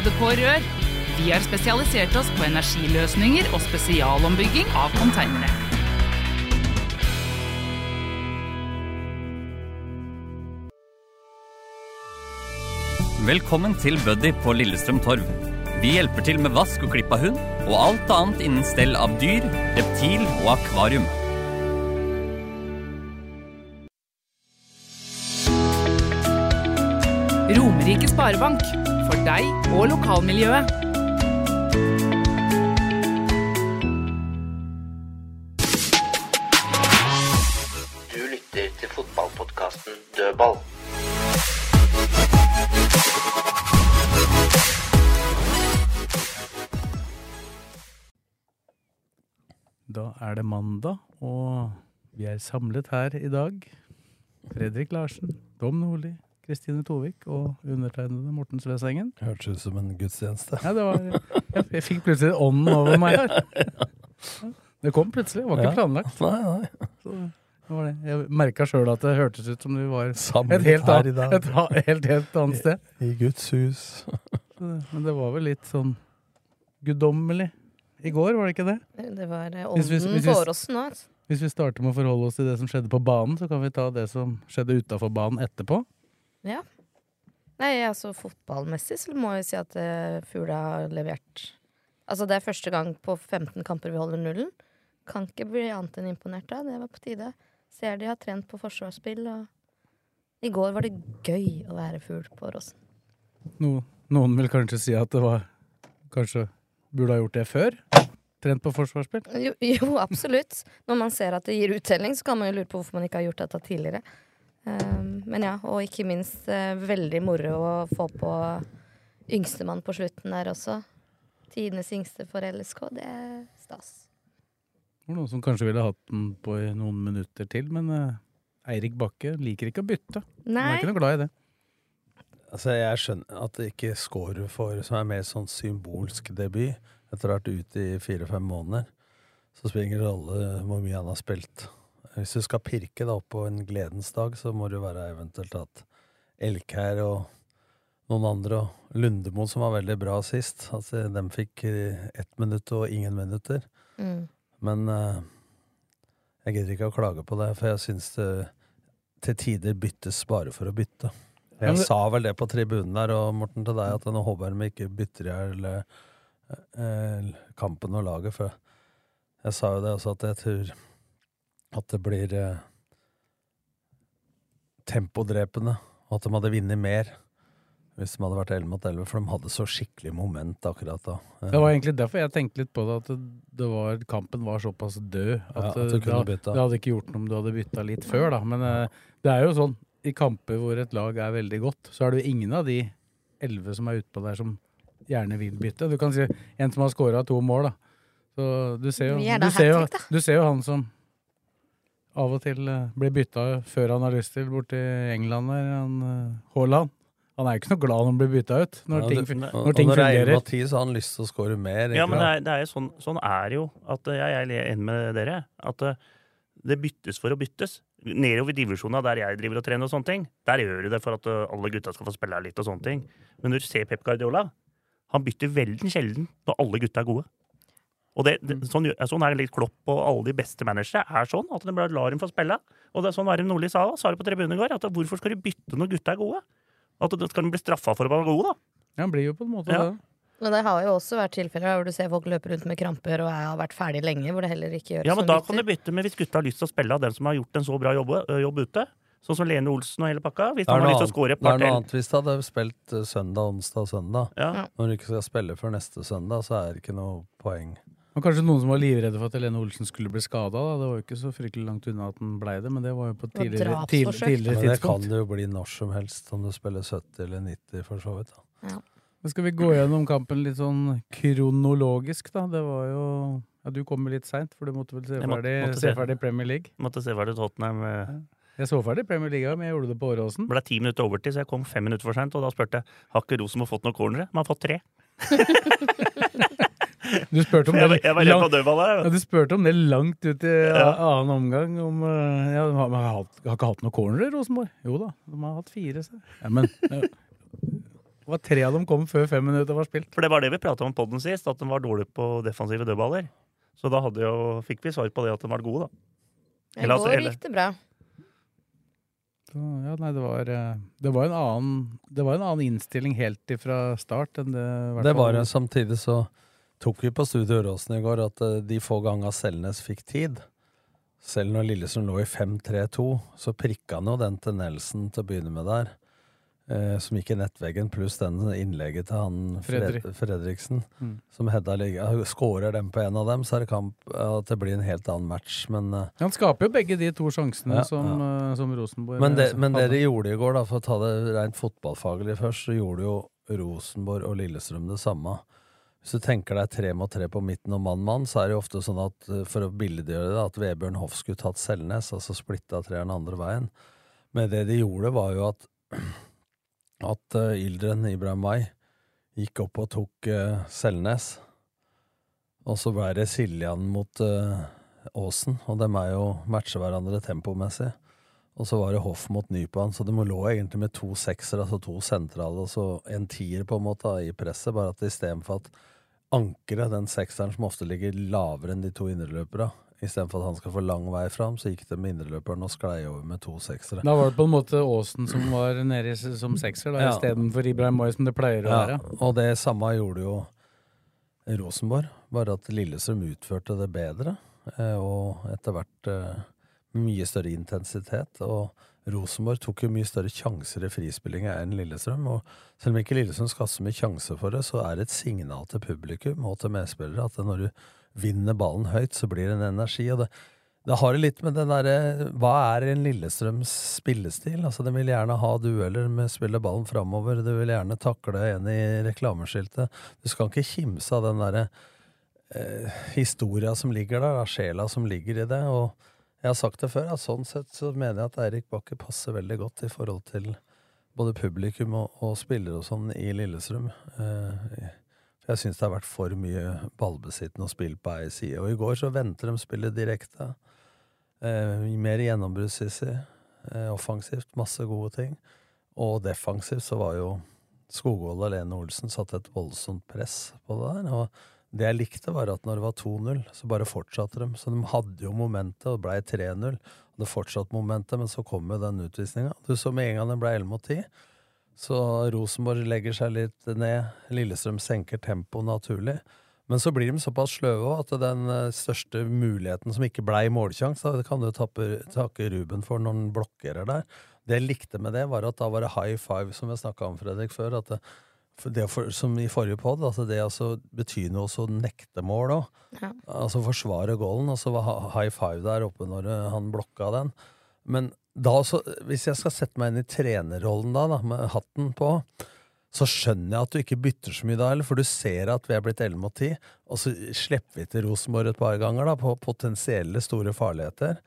ADK Rør. Vi har spesialisert oss på energiløsninger og spesialombygging av konteinere. Velkommen til Buddy på Lillestrøm Torv. Vi hjelper til med vask og klipp av hund, og alt annet innen stell av dyr, reptil og akvarium. Romerike Sparebank. For deg og lokalmiljøet. Du lytter til fotballpodkasten Dødball. Da er det mandag, og vi er samlet her i dag. Fredrik Larsen, Dom Nordli, Kristine Tovik og undertegnede Morten Svesengen. Hørtes ut som en gudstjeneste. Ja, det var, jeg, jeg fikk plutselig ånden over meg her. Det kom plutselig, det var ikke Ja. planlagt. Nei, nei. Så var det. Jeg merka sjøl at det hørtes ut som vi var et helt, i annet, et helt, helt annet sted. I Guds hus. Så, Men det var vel litt sånn guddommelig i går, var det ikke det? Det var eh, ånden for oss nå. altså. Hvis vi starter med å forholde oss til det som skjedde på banen, så kan vi ta det som skjedde utafor banen etterpå. Ja. Nei, altså fotballmessig så må jeg si at uh, Fugla har levert Altså det er første gang på 15 kamper vi holder nullen. Kan ikke bli annet enn imponert da. Det var på tide. Ser de har trent på forsvarsspill, og i går var det gøy å være fugl på Åråsen. No, noen vil kanskje si at det var Kanskje burde ha gjort det før? Trent på forsvarsspill? Jo, jo, absolutt. Når man ser at det gir uttelling, så kan man jo lure på hvorfor man ikke har gjort dette tidligere. Um, men ja, og ikke minst eh, veldig moro å få på yngstemann på slutten der også. Tidenes yngste for LSK. Det er stas. Det var noen som kanskje ville hatt den på i noen minutter til, men eh, Eirik Bakke liker ikke å bytte. Han Nei. er ikke noe glad i det. Altså, jeg skjønner at det ikke scorer for som er mer sånn symbolsk debut, etter å ha vært ute i fire-fem måneder. Så spiller det ingen hvor mye han har spilt. Hvis du skal pirke da opp på en gledens dag, så må det jo være eventuelt at Elkær og noen andre, og Lundemo som var veldig bra sist, altså dem fikk eh, ett minutt og ingen minutter. Mm. Men uh, jeg gidder ikke å klage på det, for jeg syns det til tider byttes bare for å bytte. Jeg det- sa vel det på tribunen der, og Morten til deg, at nå håper jeg de ikke bytter i hjel eh, kampen og laget. For jeg sa jo det også, at jeg tror at det blir eh, tempodrepende, og at de hadde vunnet mer hvis de hadde vært 11 mot 11, for de hadde så skikkelig moment akkurat da. Det var egentlig derfor jeg tenkte litt på det, at det, var, kampen var såpass død at, Ja, at du kunne det, det hadde ikke gjort noe om du hadde bytta litt før, da. Men eh, det er jo sånn, i kamper hvor et lag er veldig godt, så er det jo ingen av de elleve som er utpå der som gjerne vil bytte. Du kan si en som har scora to mål, da. Så du ser jo, du ser jo, du ser jo han som av og til eh, blir bytta før han har lyst til, borti England der, han eh, Haaland. Han er jo ikke noe glad når han blir bytta ut, når Ja, ting, det- og- når ting og når det er 11 fungerer. 10, så har han lyst til å score mer. Ja, men det er, det er jo sånn, sånn er jo. At eh, jeg jeg er enig med dere. At det byttes for å byttes. Nedover i divisjonene der jeg driver og trener, og sånne ting, der gjør du det for at alle gutta skal få spille litt. og sånne ting. Men når du ser Pep Guardiola, han bytter veldig sjelden når alle gutta er gode. Og det, det, sånn, sånn er det litt Klopp og alle de beste managere er sånn. At de bare lar dem få spille. Og det er sånn Varim Nordli sa, sa det på tribunen i går. At hvorfor skal du bytte når gutta er gode? At da skal de bli straffa for å være gode, da. Ja, han blir jo på en måte Ja. det. Men det har jo også vært tilfeller hvor du ser folk løpe rundt med kramper og jeg har vært ferdig lenge, hvor det heller ikke gjør Ja, men da kan du bytte med hvis gutta har lyst til å spille av den som har gjort en så bra jobb, jobb ute. Sånn som Lene Olsen og hele pakka. Hvis Det er noe lyst til å annet- det er noe annet hvis de hadde spilt søndag, onsdag og søndag. Ja. Når du ikke skal spille før neste søndag, så er det ikke noe poeng. Og kanskje noen som var livredde for at Helene Olsen skulle bli skada. Det var jo ikke så fryktelig langt unna at den blei det, men det var jo på et tidligere, tidligere, tidligere, tidspunkt. Men det kan det jo bli når som helst, om du spiller 70 eller 90, for så vidt. da. Men skal vi gå gjennom kampen litt sånn kronologisk, da? Det var jo Ja, du kom litt seint, for du måtte vel se ferdig, måtte se se. ferdig Premier League? Måtte se ferdig Tottenham. eh, Jeg så ferdig Premier League, men jeg gjorde det på Åråsen. ble ti minutter overtid, så jeg kom fem minutter for seint. Og da spurte jeg har ikke Rosenborg fått noen cornere. Men har fått tre. Du spurte om det Jeg jeg var redd langt- på dødball. Ja, du spurte om det langt ut i Ja. annen omgang. Om, eh, ja, de har, har, har ikke hatt noen cornerer, Rosenborg? Jo da, de har hatt fire. Så. Ja, men ja. Det var tre av dem kom før fem minutter var spilt. For det var det vi prata om på den sist, at de var dårlige på defensive dødballer. Så da hadde jo, fikk vi svar på det at de var gode, da. I Eller altså, går eller- gikk det bra. Ja, nei, det var, eh, det var en annen Det var en annen innstilling helt ifra start enn det Det var det. Samtidig så tok vi på Studio Åråsen i går at eh, de få ganger Selnes fikk tid Selv når Lillestrøm lå i 5-3-2, så prikka han jo den til Nelson til å begynne med der. Eh, som gikk i nettveggen, pluss den innlegget til han Fred Fredrik. Fredriksen. Mm. Som Hedda ligger Skårer dem på en av dem, så er det kamp at det blir en helt annen match. Men eh, Han skaper jo begge de to sjansene Ja, som, eh, som Rosenborg Men det, eh, men det de gjorde i går, da, for å ta det rent fotballfaglig først, så gjorde jo Rosenborg og Lillestrøm det samme. Hvis du tenker deg tre mot tre på midten og mann-mann, så er det jo ofte sånn at eh, for å billedgjøre det, at Vebjørn Hoff skulle tatt Selnes, altså splitta treeren andre veien. Men det de gjorde, var jo at at uh, Ildren Ibrahim May gikk opp og tok uh, Selnes. Og så ble det Siljan mot uh, Åsen, og dem er jo matcher hverandre tempomessig. Og så var det Hoff mot Nypan, så de lå egentlig med to seksere, altså to sentrale, og så en tier på en måte i presset, bare at istedenfor at ankeret, den sekseren som ofte ligger lavere enn de to indreløperne. istedenfor at han skal få lang vei fram, så gikk det med indreløperen og sklei over med to seksere. Da var det på en måte Aasen som var nede som sekser, da, Ja. istedenfor Ibrahim Moy, som det pleier å Ja, være. og det samme gjorde jo Rosenborg, bare at Lillestrøm utførte det bedre, eh, og etter hvert eh, mye større intensitet. Og Rosenborg tok jo mye større sjanser i frispillinga enn Lillestrøm. Og selv om ikke Lillestrøm skal ha så mye sjanse for det, så er det et signal til publikum og til medspillere at når du vinner ballen høyt, så blir det en energi. Og det, det har det litt med den derre Hva er en Lillestrøms spillestil? Altså, De vil gjerne ha dueller med å spille ballen framover. Du vil gjerne takle en i reklameskiltet. Du skal ikke kimse av den derre eh, historia som ligger der, av sjela som ligger i det. Og jeg har sagt det før, at sånn sett så mener jeg at Eirik Bakke passer veldig godt i forhold til både publikum og, og spillere og sånn i Lillestrøm. Eh, jeg syns det har vært for mye ballbesittende og spill på ei side. Og i går så venter de spillet direkte. Eh, mer gjennombruddssissig. Eh, offensivt, masse gode ting. Og defensivt så var jo Skogvold og Lene Olsen satte et voldsomt press på det der. Og det jeg likte, var at når det var 2-0, så bare fortsatte de. Så de hadde jo momentet, og det blei 3-0. Det fortsatte momentet, men så kom jo den utvisninga. Du så med en gang den ble 11 mot 10. Så Rosenborg legger seg litt ned. Lillestrøm senker tempoet naturlig. Men så blir de såpass sløve at den eh, største muligheten som ikke blei målsjanse, det kan du takke Ruben for når han blokkerer der. Det jeg likte med det, var at da var det high five, som vi snakka om, Fredrik, før. at det, for det for, som i forrige pod, altså det altså betyr noe å nekte mål òg. Ja. Altså forsvare goalen, og så var high five der oppe når eh, han blokka den. Men da også, hvis jeg skal sette meg inn i trenerrollen da, da med hatten på, så skjønner jeg at du ikke bytter så mye da, for du ser at vi er blitt 11 mot 10, og så slipper vi til Rosenborg et par ganger da, på potensielle store farligheter.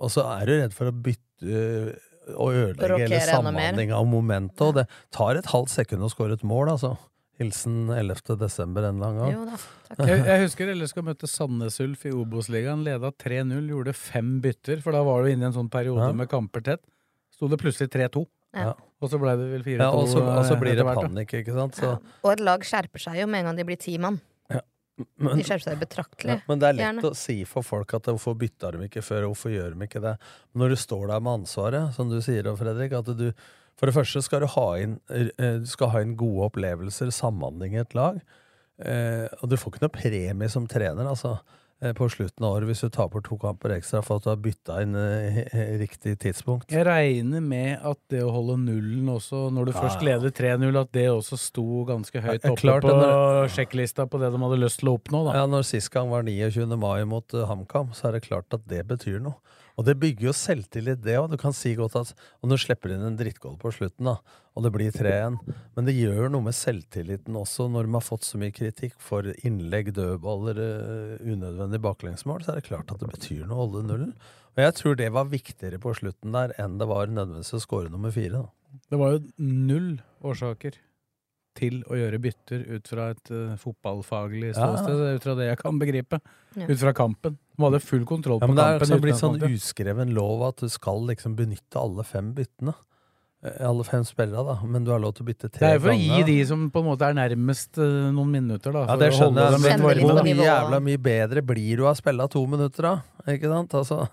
Og så er du redd for å bytte og ødelegge hele samhandlinga og momentet, og det tar et halvt sekund å score et mål, altså. Hilsen 11. desember en eller annen gang. Jo da, Jeg, jeg husker LSK møtte Sandnes Ulf i Obos-ligaen. Leda 3-0, gjorde fem bytter, for da var du inne i en sånn periode Ja. med kamper tett. Sto det plutselig 3-2. Ja. Og så ble det vel 4-2. Ja, og så, og så eh, blir det panikk, ikke sant. Så, Og et lag skjerper seg jo med en gang de blir ti mann. Men- De skjerper seg betraktelig. Ja, men det er lett Gjerne. å si for folk at hvorfor bytta de ikke før, hvorfor gjør de ikke det? Når du står der med ansvaret, som du sier, Fredrik, at du For det første skal du ha inn, eh, du skal ha inn gode opplevelser, samhandling i et lag. Eh, og du får ikke noe premie som trener, altså. Eh, på slutten av året hvis du taper to kamper ekstra for at du har bytta inn eh, riktig tidspunkt. Jeg regner med at det å holde nullen også, når du Ja, først leder 3-0, at det også sto ganske høyt Ja, oppe klart på når- sjekklista på det de hadde lyst til å oppnå. Da. Ja, Når sist gang var 29. mai mot HamKam, så er det klart at det betyr noe. Og det bygger jo selvtillit, det òg. Du kan si godt at Og du slipper inn en drittgål på slutten, da, og det blir 3-1, men det gjør noe med selvtilliten også når de har fått så mye kritikk for innlegg, dødballer, uh, unødvendig baklengsmål, så er det klart at det betyr noe å holde nullen. Og jeg tror det var viktigere på slutten der enn det var nødvendigvis å score nummer fire. da. Det var jo null årsaker til å gjøre bytter ut fra et uh, fotballfaglig Ja. ut fra det jeg kan begripe. Ja. Ut fra kampen. De hadde full kontroll Ja, på kampen. det er også blitt sånn uskreven lov at du skal liksom benytte alle fem byttene. Eh, Alle fem spillere, da. Men du har lov til å bytte Det er for å gi de som på en måte er nærmest uh, noen minutter, da. Ja, det skjønner jeg. Men hvor mye jævla mye bedre blir du av å spille to minutter, da? Ikke sant? Altså,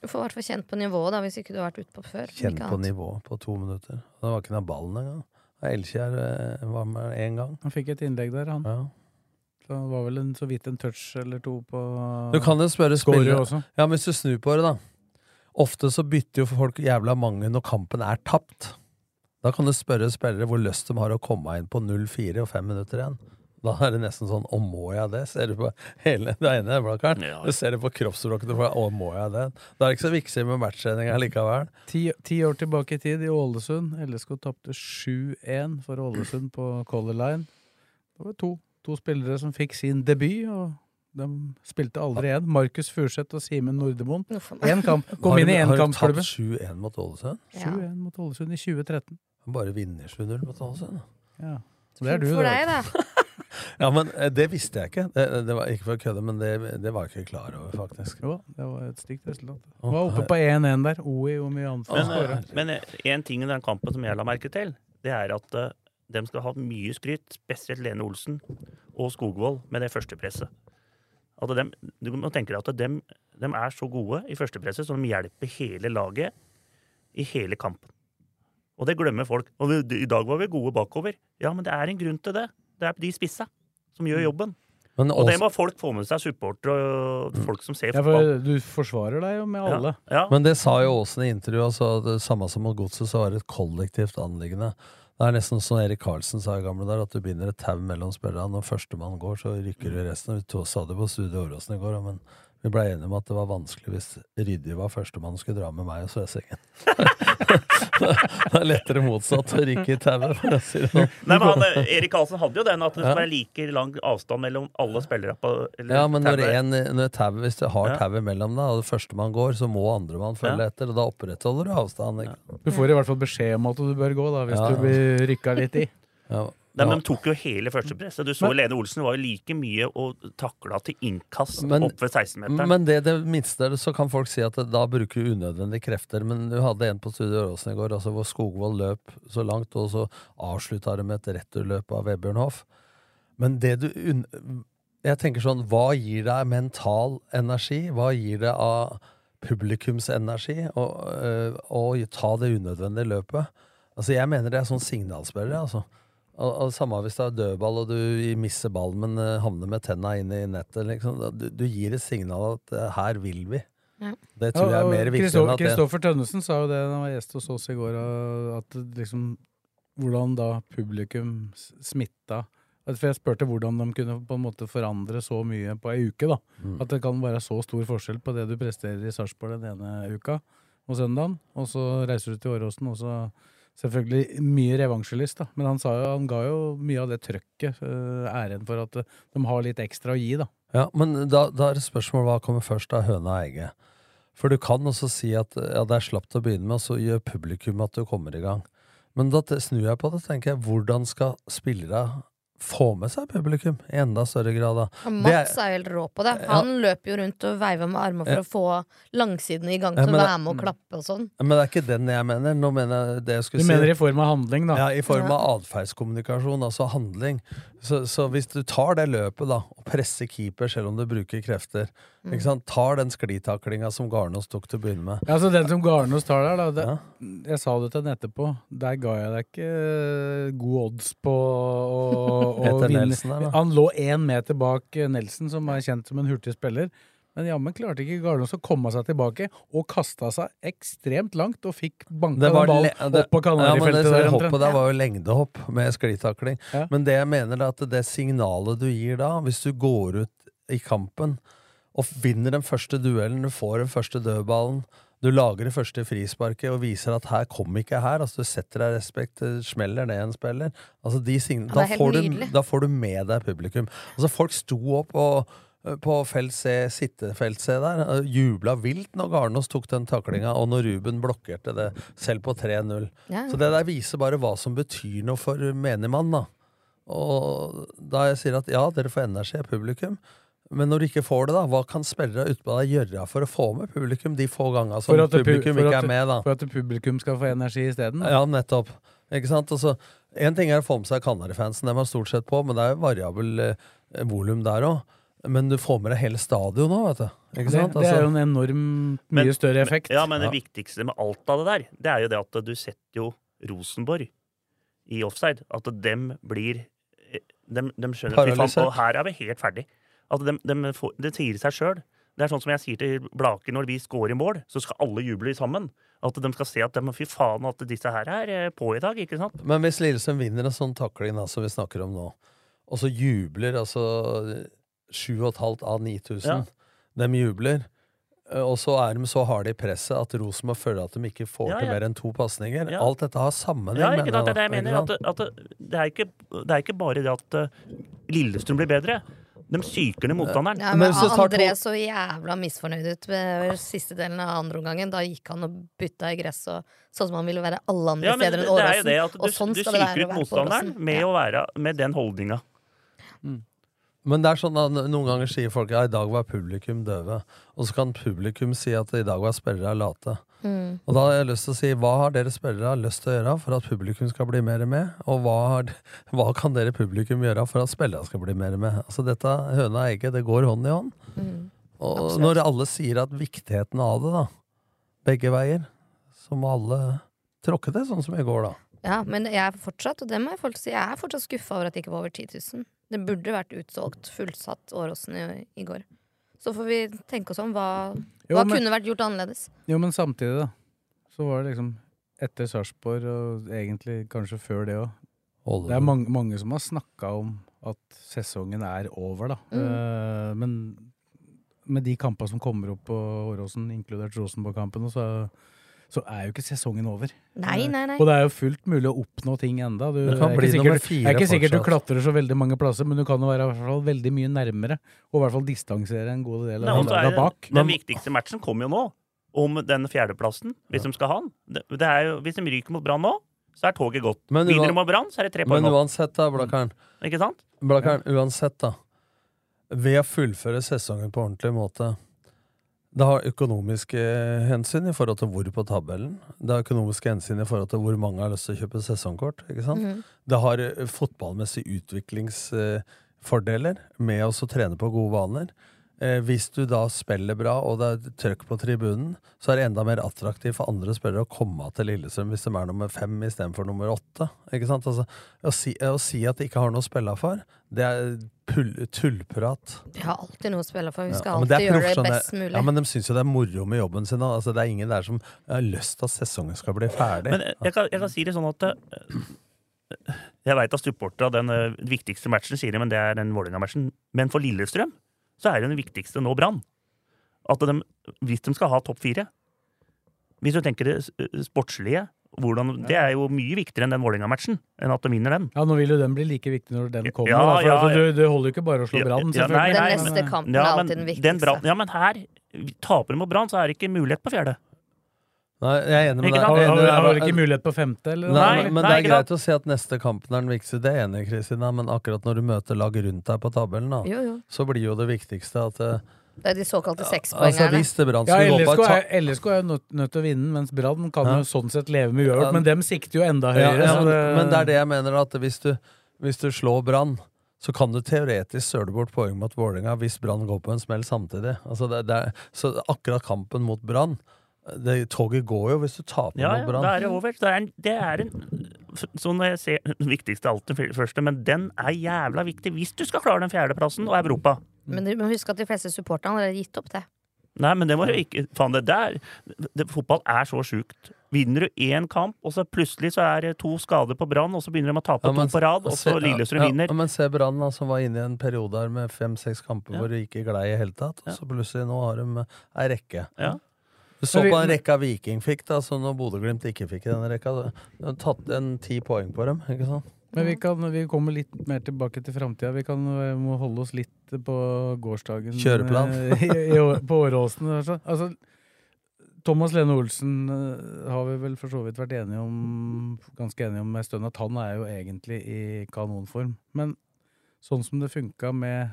Du får i hvert fall kjent på nivået, da, hvis ikke du har vært utpå før. Kjent på nivået på to minutter. Det var ikke noe ballen engang. Elkjær eh, var med én gang. Han fikk et innlegg der, han. Ja. Så det var vel en, så vidt en touch eller to på Du kan jo spørre spillere også. Ja, men hvis du snur på det, da. Ofte så bytter jo folk jævla mange når kampen er tapt. Da kan du spørre spillere hvor lyst de har å komme inn på 0-4 og 5 minutter igjen. Da er det nesten sånn 'Å, må jeg det?' Ser du på hele det ene blakkeren? Ja. Du ser det på kroppsspråket. 'Å, må jeg det?' Da er det ikke så viktig med matchtreninga likevel. Ti, ti år tilbake i tid, i Ålesund. LSK tapte 7-1 for Ålesund på Color Line. Det var to, to spillere som fikk sin debut, og de spilte aldri igjen. Markus Furseth og Simen Nordemoen. Én kamp. Kom inn i Har du tapt 7-1 mot Ålesund? 7-1 mot Ålesund i 2013. Bare vinner 7-0 mot Ålesund. Ja. Det er du, For deg, da. Ja, men eh, det visste jeg ikke. Det, det var Ikke for å kødde, men det, det var jeg ikke klar over, faktisk. Jo, det var et stygt resultat. Å, Var oppe på 1-1 der. Oi, hvor mye annet Men, skåra. eh, men eh, en ting i den kampen som jeg la merke til, det er at uh, de skal ha mye skryt, spesielt Lene Olsen og Skogvold, med det førstepresset. At de, du må tenke deg at de, de er så gode i førstepresset, så de hjelper hele laget i hele kampen. Og det glemmer folk. Og vi, I dag var vi gode bakover. Ja, men det er en grunn til det. Det er de spissa som gjør jobben. Men Og det må folk få med seg, supportere og folk som ser Ja, fotball. for du forsvarer deg jo med alle. Ja. Men det sa jo Aasen i intervjuet, altså, det samme som mot Godset, så var det et kollektivt anliggende. Det er nesten som Erik Karlsen sa i gamle der, at du binder et tau mellom spillerne. Når førstemann går, så rykker du resten. Vi sa det på Studio Åråsen i går, men vi ble enige om at det var vanskelig hvis Ryddi var førstemann og skulle dra med meg og Søsengen. det er lettere motsatt å rykke i tauet, for å si det sånn. Nei, men han, eh, Erik Ahlsen hadde jo den at det skulle være like lang avstand mellom alle spillere. På, eller Ja, men når, en, når tauet, hvis du har tauet mellom deg, og førstemann går, så må andremann følge Ja. etter, og da opprettholder du avstanden. Ja. Du får i hvert fall beskjed om at du bør gå, da, hvis Ja. du blir rykka litt i. Ja. Nei, men De tok jo hele førstepresset. Du så Men- Lene Olsen var jo like mye og takla til innkast Men- opp ved 16-meteren. Men det, det minste, så kan folk si at det, da bruker du unødvendige krefter. Men du hadde en på Studio Åråsen i går altså hvor Skogvold løp så langt, og så avslutta det med et returløp av Vebjørn Hoff. Men det du Jeg tenker sånn, hva gir deg mental energi? Hva gir det av publikumsenergi å øh, å ta det unødvendige løpet? Altså, jeg mener det er sånn signalspillere, altså. Og, og Samme hvis det er dødball og du misser ballen, men eh, havner med tenna inn i nettet. Liksom. Du, du gir et signal at eh, her vil vi. Ja. Det tror jeg er mer viktig enn at det Kristoffer Tønnesen sa jo det da han var gjest hos oss i går, uh, at liksom Hvordan da publikum smitta For jeg spurte hvordan de kunne på en måte forandre så mye på ei uke. da Mm. At det kan være så stor forskjell på det du presterer i Sarpsborg den ene uka og søndagen, og så reiser du til Åråsen, og så selvfølgelig mye revansjelyst. da Men han, jo, han ga jo mye av det trøkket, uh, æren for at uh, de har litt ekstra å gi, da. Ja, Men da, da er det spørsmål hva kommer først av høna og egget. For du kan også si at ja, det er slapt å begynne med, og så gjør publikum at du kommer i gang. Men da snur jeg på det, tenker jeg, hvordan skal spillere få med seg publikum i enda større grad? da? Er- Mats er helt rå på det. Ja. Han løper jo rundt og veiver med armene for Ja. å få langsidene i gang Ja, til å være med og klappe og sånn. Men det er ikke den jeg mener. Nå mener jeg det jeg skulle Du si. mener i form av handling, da? Ja, i form Ja. av atferdskommunikasjon, altså handling. Så, så hvis du tar det løpet da, og presser keeper selv om du bruker krefter, Ikke sant? Tar den sklitaklinga som Garnås tok til å begynne med. Ja, så Den som Garnås tar der, da det, Jeg sa det til henne etterpå. Der ga jeg deg ikke eh, gode odds på å, å vinne. Nelson der, da. Han lå én meter bak eh, Nelson, som er kjent som en hurtig spiller. Men jammen klarte ikke Garnås å komme seg tilbake, og kasta seg ekstremt langt og fikk banka Det den var ballen opp på ja, det Kanarifeltet Ja, hoppet der var jo lengdehopp med sklitakling. Men det jeg mener er at det signalet du gir da, hvis du går ut i kampen og vinner den første duellen, du får den første dødballen, du lager det første frisparket og viser at her kom ikke her, altså du setter deg respekt, det smeller ned en spiller. Altså de Ja, da, er får du, da får du med deg publikum. Altså folk sto opp og på felt C, sittefelt C der, og jubla vilt når Garnås tok den taklinga, og når Ruben blokkerte det, selv på 3-0. Ja. Så det der viser bare hva som betyr noe for menigmann, da. Og da jeg sier at ja, dere får energi av publikum, men når du ikke får det, da, hva kan spillere utpå deg gjøre for å få med publikum de få gangene som publikum ikke er med, da? For at publikum skal få energi isteden? Ja, nettopp. Ikke sant? Altså, en ting er å få med seg Kanarifansen, dem er stort sett på, men det er jo variabel eh, volum der òg. Men du får med deg hele stadion nå, vet du. Ikke sant? det er Altså- jo en enormt mye større effekt. Ja, men det viktigste med alt av det der, det er jo det at du setter jo Rosenborg i offside. At dem blir dem, dem skjønner faen, Paralysert. Og her er vi helt ferdig. At dem, dem får, det sier seg sjøl. Det er sånn som jeg sier til Blake når vi scorer mål, så skal alle juble sammen. At de skal se at de, fy faen, at disse her er eh, på i dag, ikke sant? Men hvis Lillesund vinner en sånn takling da, som vi snakker om nå, og så jubler altså 7500 av 9000 Ja. De jubler. eh, Og så er de så harde i presset at Rosenborg føler at de ikke får Ja, til mer enn to pasninger. Ja. Alt dette har sammenheng. Ja, ikke sant? Det er det jeg mener. ikke At, det- at det, det, er ikke, det er ikke bare det at eh, Lillestrøm blir bedre. De psyker ned motstanderen. Ja, men André så jævla misfornøyd ut ved siste delen av andre omgangen. Da gikk han og bytta i gress, og, sånn som han ville være alle andre Ja, men steder enn Åråsen. du, og sånn du psyker ut motstanderen med, Ja. å være, med den holdninga. Men det er sånn at noen ganger sier folk ja, i dag var publikum døve. Og så kan publikum si at i dag var spillere late. Mm. Og da har jeg lyst til å si hva har dere spillere lyst til å gjøre for at publikum skal bli mer med? Og hva, har, hva kan dere publikum gjøre for at spillere skal bli mer med? Altså dette høna og egget, det går hånd i hånd. Mm. Og Absolutt. når alle sier at viktigheten av det, da, begge veier, så må alle tråkke det, sånn som i går, da. Ja, men jeg er fortsatt, og det må jeg folk si, jeg er fortsatt skuffa over at det ikke var over 10 000. Det burde vært utsolgt, fullsatt Åråsen i, i går. Så får vi tenke oss om. Hva, Jo, hva men- kunne vært gjort annerledes? Jo, men samtidig, da. Så var det liksom etter Sarpsborg, og egentlig kanskje før det òg. Det er mange, mange som har snakka om at sesongen er over, da. Mm. Uh, men med de kampene som kommer opp på Åråsen, inkludert Rosenborg-kampen, så, så er jo ikke sesongen over. Nei, nei, nei. Og det er jo fullt mulig å oppnå ting enda. Du, Det kan er sikkert, fire det er ikke sikkert du klatrer så veldig mange plasser, men du kan jo være i hvert fall veldig mye nærmere. Og i hvert fall distansere en god del av laga er bak. Den viktigste matchen kommer jo nå, om den fjerdeplassen, hvis de skal ha den. Det, det er jo, hvis de ryker mot Brann nå, så er toget gått. Men Vinner de mot Brann, så er det tre Men poeng opp. uansett, da, Blakkaren. Ikke sant? Blakkaren, uansett, da. Ved å fullføre sesongen på ordentlig måte Det har økonomiske hensyn i forhold til hvor på tabellen. Det har økonomiske hensyn i forhold til hvor mange har lyst til å kjøpe sesongkort. Mhm. Det har eh, fotballmessige utviklingsfordeler med å trene på gode vaner. Eh, hvis du da spiller bra, og det er trøkk på tribunen, så er det enda mer attraktivt for andre spillere å komme til Lillestrøm hvis de er nummer fem istedenfor nummer åtte. Ikke sant? Altså, å, si, å si at de ikke har noe å spille for, det er pull, tullprat. De har alltid noe å spille for. Vi skal ja, alltid gjøre det best mulig. Ja, men de syns jo det er moro med jobben sin. Altså, det er ingen der som har lyst til at sesongen skal bli ferdig. Men jeg kan, jeg kan si det sånn at eh, Jeg veit at supporterne den eh, viktigste matchen sier det, men det er den Vålerenga-matchen. Men for Lillestrøm så er det den viktigste nå Brann. At de, hvis de skal ha topp fire Hvis du tenker det eh, sportslige hvordan, Det er jo mye viktigere enn den Vålerenga-matchen. Enn at de vinner den. Ja, Nå vil jo den bli like viktig når den kommer. Ja, da, for ja, altså, du, du, holder jo ikke bare å slå Brann, Den neste kampen er alltid den den viktigste. Ja, men her taper de mot Brann, så er det ikke mulighet på fjerde. Nei, jeg er enig med deg. Har, Har, har, har ikke mulighet på femte, eller? Nei, Nei, men nei, det er greit å si at neste kampen er den viktigste. Det er jeg enig i, Kristina, men akkurat når du møter lag rundt deg på tabellen, da, Jo, jo. så blir jo det viktigste at eh, Det er de såkalte sekspoengerne. Altså, Brann Ja, LSK er, jo nødt, nødt til å vinne, mens Brann kan Ja. jo sånn sett leve med uavgjort. Ja. Men dem sikter jo enda høyere. ja, men, det, men det er det jeg mener, at hvis du, hvis du slår Brann, så kan du teoretisk søle bort poeng mot Vålerenga hvis Brann går på en smell samtidig. Altså det, det er, så akkurat kampen mot Brann det, Toget går jo hvis du taper Ja, brann ja, da er det over. Det er en, det er en så når jeg ser Den viktigste av alt, den første, men den er jævla viktig hvis du skal klare den fjerdeplassen og Europa. Men du må huske at de fleste supporterne har allerede gitt opp det. Nei, men det må du ikke Faen, det der det, Fotball er så sjukt. Vinner du én kamp, og så plutselig så er det to skader på Brann, og så begynner de å tape Ja, men to på rad, og så Lillestrøm ja, vinner. Ja, men se Brann, da, som var inne i en periode her med fem-seks kamper hvor det ikke glei i hele tatt. Og så plutselig nå har de ei rekke. Ja. Du så på den rekka Viking fikk, da, så når Bodø-Glimt ikke fikk i denne rekka. Du har tatt en ti poeng på dem, ikke sant? Men vi, kan, vi kommer litt mer tilbake til framtida. Vi kan, må holde oss litt på gårsdagen. Kjøreplan. eh, i, i, på Åråsen. Altså. altså, Thomas Lene Olsen eh, har vi vel for så vidt vært enige om ganske enige om en stund at han er jo egentlig i kanonform. Men sånn som det funka med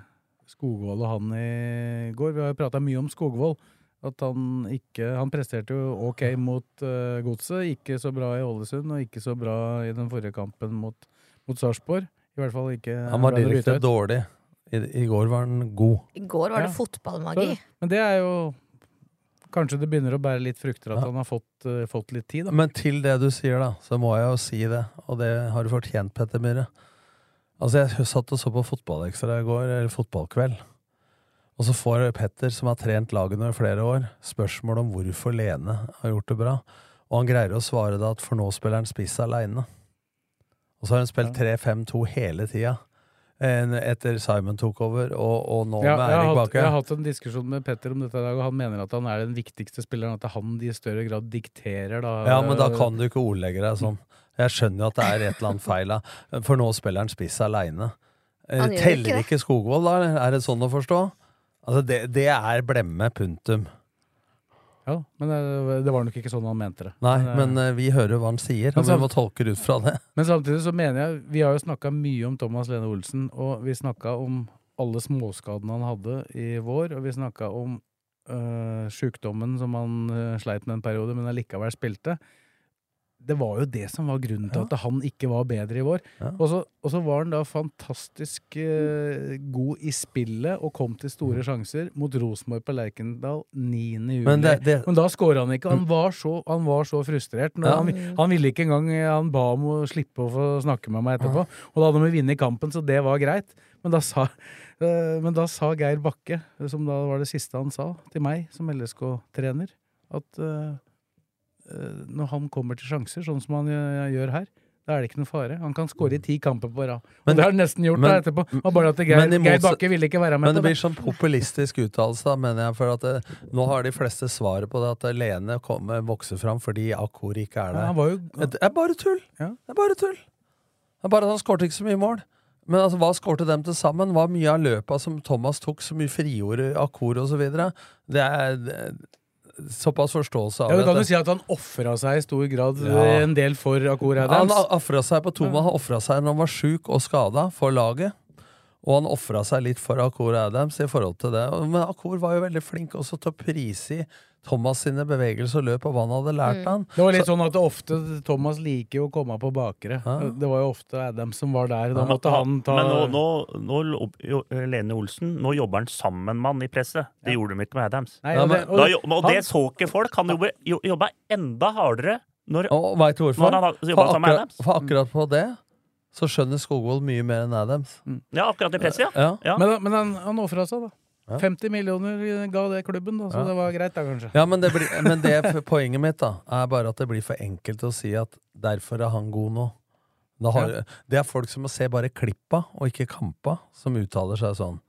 Skogvold og han i går Vi har jo prata mye om Skogvold. At han ikke Han presterte jo ok mot uh, Godset, ikke så bra i Ålesund, og ikke så bra i den forrige kampen mot, mot Sarpsborg. I hvert fall ikke Han var direkte dårlig. I, I går var han god. I går var det fotballmagi. Så- Men det er jo Kanskje det begynner å bære litt frukter at Ja. han har fått, uh, fått litt tid, da. Men til det du sier, da, så må jeg jo si det, og det har du fortjent, Petter Myhre. Altså, jeg satt og så på Fotballekstra i går, eller Fotballkveld. Og så får Petter, som har trent laget nå i flere år, spørsmål om hvorfor Lene har gjort det bra. Og han greier å svare da at for nå spiller han spiss aleine. Og så har hun spilt 3-5-2 hele tida. Etter Simon tok over, og, og nå Ja, med Erik hatt, Bakke. jeg har hatt en diskusjon med Petter om dette i dag, og han mener at han er den viktigste spilleren. At han i større grad dikterer, da. Ja, men da kan du ikke ordlegge deg sånn. Jeg skjønner jo at det er et eller annet feil, da. For nå spiller han spiss aleine. Teller ikke ikke Skogvold, da? Er det sånn å forstå? Altså, det, det er blemme, punktum. Ja, men det, det var nok ikke sånn han mente det. Nei, men, men eh, vi hører hva han sier, og vi må tolke det ut fra det. Men samtidig så mener jeg Vi har jo snakka mye om Thomas Lene Olsen, og vi snakka om alle småskadene han hadde i vår, og vi snakka om øh, sjukdommen som han øh, sleit med en periode, men allikevel spilte. Det var jo det som var grunnen til at han ikke var bedre i vår. Og, så, og så var han da fantastisk øh, god i spillet og kom til store sjanser mot Rosenborg på Lerkendal 9. juli. Men det- det- Men da skåra han ikke. Han var så, han var så frustrert. Ja. han, han ville ikke engang Han ba om å slippe å få snakke med meg etterpå. Og da hadde vi vunnet kampen, så det var greit. Men da sa, eh, men da sa Geir Bakke, som da var det siste han sa til meg som LSK-trener, at eh, eh, når han kommer til sjanser, sånn som han gjør- gjør her, da er det ikke noe fare. Han kan skåre i ti kamper på rad. Men- det har han nesten gjort men- da etterpå. Og bare at Geir, men Geir Bakke ville ikke være med Men det på blir sånn populistisk uttalelse, mener jeg. For at det, nå har de fleste svaret på det at Lene kommer, vokser fram fordi Akur ikke er Ja, der. han var jo- det er bare tull! Ja. Det er bare tull! Det er bare at han skårte ikke så mye mål. Men altså, hva skårte dem til sammen? Hva mye av løpa som Thomas tok, så mye friord, Akor osv.? Det er det, såpass forståelse av Ja, Du kan du jo si at han ofra seg i stor grad Ja. eh, en del for Han Adams. ofra seg på Toma. Han ofra seg når han var sjuk og skada for laget. Og han ofra seg litt for Akor Adams i forhold til det. Men Akor var jo veldig flink også til å prise Thomas sine bevegelser og løp, og hva han hadde lært han. Det var litt sånn at ofte Thomas liker jo å komme på bakere. Det var jo ofte Adams som var der. Da måtte han ta Men nå, nå, nå jo, Lene Olsen Nå jobber han sammen med han i presset. Det gjorde de ikke med Adams. Nei, og det- og da, og, og han- det så ikke folk. Han jobba enda hardere når, Og veit du hvorfor? når han har- jobba sammen med Adams. for akkurat på det så skjønner Skogvold mye mer enn Adams. Ja, akkurat i presset, ja. ja. Men, men han, han ofra seg, da. Ja. 50 millioner ga det klubben, da, så Ja. det var greit, da, kanskje. Ja, men det, blir, men det poenget mitt da er bare at det blir for enkelt å si at derfor er han god nå. Da har, Ja. Det er folk som må se bare klippa og ikke kampa, som uttaler seg sånn.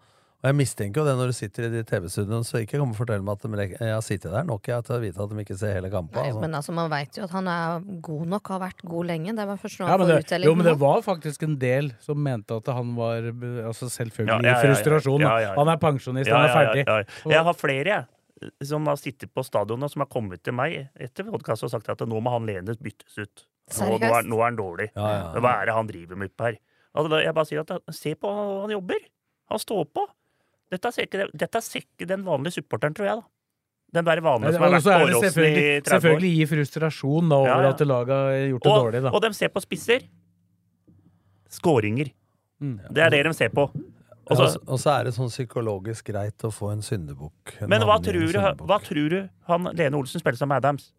Og jeg mistenker jo det når du sitter i de TV-studioene, så ikke kom og fortell meg at de, jeg har sittet der nok jeg, til å vite at de ikke ser hele kampen. Altså. men altså, man veit jo at han er god nok, har vært god lenge. Det var først nå Ja, han får det, uttelling. jo, men det var faktisk en del som mente at han var altså Selvfølgelig Ja, ja, ja, ja. frustrasjon. Ja, ja, ja. Han er pensjonist, Ja, han er ferdig. ja, ja. Jeg har flere jeg, som har sittet på stadionet, som har kommet til meg etter podkast og sagt at nå må han Lene byttes ut. Nå, nå, er, nå er han dårlig. Ja, ja, ja. Hva er det han driver med oppe her? Altså, jeg bare sier at Se på han jobber! Han står på! Dette ser ikke, dette ser ikke den vanlige supporteren, tror jeg. da Den der vanlige som har vært på Åråsen i selvfølgelig, 30 år. selvfølgelig gir frustrasjon da, over Ja, ja. at laget har gjort det Og, dårlig. Da. og de ser på spisser. Skåringer. Det er det de ser på. Og så- og så er det sånn psykologisk greit å få en syndebukk. Men hva tror, du, hva tror du han Lene Olsen spilte som Adams?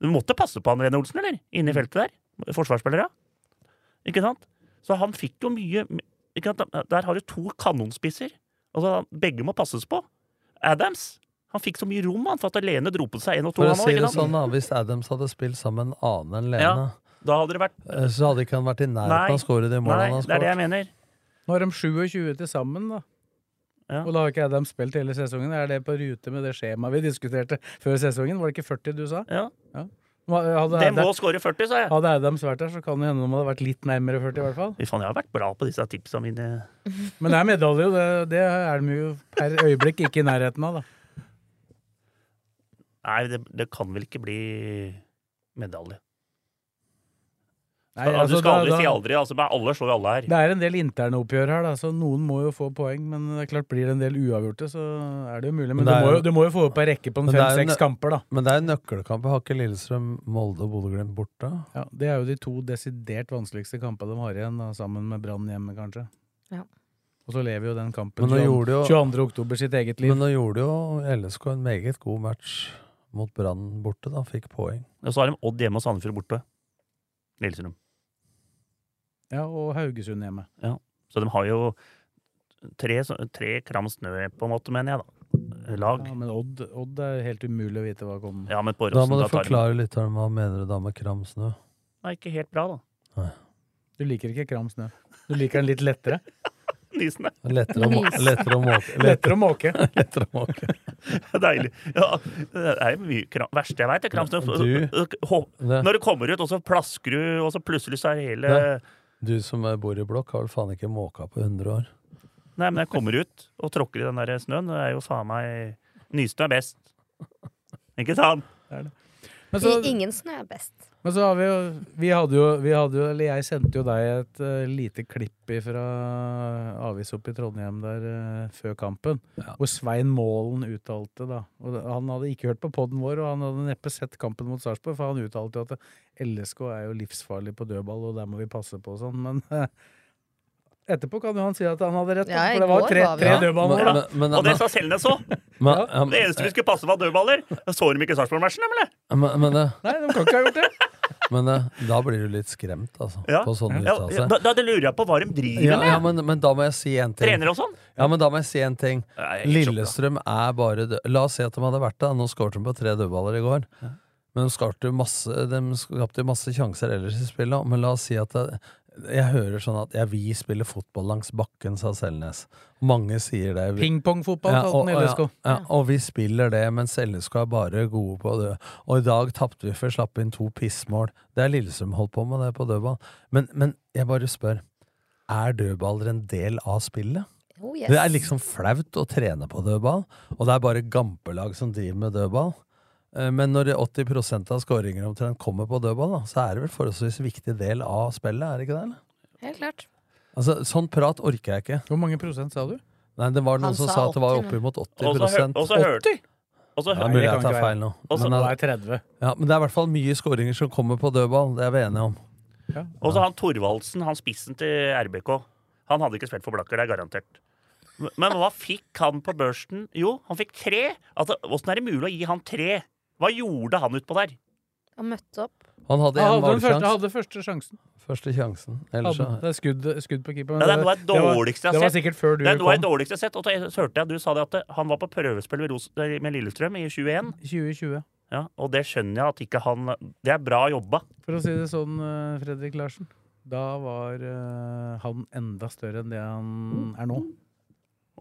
Du måtte passe på han Lene Olsen, eller? Inne i feltet der. Forsvarsspillere. Ikke sant? Så han fikk jo mye? Der har du to kanonspisser. Altså, begge må passes på. Adams han fikk så mye rom han, for at Lene dro på seg en og to. For å si det sånn, da, Hvis Adams hadde spilt sammen med en annen enn Lene, Ja, da hadde det vært eh, så hadde ikke han vært i nærheten av å skåre de målene han har det er det jeg skåret. mener. Nå har de 27 til sammen, da. Og da har ikke Adam spilt hele sesongen. Er det på rute med det skjemaet vi diskuterte før sesongen? Var det ikke 40 du sa? Ja. Hva- Hadde, Det må skåre 40, sa jeg. hadde Adams vært der, så kan det hende de hadde vært litt nærmere 40, i hvert fall. Fy faen, jeg har vært bra på disse tipsa mine. Men det er medalje, det, det er de jo per øyeblikk ikke i nærheten av, da. Nei, det, det kan vel ikke bli medalje. Nei, altså, du skal aldri da- si aldri. Altså, alle slår alle her. Det er en del interne oppgjør her, da, så noen må jo få poeng. Men det er klart blir det en del uavgjorte, så er det jo mulig. Men, Men det du, må jo- du må jo få opp ei rekke på fem-seks kamper, da. Men det er nøkkelkamper. Har ikke Lillestrøm, Molde og Bodø-Glimt borte? Ja, det er jo de to desidert vanskeligste kampene de har igjen, da, sammen med Brann hjemme, kanskje. Ja. Og så lever jo den kampen 22, jo- 22. oktober sitt eget liv. Men nå gjorde jo LSK en meget god match mot Brann borte, da. Fikk poeng. Og så har de Odd hjemme og Sandefjord borte. Lillestrøm. Ja, og Haugesund hjemme. Ja. Så de har jo tre, tre kram snø, på en måte, mener jeg, da. Lag. Ja, men Odd, Odd er helt umulig å vite hva kommer. Ja, men på Da må du da forklare litt om hva mener du da med kram snø. Nei, ikke helt bra, da. Du liker ikke Kram snø. Du liker den litt lettere. Lettere å, må- lettere å måke. Lettere å måke. lettere å måke. Deilig. Ja, det er mye kram. verste jeg veit, er kramsnø. Når det kommer ut, og så plasker du, og så plutselig så er hele Det- Du som bor i blokk, har vel faen ikke måka på 100 år. Nei, men jeg kommer ut og tråkker i den der snøen. Det er jo faen meg Nysnø er best. Ikke sant? Det er det. Men så, Ingen snø er best. men så har vi jo Vi hadde jo, vi hadde jo Eller jeg sendte jo deg et uh, lite klipp fra avis oppe i Trondheim der uh, før kampen. Hvor Svein Målen uttalte da og Han hadde ikke hørt på poden vår, og han hadde neppe sett kampen mot Sarpsborg, for han uttalte jo at LSK er jo livsfarlig på dødball, og der må vi passe på og sånn. Men eh, etterpå kan jo han si at han hadde rett, Ja, for det var går tre, tre Ja, dødballer. men- da. men- Og det sa Selnes òg! Ja, Det eneste vi skulle passe, var dødballer. Så de ikke Sarpsborg-matchen, eller? men, men, det- Nei, de kan ikke ha gjort det. men da blir du litt skremt, altså. Ja. På sånne Ja, ja, da, da lurer jeg på hva de driver Ja, med. ja men, men da må jeg si en ting. Trener og sånn? Ja, men da må jeg si en ting. Er Lillestrøm er bare død. La oss si at de hadde vært det. Nå skåret de på tre dødballer i går. Men de skapte masse, de skapte masse sjanser ellers i spillet. Men la oss si at det, jeg hører sånn at ja, vi spiller fotball langs bakken, sa Selnes. Mange sier det. Pingpongfotball, Ja, kalte og, LSK. ja, ja, og vi spiller det, mens LSK er bare gode på det. Og i dag tapte vi for å slappe inn to pissmål. Det er Lillestrøm holdt på med, det på dødball. Men, men jeg bare spør, er dødballer en del av spillet? Oh, yes. Det er liksom flaut å trene på dødball, og det er bare gampelag som driver med dødball. Eh, Men når 80% av skåringer omtrent kommer på dødball, da, så er det vel forholdsvis viktig del av spillet, er det ikke det? eller? Helt klart. Altså, Sånn prat orker jeg ikke. Hvor mange prosent sa du? Nei, Det var noen Han som sa sa at det var 80, oppimot 80 Og så hør- og så hørte- 80? Og så Ja, hører mulig det jeg kan tar feil nå. Og så- Men, eh, er 30. ja, men det er i hvert fall mye skåringer som kommer på dødball. Det er vi enige om. Og så han Thorvaldsen, han spissen til RBK. Han hadde ikke spilt for Blakker, det er garantert. Men hva fikk han på børsten? Jo, han fikk tre. Altså, Åssen er det mulig å gi han tre? Hva gjorde han utpå der? Han møtte opp. Han hadde Han en hadde, første, hadde første sjansen. Første sjansen. Ellers så Hadde, det er skudd, skudd på keeper. Ja, det var- dårligste jeg Det var sikkert før du Det av det kom. dårligste jeg har sett. Og så hørte jeg du sa det at han var på prøvespill med, Ros med Lillestrøm i 21. 2020. Ja, og det skjønner jeg at ikke han Det er bra jobba. For å si det sånn, eh, Fredrik Larsen. Da var uh, han enda større enn det han er nå.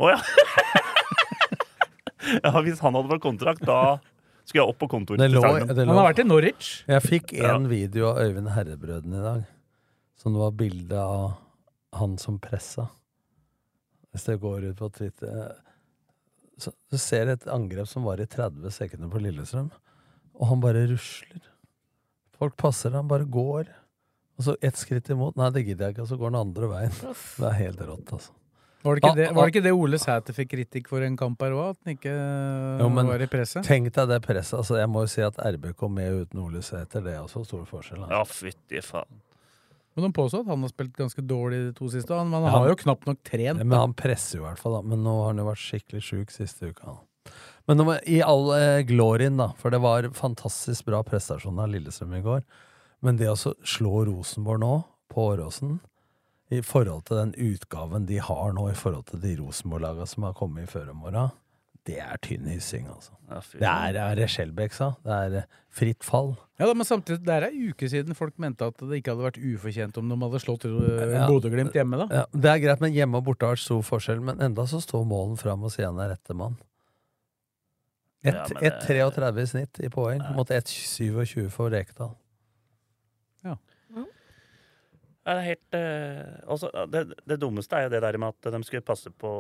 Å ja. ja. Hvis han hadde fått kontrakt, da skulle jeg opp på kontoret til Han har vært i Norwich. Jeg fikk Ja. en video av Øyvind Herrebrøden i dag. Som det var bilde av han som pressa. Hvis det går ut på Twitter så, Du ser et angrep som var i 30 sekunder på Lillestrøm, og han bare rusler. Folk passer, han bare går. Og så ett skritt imot. Nei, det gidder jeg ikke. Og så går han andre veien. Det er helt rått, altså. Var det ikke, det, var det, ikke det Ole Sæter fikk kritikk for en kamp her òg? At han ikke Jo, men var i presset? Tenk deg det presset. Altså, jeg må jo si at RBK med uten Ole Sæter, det er også stor forskjell. Altså. Ja, fytti faen. Men de påstår at han har spilt ganske dårlig de to siste. Han, han, Ja, har jo knapt nok trent. Men han presser jo i hvert fall, da. Men nå har han jo vært skikkelig sjuk siste uka. da. Men nå i all eh, glorien, da, for det var fantastisk bra prestasjon av Lillestrøm i går. Men det å slå Rosenborg nå, på Åråsen, i forhold til den utgaven de har nå, i forhold til de Rosenborg-laga som har kommet i føromåra, det er tynn hyssing, altså. Det er, er det Skjelbæk sa. Det er eh, fritt fall. Ja, da, Men samtidig, det er ei uke siden folk mente at det ikke hadde vært ufortjent om de hadde slått øh, Ja. Bodø-Glimt hjemme. da. Ja, det er greit, men hjemme og borte har vært stor forskjell. Men enda så står Målen fram og sier han er rette mann. Ja, 1,33 i snitt i poeng mot 1,27 for Rekdal. Ja, det er helt eh, også, det, det dummeste er jo det der med at de skulle passe på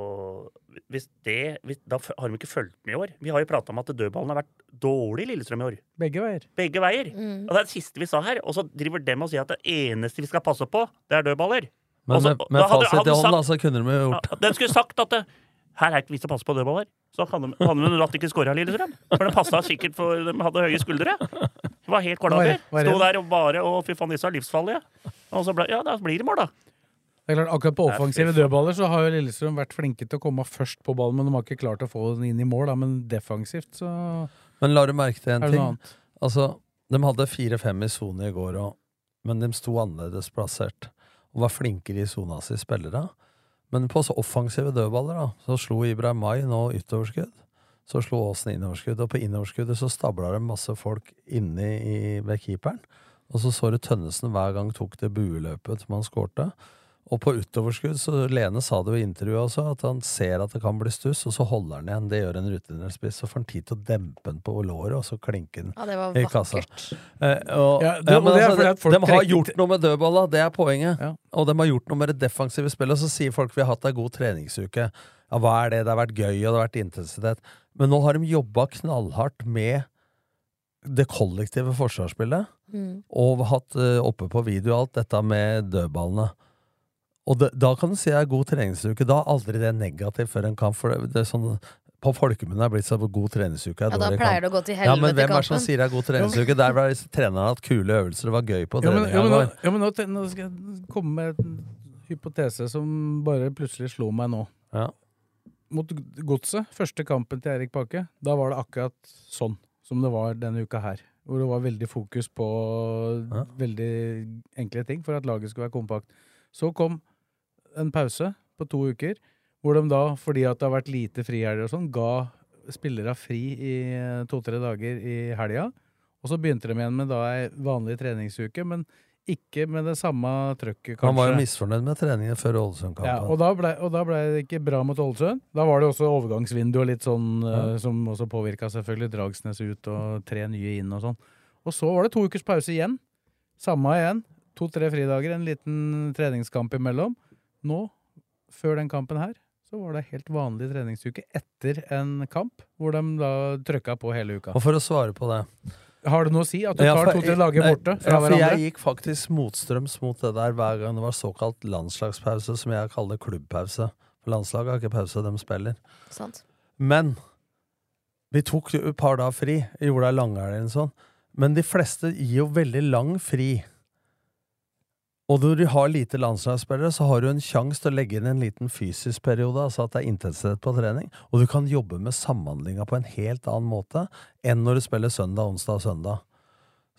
Hvis det hvis, Da har de ikke fulgt med i år. Vi har jo prata om at dødballen har vært dårlig i Lillestrøm i år. Begge veier. Begge veier. Mm. Og det er det siste vi sa her. Og så driver de og sier at det eneste vi skal passe på, det er dødballer. Men også, med, med hadde- fasit i hånd, da, så kunne de gjort Ja, de skulle sagt at det, her er ikke vi som å passe på dødballer. Så hadde de hadde de latt ikke av Lillestrøm. For de passa sikkert for De hadde høye skuldre. Det var helt er det? Sto der og bare Å, fy faen, disse er livsfarlige. Og så ble, ja, da blir det mål, da. Det er klart, Akkurat på offensive dødballer så har jo Lillestrøm vært flinke til å komme først på ballen, men de har ikke klart å få den inn i mål. Da. Men defensivt så Men la du merke til en ting? annet? Altså, de hadde fire-fem i sone i går òg, men de sto annerledes plassert. Og var flinkere i sona si spillere. Men på så offensive dødballer, da, så slo Ibrahim Mai nå ytteroverskudd. Så slo Åsen innoverskudd, og på innoverskuddet så stabla det masse folk inne i, ved keeperen. Og så så du Tønnesen hver gang tok det bueløpet som han skårte. Og på utoverskudd, så Lene sa det jo i intervjuet også, at han ser at det kan bli stuss, og så holder han igjen. Det gjør en rutinert spiss. Så får han tid til å dempe den på låret, og så klinke den Ja, det var i kassa. Eh, og, Ja, ja, men det altså, fordi de har trekker- gjort noe med dødballa, det er poenget. Ja. Og de har gjort noe med det defensive spillet. Og så sier folk vi har hatt ei god treningsuke. Ja, hva er det? Det har vært gøy, og det har vært intensitet. Men nå har de jobba knallhardt med det kollektive forsvarsspillet. Mm. Og hatt eh, oppe på video alt dette med dødballene. Og det, da kan du si det er god treningsuke. Da er aldri det negativt før en kamp. For det, det er sånn, på folkemunne er det blitt så god treningsuke. er Ja, da pleier det å gå til helvete Ja, men hvem er det som sier det er god treningsuke? Der var treneren hatt kule øvelser, det var gøy på Ja, men, ja, men, ja, men nå, nå skal jeg komme med en hypotese som bare plutselig slo meg nå. Ja. Mot Godset, første kampen til Erik Bakke, da var det akkurat sånn som det var denne uka her. Hvor det var veldig fokus på Ja. veldig enkle ting for at laget skulle være kompakt. Så kom en pause på to uker, hvor de da, fordi at det har vært lite frihelger og sånn, ga spillere fri i to-tre dager i helga. Og så begynte de igjen med da ei vanlig treningsuke, men ikke med det samme trøkket, kanskje. Han var jo misfornøyd med treningen før Ja, Ålesund-kampen. og, og da ble det ikke bra mot Ålesund. Da var det også overgangsvindu og litt sånn ja. uh, som også påvirka selvfølgelig. Dragsnes ut og tre nye inn og sånn. Og så var det to ukers pause igjen. Samme igjen. To-tre fridager, en liten treningskamp imellom. Nå, før den kampen her, så var det helt vanlig treningsuke etter en kamp, hvor de da trøkka på hele uka. Og for å svare på det Har det noe å si at du Ja, tar to-tre dager lage borte fra ja, for hverandre? Jeg gikk faktisk motstrøms mot det der hver gang det var såkalt landslagspause, som jeg kaller klubbpause. For landslaget har ikke pause, de spiller. Sant. Men vi tok et par dager fri. Gjorde ei langhelg eller sånn. Men de fleste gir jo veldig lang fri. Og når du har lite landslagsspillere, så har du en sjanse til å legge inn en liten fysisk periode, altså at det er intensitet på trening, og du kan jobbe med samhandlinga på en helt annen måte enn når du spiller søndag, onsdag og søndag.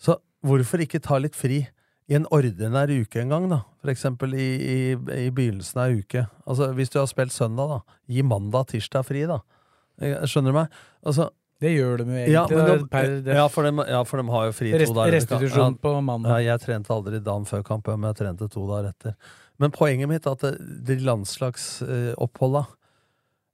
Så hvorfor ikke ta litt fri i en ordinær uke en gang, da? For eksempel i, i, i begynnelsen av uke. Altså, hvis du har spilt søndag, da, gi mandag, tirsdag fri, da. Eh, Skjønner du meg? Altså, Det gjør de jo egentlig. ja, men de, per det, ja, for de, ja, for de har jo fri Rest- to dager. restitusjon på mandag. Ja, jeg trente aldri dagen før kamp, men jeg trente to dager etter. Men poenget mitt er at det, de landslagsoppholda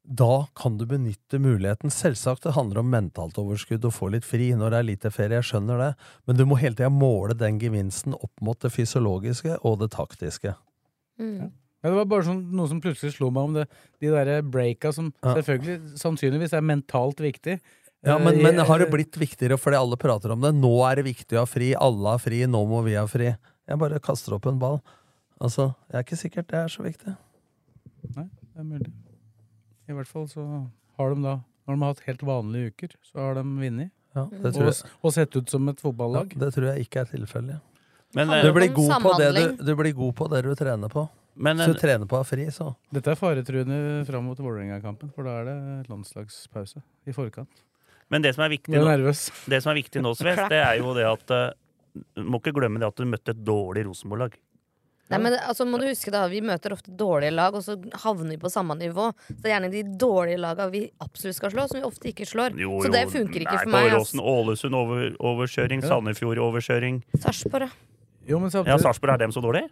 da kan du benytte muligheten. Selvsagt det handler om mentalt overskudd og få litt fri når det er lite ferie, jeg skjønner det, men du må hele tida måle den gevinsten opp mot det fysiologiske og det taktiske. Mm. Ja, det var bare sånn, noe som plutselig slo meg om det, de der breaka som Ja. selvfølgelig sannsynligvis er mentalt viktig. Ja, Eh, men, men har det blitt viktigere fordi alle prater om det? Nå er det viktig å ha fri, alle har fri, nå må vi ha fri. Jeg bare kaster opp en ball. Altså, jeg er ikke sikkert det er så viktig. Nei, det er mulig. I hvert fall så har de da, når de har hatt helt vanlige uker, så har de vunnet. Ja, og, og sett ut som et Ja, fotballag. det tror jeg ikke er tilfellet. Men, du, eh, blir god på det du, du blir god på det du trener på. Men, eh, du trener på å ha fri, så Dette er faretruende fram mot Vålerenga-kampen, for da er det landslagspause i forkant. Men det som er viktig er nå, det som er viktig nå, Sves, det er jo det at eh, Du må ikke glemme det at du møtte et dårlig Rosenborg-lag. Nei, men altså, må du huske da, Vi møter ofte dårlige lag, og så havner vi på samme nivå. Så det er gjerne de dårlige laga vi absolutt skal slå, som vi ofte ikke slår. Jo, så det jo, funker ikke nei, for meg. Åråsen. Ålesund over, overkjøring, Ja. Sandefjord overkjøring. Sarpsborg, ja. Jo, men Ja, samtidig Sarpsborg, er dem så dårlig?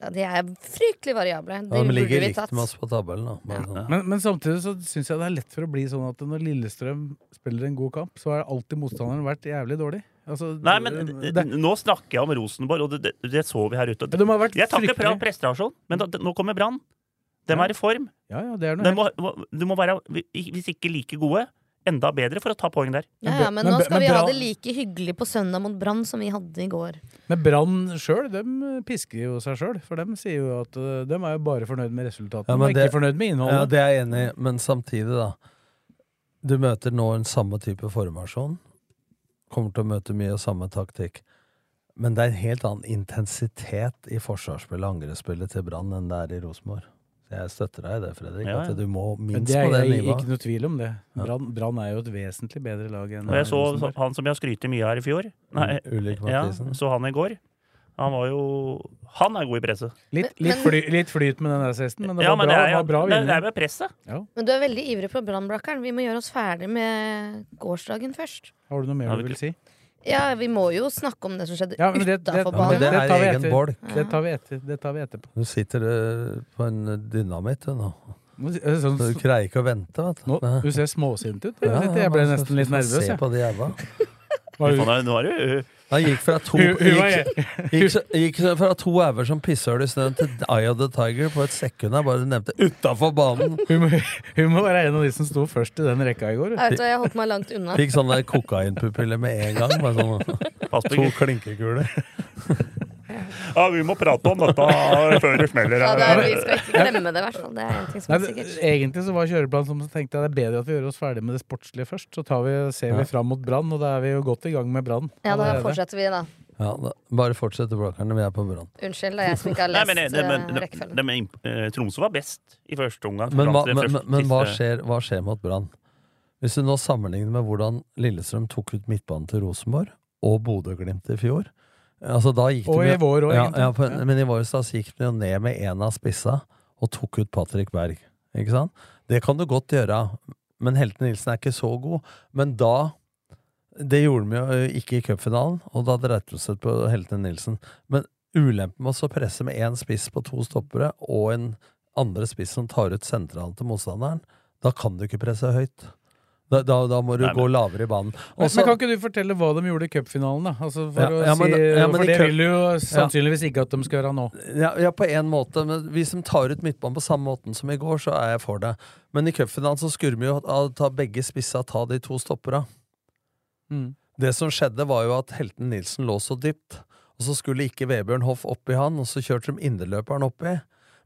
Ja. De er fryktelig variable. ja, De De burde ligger likt med oss på tabellen. Da. Ja. sånn. Men, men samtidig så syns jeg det er lett for å bli sånn at når Lillestrøm spiller en god kamp, så har alltid motstanderen vært jævlig dårlig. Altså, Nei, men det, nå snakker jeg om Rosenborg, og det, det, det så vi her ute. De har vært Jeg takker fra prestasjon, men da, det- nå kommer Brann. De Ja. er i form. Ja, ja, det er noe De må, må- du må være, hvis ikke like gode, enda bedre for å ta poeng der. Ja, ja, men Men- nå men- skal vi ha det like hyggelig på søndag mot Brann som vi hadde i går. Men Brann sjøl, dem pisker jo seg sjøl. For dem sier jo at de er jo bare fornøyd med resultatene, Ja, og men ikke det- fornøyd med Ja, det er jeg enig i, men samtidig, da. Du møter nå en samme type formasjon. Kommer til å møte mye samme taktikk. Men det er en helt annen intensitet i forsvarsspillet og angrepsspillet til Brann enn det er i Rosenborg. Jeg støtter deg i det, Fredrik. Ja, ja. At du må minst det er på det nivået. ikke noe tvil om det. Ja. Brann er jo et vesentlig bedre lag enn Og jeg så Rosenborg. han som jeg har skrytt mye her i fjor. Nei, Ulrik ja, så han i går. Han var jo Han er god i presset. Litt, litt, fly, litt flyt med den assisten, men det Ja, var men bra, det er, var bra det, det er med presset. Men du er veldig ivrig på Brannbrakkeren. Vi må gjøre oss ferdig med gårsdagen først. Har du noe mer Ja, du vil si? Ja, vi må jo snakke om det som skjedde Ja, banen det, det, ja, men det det, er tar etter. bolk. Det tar vi, etter, det tar vi etterpå. Nå sitter du på en dynamitt du nå. Nå, er det sånn, Så du greier ikke å vente, vet du. nå, du ser småsint ut. Ja, Jeg, ble nesten litt nervøs. Se på de jævla. Du- Nå er du Han gikk fra to gikk, gikk, gikk fra to auger som pisshøl i snøen til Eye of the Tiger på et sekund. Jeg Bare nevnte utafor banen. Hun må, hun må være en av de som sto først i den rekka i går. Jeg vet jeg holdt meg langt unna. Fikk sånn kokainpupiller med en gang. Bare sånn, to klinkekuler. Ja, vi må prate om dette før det smeller. Ja, det er, vi skal ikke glemme det, i hvert fall. Det er en ting som er sikkert. egentlig så var kjøreplanen som tenkte jeg det er bedre at vi gjør oss ferdig med det sportslige først. Så tar vi, ser vi fram mot Brann, og da er vi jo godt i gang med Brann. Ja, da fortsetter vi, da. Ja, da, bare fortsett, Blakkerne. Vi er på Brann. Unnskyld, det er jeg som ikke har Nei, lest men det, det, men, eh, det, rekkefølgen. det med eh, Tromsø var best i første omgang. Men, hva, men, første- men, men hva, skjer, hva skjer mot Brann? Hvis du nå sammenligner med hvordan Lillestrøm tok ut midtbanen til Rosenborg, og Bodø-Glimt i fjor altså Og i vår òg, ja, egentlig. ja. Men i vår så gikk de jo ned med én av spissa og tok ut Patrick Berg. Ikke sant? Det kan du godt gjøre, men Helten Nilsen er ikke så god. Men da Det gjorde de jo ikke i cupfinalen, og da dreit det seg på Helten Nilsen. Men ulempen med å presse med én spiss på to stoppere og en andre spiss som tar ut sentralen til motstanderen, da kan du ikke presse høyt. Da, da, da må du Nei, men- gå lavere i banen. Også- men kan ikke du fortelle hva de gjorde i cupfinalen, da? Altså for Ja, å ja, men- si, ja, for det vil jo sannsynligvis ikke at de skal gjøre nå. Ja, ja, på en måte. Men hvis de tar ut midtbanen på samme måten som i går, så er jeg for det. Men i cupfinalen så skulle vi jo ta begge spissa, ta de to stoppera. Mm. Det som skjedde, var jo at helten Nilsen lå så dypt, og så skulle ikke Vebjørn Hoff oppi han, og så kjørte de indreløperen oppi.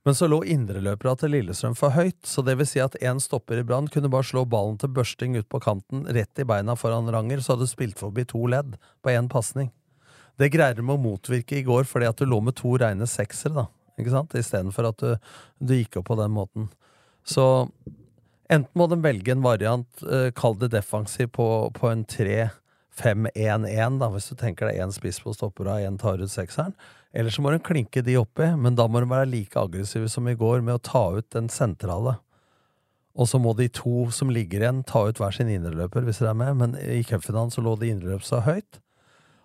Men så lå indreløperne til Lillestrøm for høyt, så det vil si at én stopper i Brann kunne bare slå ballen til børsting ut på kanten, rett i beina foran Ranger, så hadde du spilt forbi to ledd på én pasning. Det greier de å motvirke i går fordi at du lå med to reine seksere, da. Ikke sant? Istedenfor at du, du gikk opp på den måten. Så enten må de velge en variant, eh, kall det defensiv, på, på en 3-5-1-1, da, hvis du tenker deg én spiss på stoppera og én tar ut sekseren. Eller så må de klinke de oppi, men da må de være like aggressive som i går med å ta ut den sentrale. Og så må de to som ligger igjen, ta ut hver sin indreløper, hvis dere er med. Men i cupfinalen så lå de indreløp så høyt.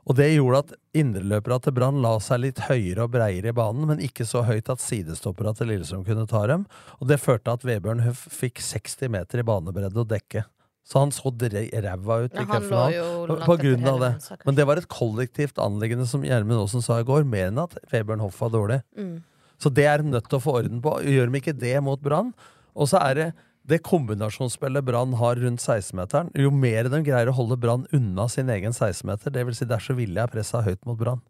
Og det gjorde at indreløperne til Brann la seg litt høyere og breiere i banen, men ikke så høyt at sidestopperne til Lillestrøm kunne ta dem. Og det førte at Vebjørn Huff fikk 60 meter i banebredde å dekke. Så han så ræva ut i Ja, cupfinalen jo på, grunn av det. Men det var et kollektivt anliggende, som Gjermund Aasen sa i går, mer enn at Vebjørn Hoff var dårlig. Mm. Så det er nødt til å få orden på. Gjør de ikke det mot Brann, og så er det det kombinasjonsspillet Brann har rundt 16-meteren, jo mer de greier å holde Brann unna sin egen 16-meter, det vil si er så villig er pressa høyt mot Brann.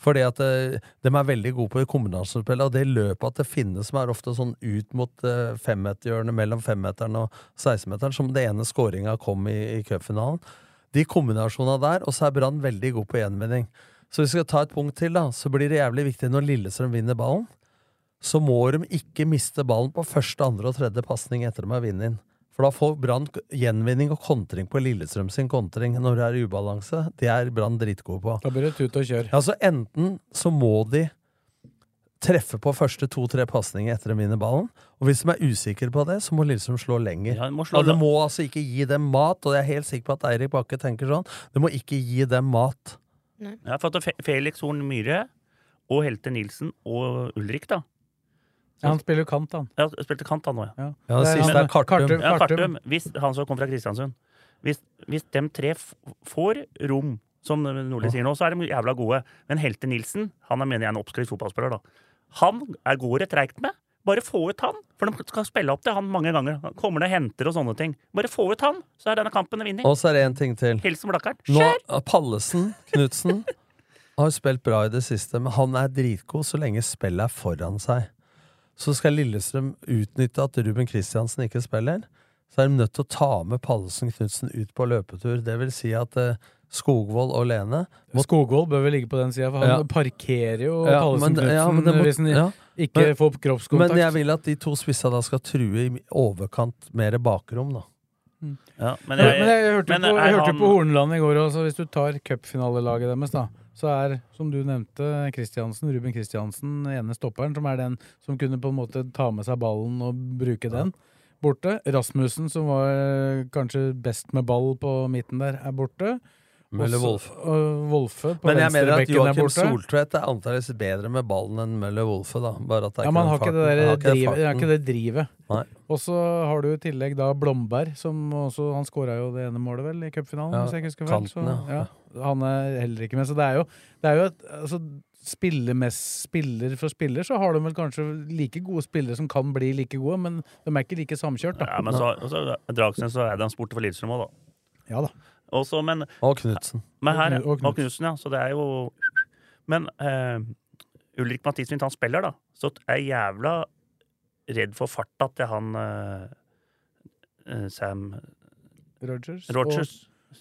Fordi at eh, de er veldig gode på kombinasjonsspill, og det løpet at det finnes som er ofte sånn ut mot uh, femmeterhjørnet mellom femmeteren og 16-meteren, som det ene skåringa kom i, i cupfinalen. De kombinasjonene der, og så er Brann veldig god på gjenvinning. Så hvis vi skal ta et punkt til, da, så blir det jævlig viktig når Lillestrøm vinner ballen. Så må de ikke miste ballen på første, andre og tredje pasning etter de har vunnet inn. For da får Brann gjenvinning og kontring på Lillestrøm sin kontring når det er ubalanse. Det er Brann dritgode på. Da blir det tut og kjør. Ja, så Enten så må de treffe på første to-tre pasninger etter de vinner ballen. Og hvis de er usikre på det, så må Lillestrøm slå lenger. Ja, de må slå og de la- må altså ikke gi dem mat, og jeg er helt sikker på at Eirik Bakke tenker sånn. det må ikke gi dem mat. Ja, for at Felix Horn Myhre og Helte Nilsen og Ulrik, da. Ja, han spiller jo kant, han. Ja, spilte kant, han òg, ja. Ja, det siste er Kartum. Ja, Kartum. Hvis, han som kom fra Kristiansund. Hvis, hvis de tre f får rom, som Nordli sier nå, så er de jævla gode. Men Helte Nilsen, han er mener jeg en oppskrytt fotballspiller, da. Han er går det treigt med. Bare få ut han, for de skal spille opp til han mange ganger. Han kommer ned og henter og sånne ting. Bare få ut han, så er denne kampen vunnet. Og så er det én ting til. Hilsen Blakkaren. Nå, Pallesen, Knutsen, har spilt bra i det siste, men han er dritgod så lenge spillet er foran seg. Så skal Lillestrøm utnytte at Ruben Kristiansen ikke spiller, så er de nødt til å ta med Pallesen Knutsen ut på løpetur. Det vil si at eh, Skogvold og Lene må Skogvold bør vel ligge på den sida, for han Ja. parkerer jo Ja, Pallesen Knutsen ja, må- hvis han ja. ikke Men- får kroppskontakt. Men jeg vil at de to spissa da skal true i overkant mer bakrom, da. Ja, Men jeg, men jeg hørte, men på, jeg hørte han- på Horneland i går også, hvis du tar cupfinalelaget deres, da, så er, som du nevnte, Kristiansen, Ruben Kristiansen, ene stopperen, som er den som kunne på en måte ta med seg ballen og bruke den, borte. Rasmussen, som var eh, kanskje best med ball på midten der, er borte. Møller Wolfe. Wolfe på Men jeg mener at Joakim. Soltvedt er antakeligvis bedre med ballen enn Møller Wolfe, da. Bare at det er Ja, men han har ikke det der Han har ikke det drivet. Og så har du i tillegg da Blomberg, som også Han skåra jo det ene målet, vel, i cupfinalen, Ja, hvis jeg ikke husker feil. Så, ja. Han er heller ikke med. Så det er jo, det er jo et altså, spiller, mest, spiller for spiller, så har de vel kanskje like gode spillere som kan bli like gode, men de er ikke like samkjørt, da. Ja, men så, så Dragsnes og Adams borte for Lillestrøm òg, da. Ja da. Også, men, Og Knutsen. men her, Og Knut- og Knutsen, ja. Så det er jo Men eh, Ulrik Mathisen, hvis han spiller, da, så er jeg jævla redd for farta til han eh, eh, Sam Rogers. Rogers.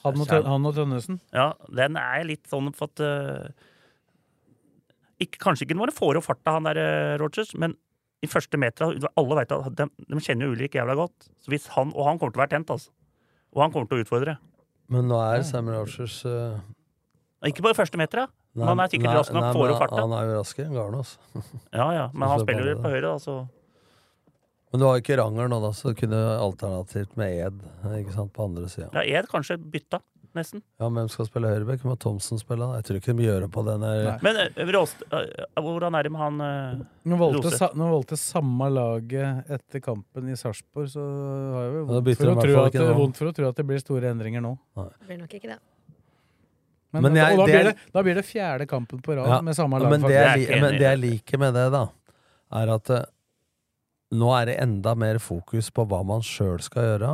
Og han og. Han og Tønnesen. Ja, den er litt sånn for at eh, ikke, Kanskje ikke den var får opp farta, han der eh, Rogers, men i første meter Alle vet at de, de kjenner jo Ulrik jævla godt. Så hvis han, og han kommer til å være tent, altså. Og han kommer til å utfordre. Men nå er Sam Rogers uh, Ikke på de første metera. Han er sikkert rask nok, får opp farta. Han er jo raskere enn Garne, altså. Ja, ja, men han spiller jo på høyre, da, så Men du har ikke Ranger nå, da, så du kunne alternativt med Ed ikke sant, på andre sida. Ja, Ed kanskje bytta, nesten. Ja, hvem skal spille høyrebekk? Må Thomsen spille? Jeg tror ikke de gjør det på den der Men Rost, Råst, eh, hvordan er det med han eh, Nå valgte, sa, nå valgte samme laget etter kampen i Sarpsborg, så har jeg jo vondt for, å tro at, det, vondt for å tro at det blir store endringer nå. Det blir nok ikke det. Men, Men jeg- da, det blir det, da blir det fjerde kampen på rad Ja, med samme lag. Men det, jeg, men det jeg liker med det, da, er at eh, nå er det enda mer fokus på hva man sjøl skal gjøre.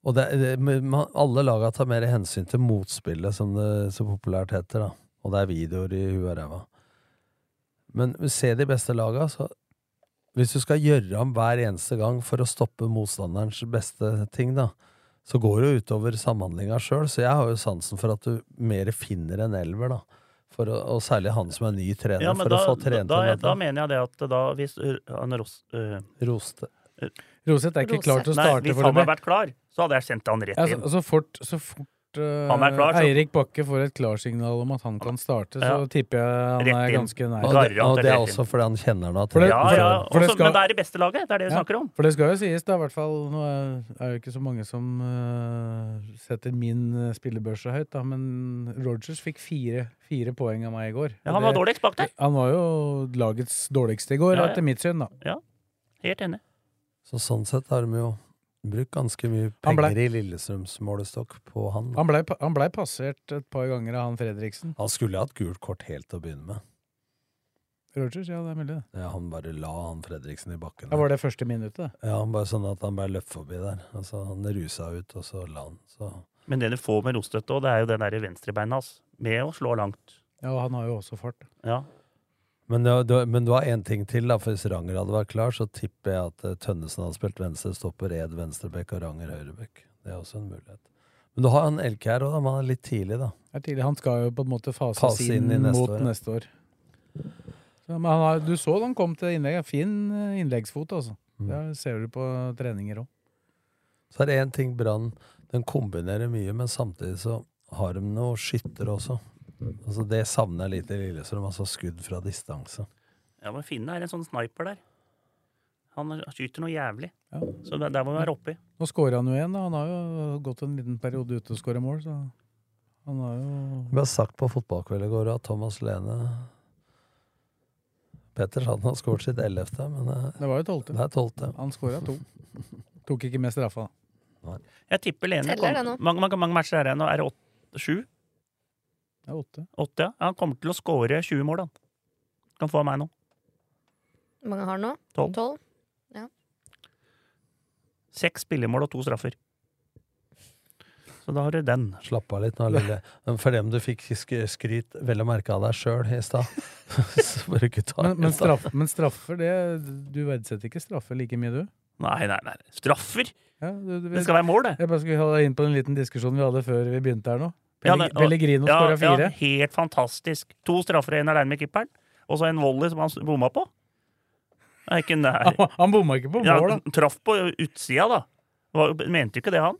Og det, det, man, alle laga tar mer hensyn til motspillet, som det så populært heter. da Og det er videoer i huet og ræva. Men se de beste laga, så Hvis du skal gjøre om hver eneste gang for å stoppe motstanderens beste ting, da, så går det jo utover samhandlinga sjøl. Så jeg har jo sansen for at du mer finner en elver, da. For å, og særlig han som er ny trener, Ja, for da, å få trent da, da, da mener jeg det at da hvis uh, han Ros, uh, Roste. Roseth er ikke klar til å Nei, starte hvis han hadde vært klar, så hadde jeg sendt han rett Ja, så, inn. så fort, så fort uh, er klar, så- Eirik Bakke får et klarsignal om at han kan starte, så Ja. tipper jeg han Rett er ganske nær. Og det, og det er også fordi han kjenner noe For det- Ja, ja, for det skal- men det er det beste laget. Det er det vi Ja, snakker om. For det skal jo sies, da, i hvert fall Nå er, det jo ikke så mange som uh, setter min uh, spillebørse høyt, da, men Rogers fikk fire, fire poeng av meg i går. Ja, han var dårligst bak der. Han var jo lagets dårligste i går, Ja, ja. etter mitt syn, da. Ja, helt enig. Så sånn sett har de jo brukt ganske mye penger ble- i Lillestrøms målestokk på han. Han blei ble passert et par ganger av han Fredriksen. Han skulle hatt gult kort helt til å begynne med. Rogers, ja, det er mulig. Ja, han bare la han Fredriksen i bakken. Ja, var det første minuttet. Ja, han bare sånn at han bare løp forbi der. Altså, han rusa ut, og så la han. Så. Men det du får med Rostøtte òg, det er jo den der venstrebeina hans. Med å slå langt. Ja, og han har jo også fart. Ja. Men, du, du, men du har én ting til, da, for hvis Ranger hadde vært klar, så tipper jeg at eh, Tønnesen hadde spilt venstre stopper, Ed venstrebekk og Ranger høyrebekk. Det er også en mulighet. Men du har en Elkjær òg, men han er litt tidlig, da. Er tidlig. Han skal jo på en måte fases Fase inn inn, neste mot år, ja. neste år. Så, men han har, du så han kom til innlegget. Fin eh, innleggsfot, altså. Mm. Det ser du på treninger òg. Så er det én ting Brann Den kombinerer mye, men samtidig så har de noe skytter også. Altså Det savner jeg litt i Lillestrøm. Altså skudd fra distanse. Ja, men Finne er en sånn sniper der. Han skyter noe jævlig. Så der, der må vi være oppi. Nå skårer han jo igjen. da. Han har jo gått en liten periode ute og skåret mål, så han har jo Vi har sagt på fotballkveld i går at Thomas Lene Petter sa han har skåret sitt ellevte, men eh, Det var jo tolvte. det er tolvte. Han skåra to. Tok ikke med straffa. Jeg tipper Lene Teller det kom, nå? mange, mange, mange matcher er det nå? Er det åtte, sju? Det er åtte. Åtte, ja. Han kommer til å skåre 20 mål, han. Kan få av meg nå. Hvor mange har han nå? Tolv. Tolv? Ja. Seks spillemål og to straffer. Så da har du den. Slapp av litt nå, lille. For dem du fikk skryt vel å merke av deg sjøl i stad, Men, men, straff, men straffer, det Du verdsetter ikke straffer like mye, du? Nei, nei, nei. Straffer! Ja, du, du, Det skal være mål, det. Jeg bare skulle ha deg inn på en liten diskusjon vi hadde før vi begynte her nå. Ja, Pelleg- Pellegrino ja, skåra fire. Ja, helt fantastisk. To straffer og én alene med keeperen. Og så en volley som han bomma på. Ikke nær. Han, han bomma ikke på mål, da. traff på utsida, da. Var, mente ikke det, han.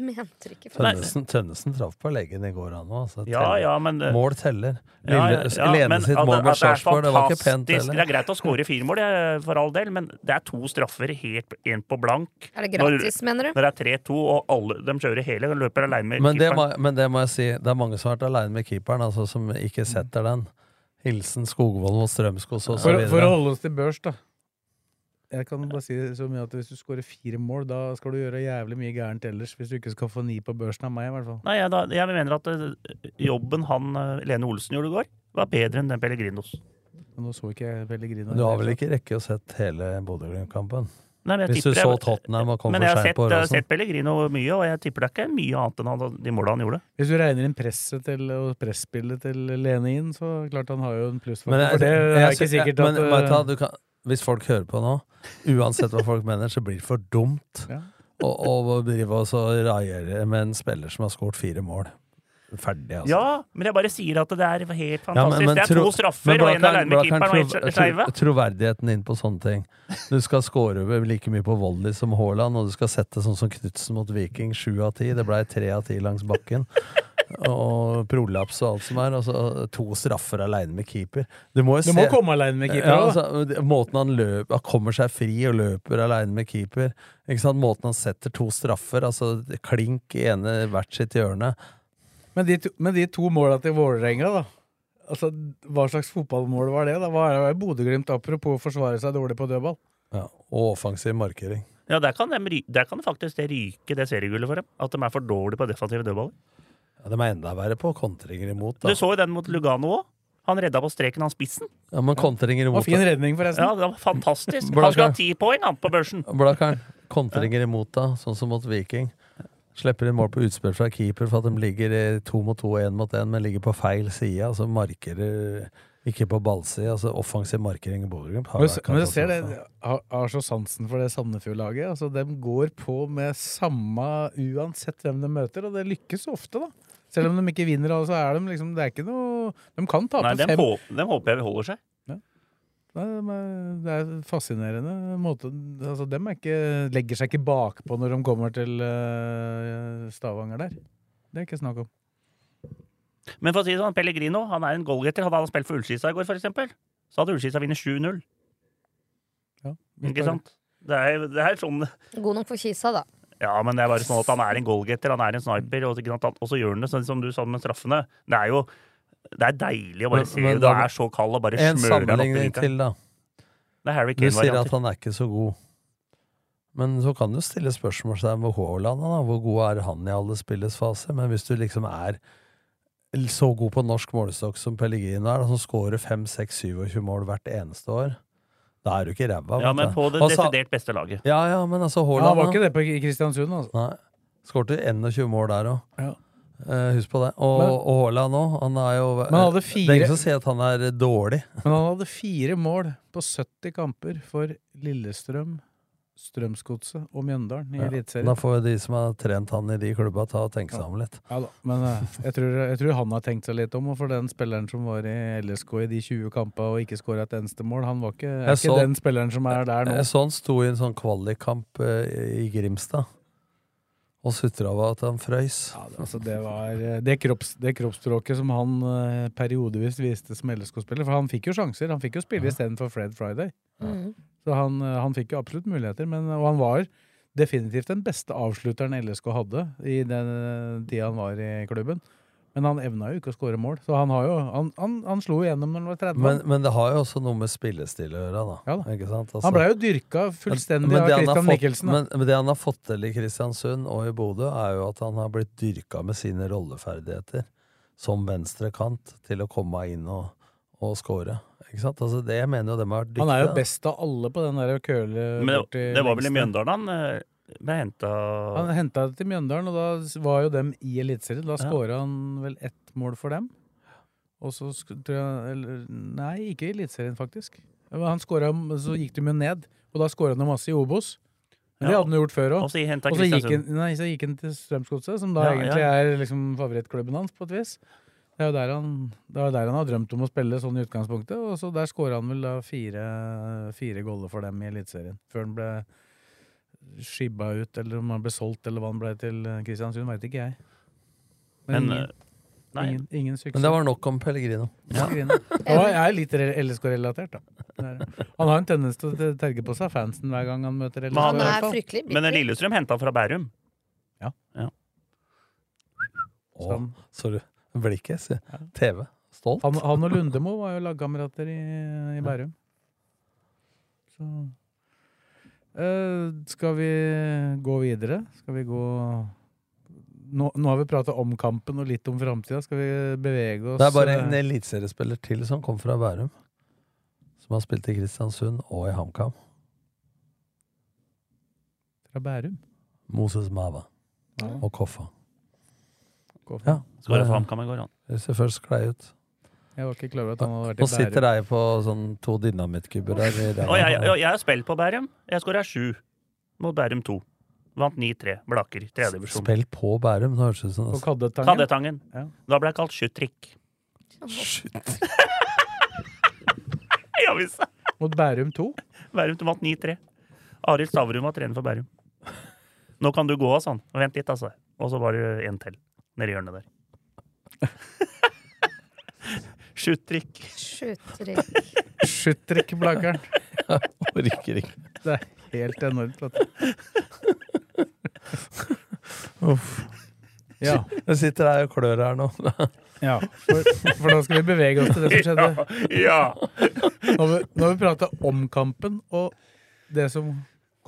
Mente ikke Tønnesen, Tønnesen traff på leggen i går, han òg. Altså, Ja, ja, eh, mål teller. Lille, ja, Lene sitt mål er Sarpsborg, det var ikke pent heller. Det er greit å skåre fire mål, for all del, men det er to straffer, helt én på blank. Er det gratis, Når- mener du? Når det er 3-2, og alle de kjører hele, de løper aleine med Men det, må, men det må jeg si, det er mange som har vært aleine med keeperen, altså, som ikke setter den. Hilsen Skogvold mot Strømskog og så For, for å holde oss til børs, da. Jeg kan bare si så mye at Hvis du skårer fire mål, da skal du gjøre jævlig mye gærent ellers. Hvis du ikke skal få ni på børsen av meg, i hvert fall. Nei, jeg, da, jeg mener at eh, jobben han eh, Lene Olsen gjorde i går, var bedre enn den Pellegrinos. Men Nå så ikke jeg Pellegrino. Du har vel ikke rekke å sett hele Bodø-Glimt-kampen? Nei, men jeg Hvis du så Tottenham og kom Men for seint på Rosen. Men jeg har sett Pellegrino mye, og jeg tipper det er ikke mye annet enn han, de måla han gjorde. Hvis du regner inn presset til, og presspillet til Lene inn, så klart han har jo en pluss. For, Men, det er jeg- ikke sikkert men, at vet Hvis folk hører på nå, uansett hva folk mener, så blir det for dumt Ja. å, å drive og raiere med en spiller som har skåret fire mål. Ferdig, altså. Ja, men jeg bare sier at det er helt Ja, fantastisk. men- men det er to straffer og en alene med keeperen og en skeive. tro- Troverdigheten inn på sånne ting. Du skal score like mye på volley som Haaland, og du skal sette sånn som Knutsen mot Viking, sju av ti. Det blei tre av ti langs bakken. Og prolaps og alt som er. Altså, to straffer aleine med keeper. Du må jo Du må se komme alene med keeper Ja, altså, måten han løper Han kommer seg fri og løper aleine med keeper. Ikke sant? Måten han setter to straffer, altså klink ene hvert sitt hjørne. Men de, to, men de to måla til Vålerenga, da. Altså, Hva slags fotballmål var det? da? Hva er det Bodø-Glimt apropos å forsvare seg dårlig på dødball? Ja, og offensiv markering. Ja, der kan, de, ry- der kan faktisk det ryke, det seriegullet for dem. At de er for dårlige på defensive dødballer. Ja, de er enda verre på kontringer imot. Da. Du så jo den mot Lugano òg. Han redda på streken, han spissen. Ja, men kontringer imot Og fin redning, forresten. Ja, det var fantastisk. Han skulle ha ti poeng, han, på børsen. Blakkaren. Kontringer imot, da, sånn som mot Viking. Slipper inn mål på utspill fra keeper for at de ligger eh, to mot to og én mot én, men ligger på feil side. Altså markerer ikke på ballside. Altså offensiv markering i Bodø-Glimt Men, jeg ser det, har, har så sansen for det Sandefjord-laget. Altså, de går på med samme uansett hvem de møter, og det lykkes ofte, da. Selv om de ikke vinner, så er de liksom Det er ikke noe De kan tape Nei, dem, fem håp, dem håper jeg holder seg. Nei, Det er fascinerende måte altså, De er ikke, legger seg ikke bakpå når de kommer til uh, Stavanger der. Det er ikke snakk om. Men for å si det sånn, Pellegrino han er en goalgetter. Hadde han spilt for Ullskisa i går, for eksempel, så hadde Ullskisa vunnet 7-0. Ja, Ikke sant? Det er, det er sånn God nok for Kisa, da. Ja, men det er bare sånn at han er en goalgetter, han er en sniper, og, og så gjør han det sånn som du sa med straffene. Det er jo det er deilig å bare Men- se men du er så kald og bare smører den opp En sammenligning til, da. Du sier at han er ikke så god. Men så kan du stille spørsmålstegn ved Haaland. Hvor god er han i alle spillets fase? Men hvis du liksom er så god på norsk målestokk som Pellegrino er, som skårer 5, 6, 27 mål hvert eneste år, da er du ikke ræva. Ja, men på det altså, desidert beste laget. Ja, ja, men altså Ja, han var ikke det på Kristiansund, altså. Nei. Skårte 21 mål der òg. Ja. husk på det. Og, Men- og Haaland òg. Han er jo Men han fire, Det er ingen som sier at han er dårlig. Men han hadde fire mål på 70 kamper for Lillestrøm, Strømsgodset og Mjøndalen i Ja, Eliteserien. Da får de som har trent han i de klubba, ta og tenke seg om litt. Ja da, men eh, jeg tror, jeg tror han har tenkt seg litt om, og for den spilleren som var i LSK i de 20 kampene og ikke skåra et eneste mål, han var ikke, er Jeg ikke så- den spilleren som er der nå. Jeg så han sto i en sånn kvalikkamp eh, i Grimstad og sutra over at han frøys. Ja, det- altså det var eh, det, kropps, det kroppsspråket som han eh, periodevis viste som LSK-spiller. For han fikk jo sjanser. Han fikk jo spille istedenfor Fred Friday. Mm. Så han, eh, han fikk jo absolutt muligheter. Men, og han var definitivt den beste avslutteren LSK hadde i den eh, tida han var i klubben. Men han evna jo ikke å skåre mål. Så han, har jo, han, han, han slo igjennom når han var 30. Men, men det har jo også noe med spillestil å gjøre, da. Ja da. Altså- han blei jo dyrka fullstendig av Christian Michelsen. Men, men det han har fått til i Kristiansund og i Bodø, er jo at han har blitt dyrka med sine rolleferdigheter som venstre kant til å komme inn og, og score. Ikke sant? Altså, det mener jo dem har vært dyktige. Han er jo best av alle på den der køle Men det, det var vel i. Mjøndalen han eh, ble henta Han henta det til Mjøndalen, og da var jo dem i Eliteserien. Da Ja. han vel ett mål for dem. Og så tror jeg eller, Nei, ikke i Eliteserien, faktisk. Han scoret, Så gikk de jo ned, og da skåra han masse i Obos. Men det hadde han gjort før òg. og så gikk, han- nei, så gikk han til Strømsgodset, som da Ja, egentlig ja. er liksom favorittklubben hans, på et vis. Det er jo der han, det er der han har drømt om å spille sånn i utgangspunktet, og så der skåra han vel da fire, fire goller for dem i Eliteserien. Før han ble skibba ut, eller om han ble solgt, eller hva han ble til eh, Kristiansund, veit ikke jeg. Men, ingen, eh, nei. ingen, ingen. Men det var nok om Pellegrino. Ja. Jeg er litt LSK-relatert, da. Han har en tendens til å terge på seg fansen hver gang han møter LSK. Men han er Men. Lillestrøm henta fra Bærum. Ja. Å, Sånn. Blikket? se. TV. Stolt. Han, han og Lundemo var jo lagkamerater i, i Bærum. Så uh, Skal vi gå videre? Skal vi gå Nå, nå har vi prata om kampen og litt om framtida. Skal vi bevege oss Det er bare eh, en eliteseriespiller til som kom fra Bærum. Som har spilt i Kristiansund og i HamKam. fra Bærum? Moses Mava. Ja. Og Koffa. Koffa. Ja, Skåra for HamKam i går, han. Det ser først sklei ut. Jeg var ikke klar over at han hadde vært Nå sitter jeg på sånn to dynamittkubber der. Og jeg, jeg, jeg har spilt på Bærum. Jeg skåra sju mot Bærum 2. Vant 9-3. Blaker. Tredjedivisjon. Spill på Bærum. det høres ut som På Kaddetangen. Kaddetangen. Ja. Da ble jeg kalt Skytrik. Ja visst. Mot Bærum 2. Bærum vant 9-3. Arild Stavrum var trener for Bærum. Nå kan du gå, sa han. Vent litt, altså. Og så var det en til nedi hjørnet der. Skytrik. Skjutrik. Skytrik, Blakkeren. Orker ikke. Det er helt enormt. Vet du. Uff. Ja. Jeg sitter her og klør her nå. Ja, for, for da skal vi bevege oss til det som skjedde. Ja! Nå har vi, nå har vi prata om kampen og det som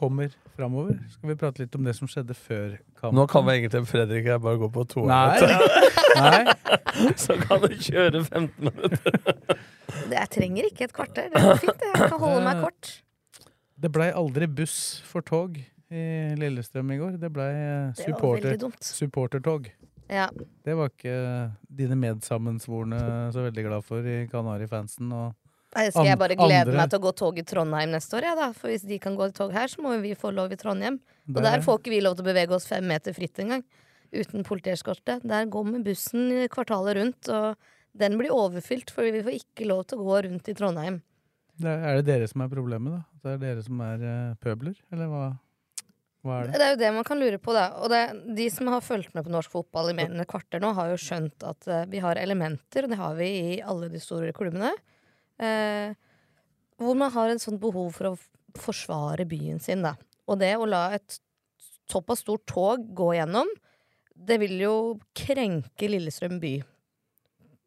kommer framover. Skal vi prate litt om det som skjedde før kampen? Nå kan vi egentlig Fredrik jeg bare gå på to Nei. Nei. Så kan du kjøre 15 minutter. Jeg trenger ikke et kvarter. Det går fint. Jeg kan holde meg kort. Det blei aldri buss for tog i Lillestrøm i går. Det blei supporter, supportertog. Ja. Det var ikke dine medsammensvorne så veldig glad for i Kanari-fansen. og Nei, skal jeg bare glede andre- meg til å gå tog i Trondheim neste år, ja, da. For hvis de kan gå i tog her, så må vi få lov i Trondheim. Og Der- der får ikke vi lov til å bevege oss fem meter fritt engang. Uten politieskorte. Der går vi bussen i kvartalet rundt, og den blir overfylt, for vi får ikke lov til å gå rundt i Trondheim. Det er, er det dere som er problemet, da? Det er dere som er eh, pøbler, eller hva, hva er det? Det er jo det man kan lure på, da. Og det, de som har fulgt med på norsk fotball i mer enn et kvarter nå, har jo skjønt at uh, vi har elementer, og det har vi i alle de store klubbene, eh, hvor man har en sånn behov for å forsvare byen sin, da. Og det å la et såpass stort tog gå gjennom, det vil jo krenke Lillestrøm by,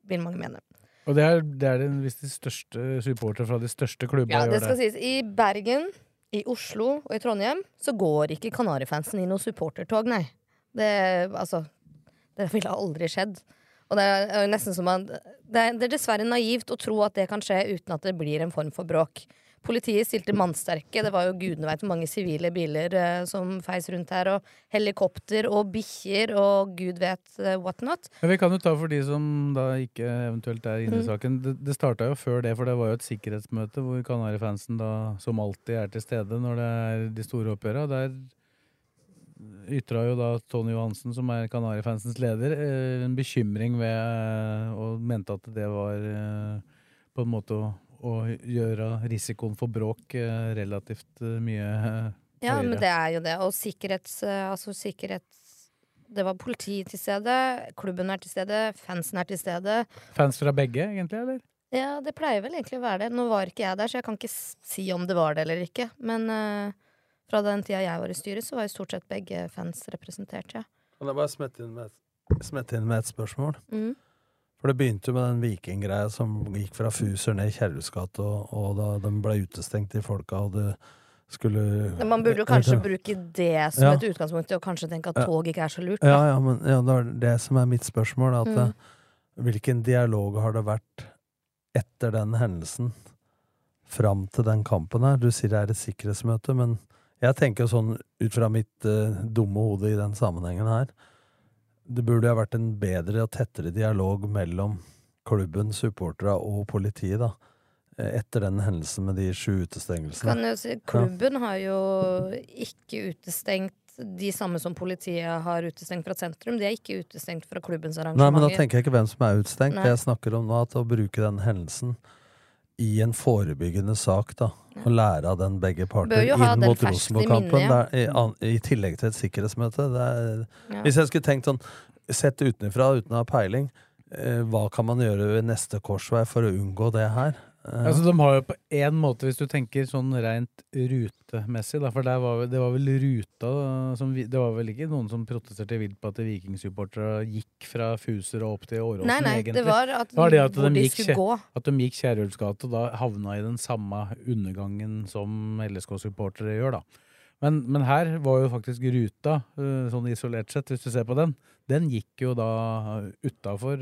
vil mange mene. Og det er, det er den, visst de største supportere fra de største klubba Ja, det skal det. sies. I Bergen, i Oslo og i Trondheim så går ikke Kanarifansen i noe supportertog, nei. Det, altså, det ville aldri skjedd. Og det er nesten som at det er, det er dessverre naivt å tro at det kan skje uten at det blir en form for bråk. Politiet stilte mannsterke. Det var jo gudene veit hvor mange sivile biler eh, som feis rundt her. Og helikopter og bikkjer og gud vet eh, what not. Men vi kan jo ta for de som da ikke eventuelt er inne i Mm. saken. Det, det starta jo før det, for det var jo et sikkerhetsmøte hvor Kanarifansen da som alltid er til stede når det er de store oppgjøra. Der ytra jo da Tony Johansen, som er Kanarifansens leder, eh, en bekymring ved eh, Og mente at det var eh, på en måte å, å gjøre risikoen for bråk relativt mye høyere. Ja, men det er jo det. Og sikkerhets... Altså sikkerhets... Det var politi til stede, klubben er til stede, fansen er til stede. Fans fra begge, egentlig, eller? Ja, det pleier vel egentlig å være det. Nå var ikke jeg der, så jeg kan ikke si om det var det eller ikke. Men eh, fra den tida jeg var i styret, så var jo stort sett begge fans representert, ja. Kan jeg bare smette inn med et, smette inn med et spørsmål? Mm. For det begynte jo med den vikinggreia som gikk fra Fuser ned i Kjerrus og, og da de ble utestengt, de folka, og det skulle man burde jo kanskje bruke det som Ja. et utgangspunkt, og kanskje tenke at tog ikke er så lurt. Ja, da. ja, men ja, det er det som er mitt spørsmål. At, Mm. eh, Hvilken dialog har det vært etter den hendelsen fram til den kampen her? Du sier det er et sikkerhetsmøte, men jeg tenker sånn ut fra mitt uh, dumme hode i den sammenhengen her Det burde ha vært en bedre og tettere dialog mellom klubben, supporterne og politiet, da. eh, Etter den hendelsen med de sju utestengelsene. Si, klubben har jo ikke utestengt de samme som politiet har utestengt fra sentrum. De er ikke utestengt fra klubbens Nei, men da tenker jeg ikke hvem som er utestengt. Nei. Jeg snakker om nå at å bruke den hendelsen i en forebyggende sak, da. å lære av den begge parter inn mot Rosenborg-kampen. ja. I, I tillegg til et sikkerhetsmøte. Det er, Ja. Hvis jeg skulle tenkt sånn, sett utenfra uten å ha peiling, eh, hva kan man gjøre ved neste korsvei for å unngå det her? Eh, Altså, de har jo på én måte, hvis du tenker sånn rent rutemessig, da, for der var, vel- det var vel ruta som vi, Det var vel ikke noen som protesterte vilt på at vikingsupportere gikk fra Fuser og opp til Åråsen, Nei, nei, egentlig. det var at- det det at hvor de gikk, gå. At de gikk Kjerulfs gate og da havna i den samme undergangen som LSK-supportere gjør, da. Men, men her var jo faktisk ruta, eh, sånn isolert sett, hvis du ser på den, den gikk jo da utafor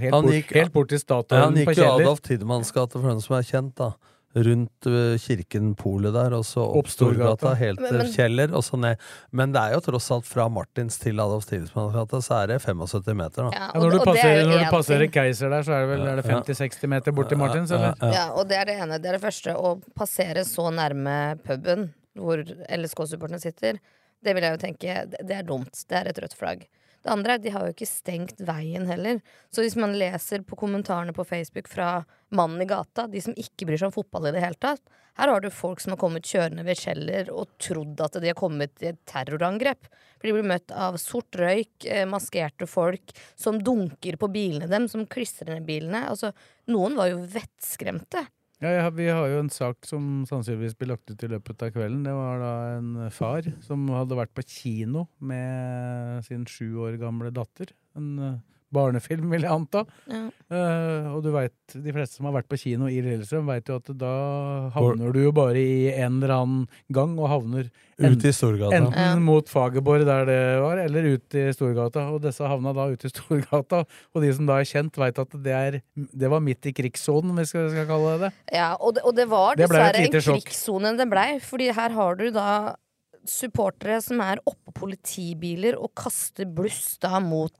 helt, Han bort- helt bort til Ja, Statoil han gikk jo Adolf Tidemanns gate, for den som er kjent, da. Rundt øh, kirken Polet der, og så opp Storgata. Helt til Kjeller, og så ned. Men det er jo tross alt fra Martins til Adolf Tidemanns gate, så er det 75 meter, da. Ja, når du passerer, når du passerer Keiser der, så er det vel er det 50-60 meter bort til Martins, eller? Ja, og det er det ene. Det er det første. Å passere så nærme puben hvor LSK-supporterne sitter, det vil jeg jo tenke det er dumt. Det er et rødt flagg. Det andre er de har jo ikke stengt veien heller. Så hvis man leser på kommentarene på Facebook fra mannen i gata, de som ikke bryr seg om fotball i det hele tatt Her har du folk som har kommet kjørende ved Kjeller og trodd at de har kommet i et terrorangrep. For de blir møtt av sort røyk, eh, maskerte folk som dunker på bilene dem, som klistrer ned bilene. Altså, noen var jo vettskremte. Ja, ja, vi har jo en sak som sannsynligvis blir lagt ut i løpet av kvelden. Det var da en far som hadde vært på kino med sin sju år gamle datter. En eh, barnefilm, vil jeg anta. Ja. Uh, og du vet, de fleste som har vært på kino i Lillestrøm, vet jo at da havner du jo bare i en eller annen gang, og havner Ut i Storgata. enten Ja. mot Fagerborg, der det var, eller ut i Storgata. Og disse havna da ute i Storgata. Og de som da er kjent, veit at det, er, det var midt i krigssonen, hvis vi skal kalle det det. Ja, og det, og det var dessverre en krigssone det blei. Fordi her har du da supportere som er oppå politibiler og kaster bluss da mot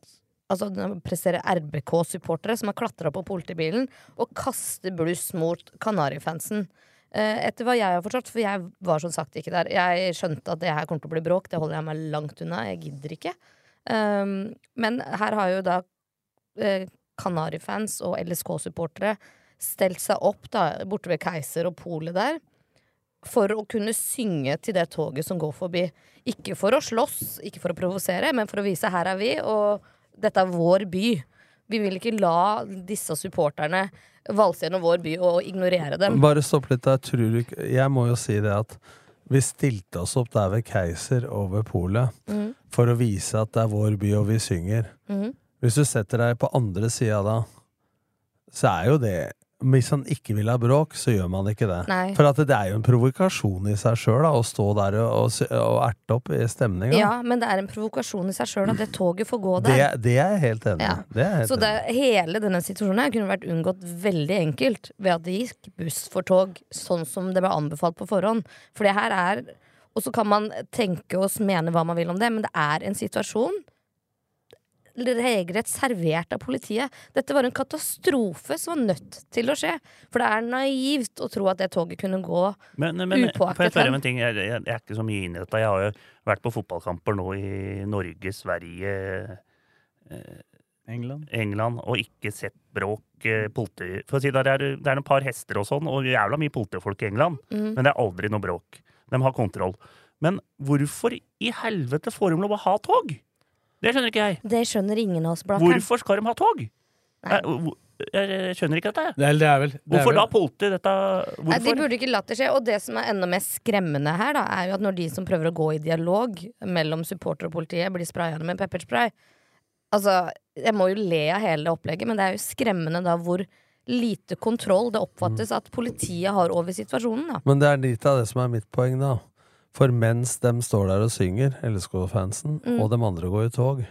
Altså presserer RBK-supportere som har klatra på politibilen og kaster bluss mot Kanarifansen. Eh, etter hva jeg har forstått, for jeg var som sagt ikke der. Jeg skjønte at det her kommer til å bli bråk, det holder jeg meg langt unna. Jeg gidder ikke. Um, men her har jo da eh, og LSK-supportere stelt seg opp da, borte ved Keiser og Polet der for å kunne synge til det toget som går forbi. Ikke for å slåss, ikke for å provosere, men for å vise her er vi, og dette er vår by. Vi vil ikke la disse supporterne valse gjennom vår by og ignorere dem. Bare stopp litt der. Tror du ikke Jeg må jo si det at vi stilte oss opp der ved Keiser og ved Polet mm. for å vise at det er vår by, og vi synger. Mm. Hvis du setter deg på andre sida da, så er jo det Hvis han ikke vil ha bråk, så gjør man ikke det. Nei. For at det er jo en provokasjon i seg sjøl å stå der og, og, og erte opp i stemninga. Ja, men det er en provokasjon i seg sjøl at det toget får gå der. det er jeg helt enig i. Ja. Det Så det, hele denne situasjonen her kunne vært unngått veldig enkelt ved at det gikk buss for tog, sånn som det ble anbefalt på forhånd. For det her er Og så kan man tenke og mene hva man vil om det, men det er en situasjon regelrett servert av politiet. Dette var en katastrofe som var nødt til å skje. For det er naivt å tro at det toget kunne gå Men, men jeg upåaktet ting? Jeg, jeg, jeg er ikke så mye inn i dette. Jeg har jo vært på fotballkamper nå i Norge, Sverige, eh, England. England, og ikke sett bråk. eh, Politi. For å si det er, det er noen par hester og sånn, og jævla mye politifolk i England. Mm. Men det er aldri noe bråk. De har kontroll. Men hvorfor i helvete får de lov å ha tog? Det skjønner ikke jeg. Det skjønner ingen av oss, blant Hvorfor skal de ha tog? Jeg, hvor- jeg skjønner ikke dette. Det er, det er vel det er Hvorfor vel- da politi dette? Nei, Hvorfor? de burde ikke latt det skje. Og det som er enda mer skremmende her, da, er jo at når de som prøver å gå i dialog mellom supporter og politiet, blir spraya med pepperspray Altså, jeg må jo le av hele det opplegget, men det er jo skremmende da hvor lite kontroll det oppfattes at politiet har over situasjonen, da. Men det er litt av det som er mitt poeng, da. For mens de står der og synger, LSK-fansen, Mm. og de andre går i tog,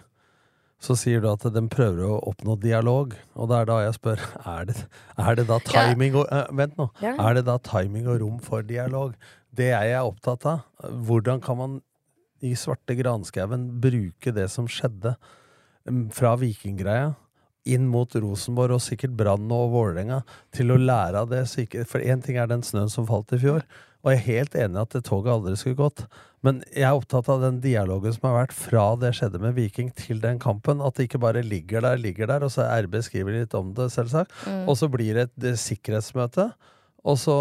så sier du at de prøver å oppnå dialog. Og det er da jeg spør er det, er det da timing og uh, Vent nå. Ja. Er det da timing og rom for dialog? Det er jeg opptatt av. Hvordan kan man i svarte granskauen bruke det som skjedde mm, fra vikinggreia inn mot Rosenborg og sikkert Brann og Vålerenga, til å lære av det. For én ting er den snøen som falt i fjor, og jeg er helt enig i at det toget aldri skulle gått. Men jeg er opptatt av den dialogen som har vært fra det skjedde med Viking til den kampen. At det ikke bare ligger der, ligger der, og så RB skriver litt om det, selvsagt. Mm. Og så blir det et eh, sikkerhetsmøte, og så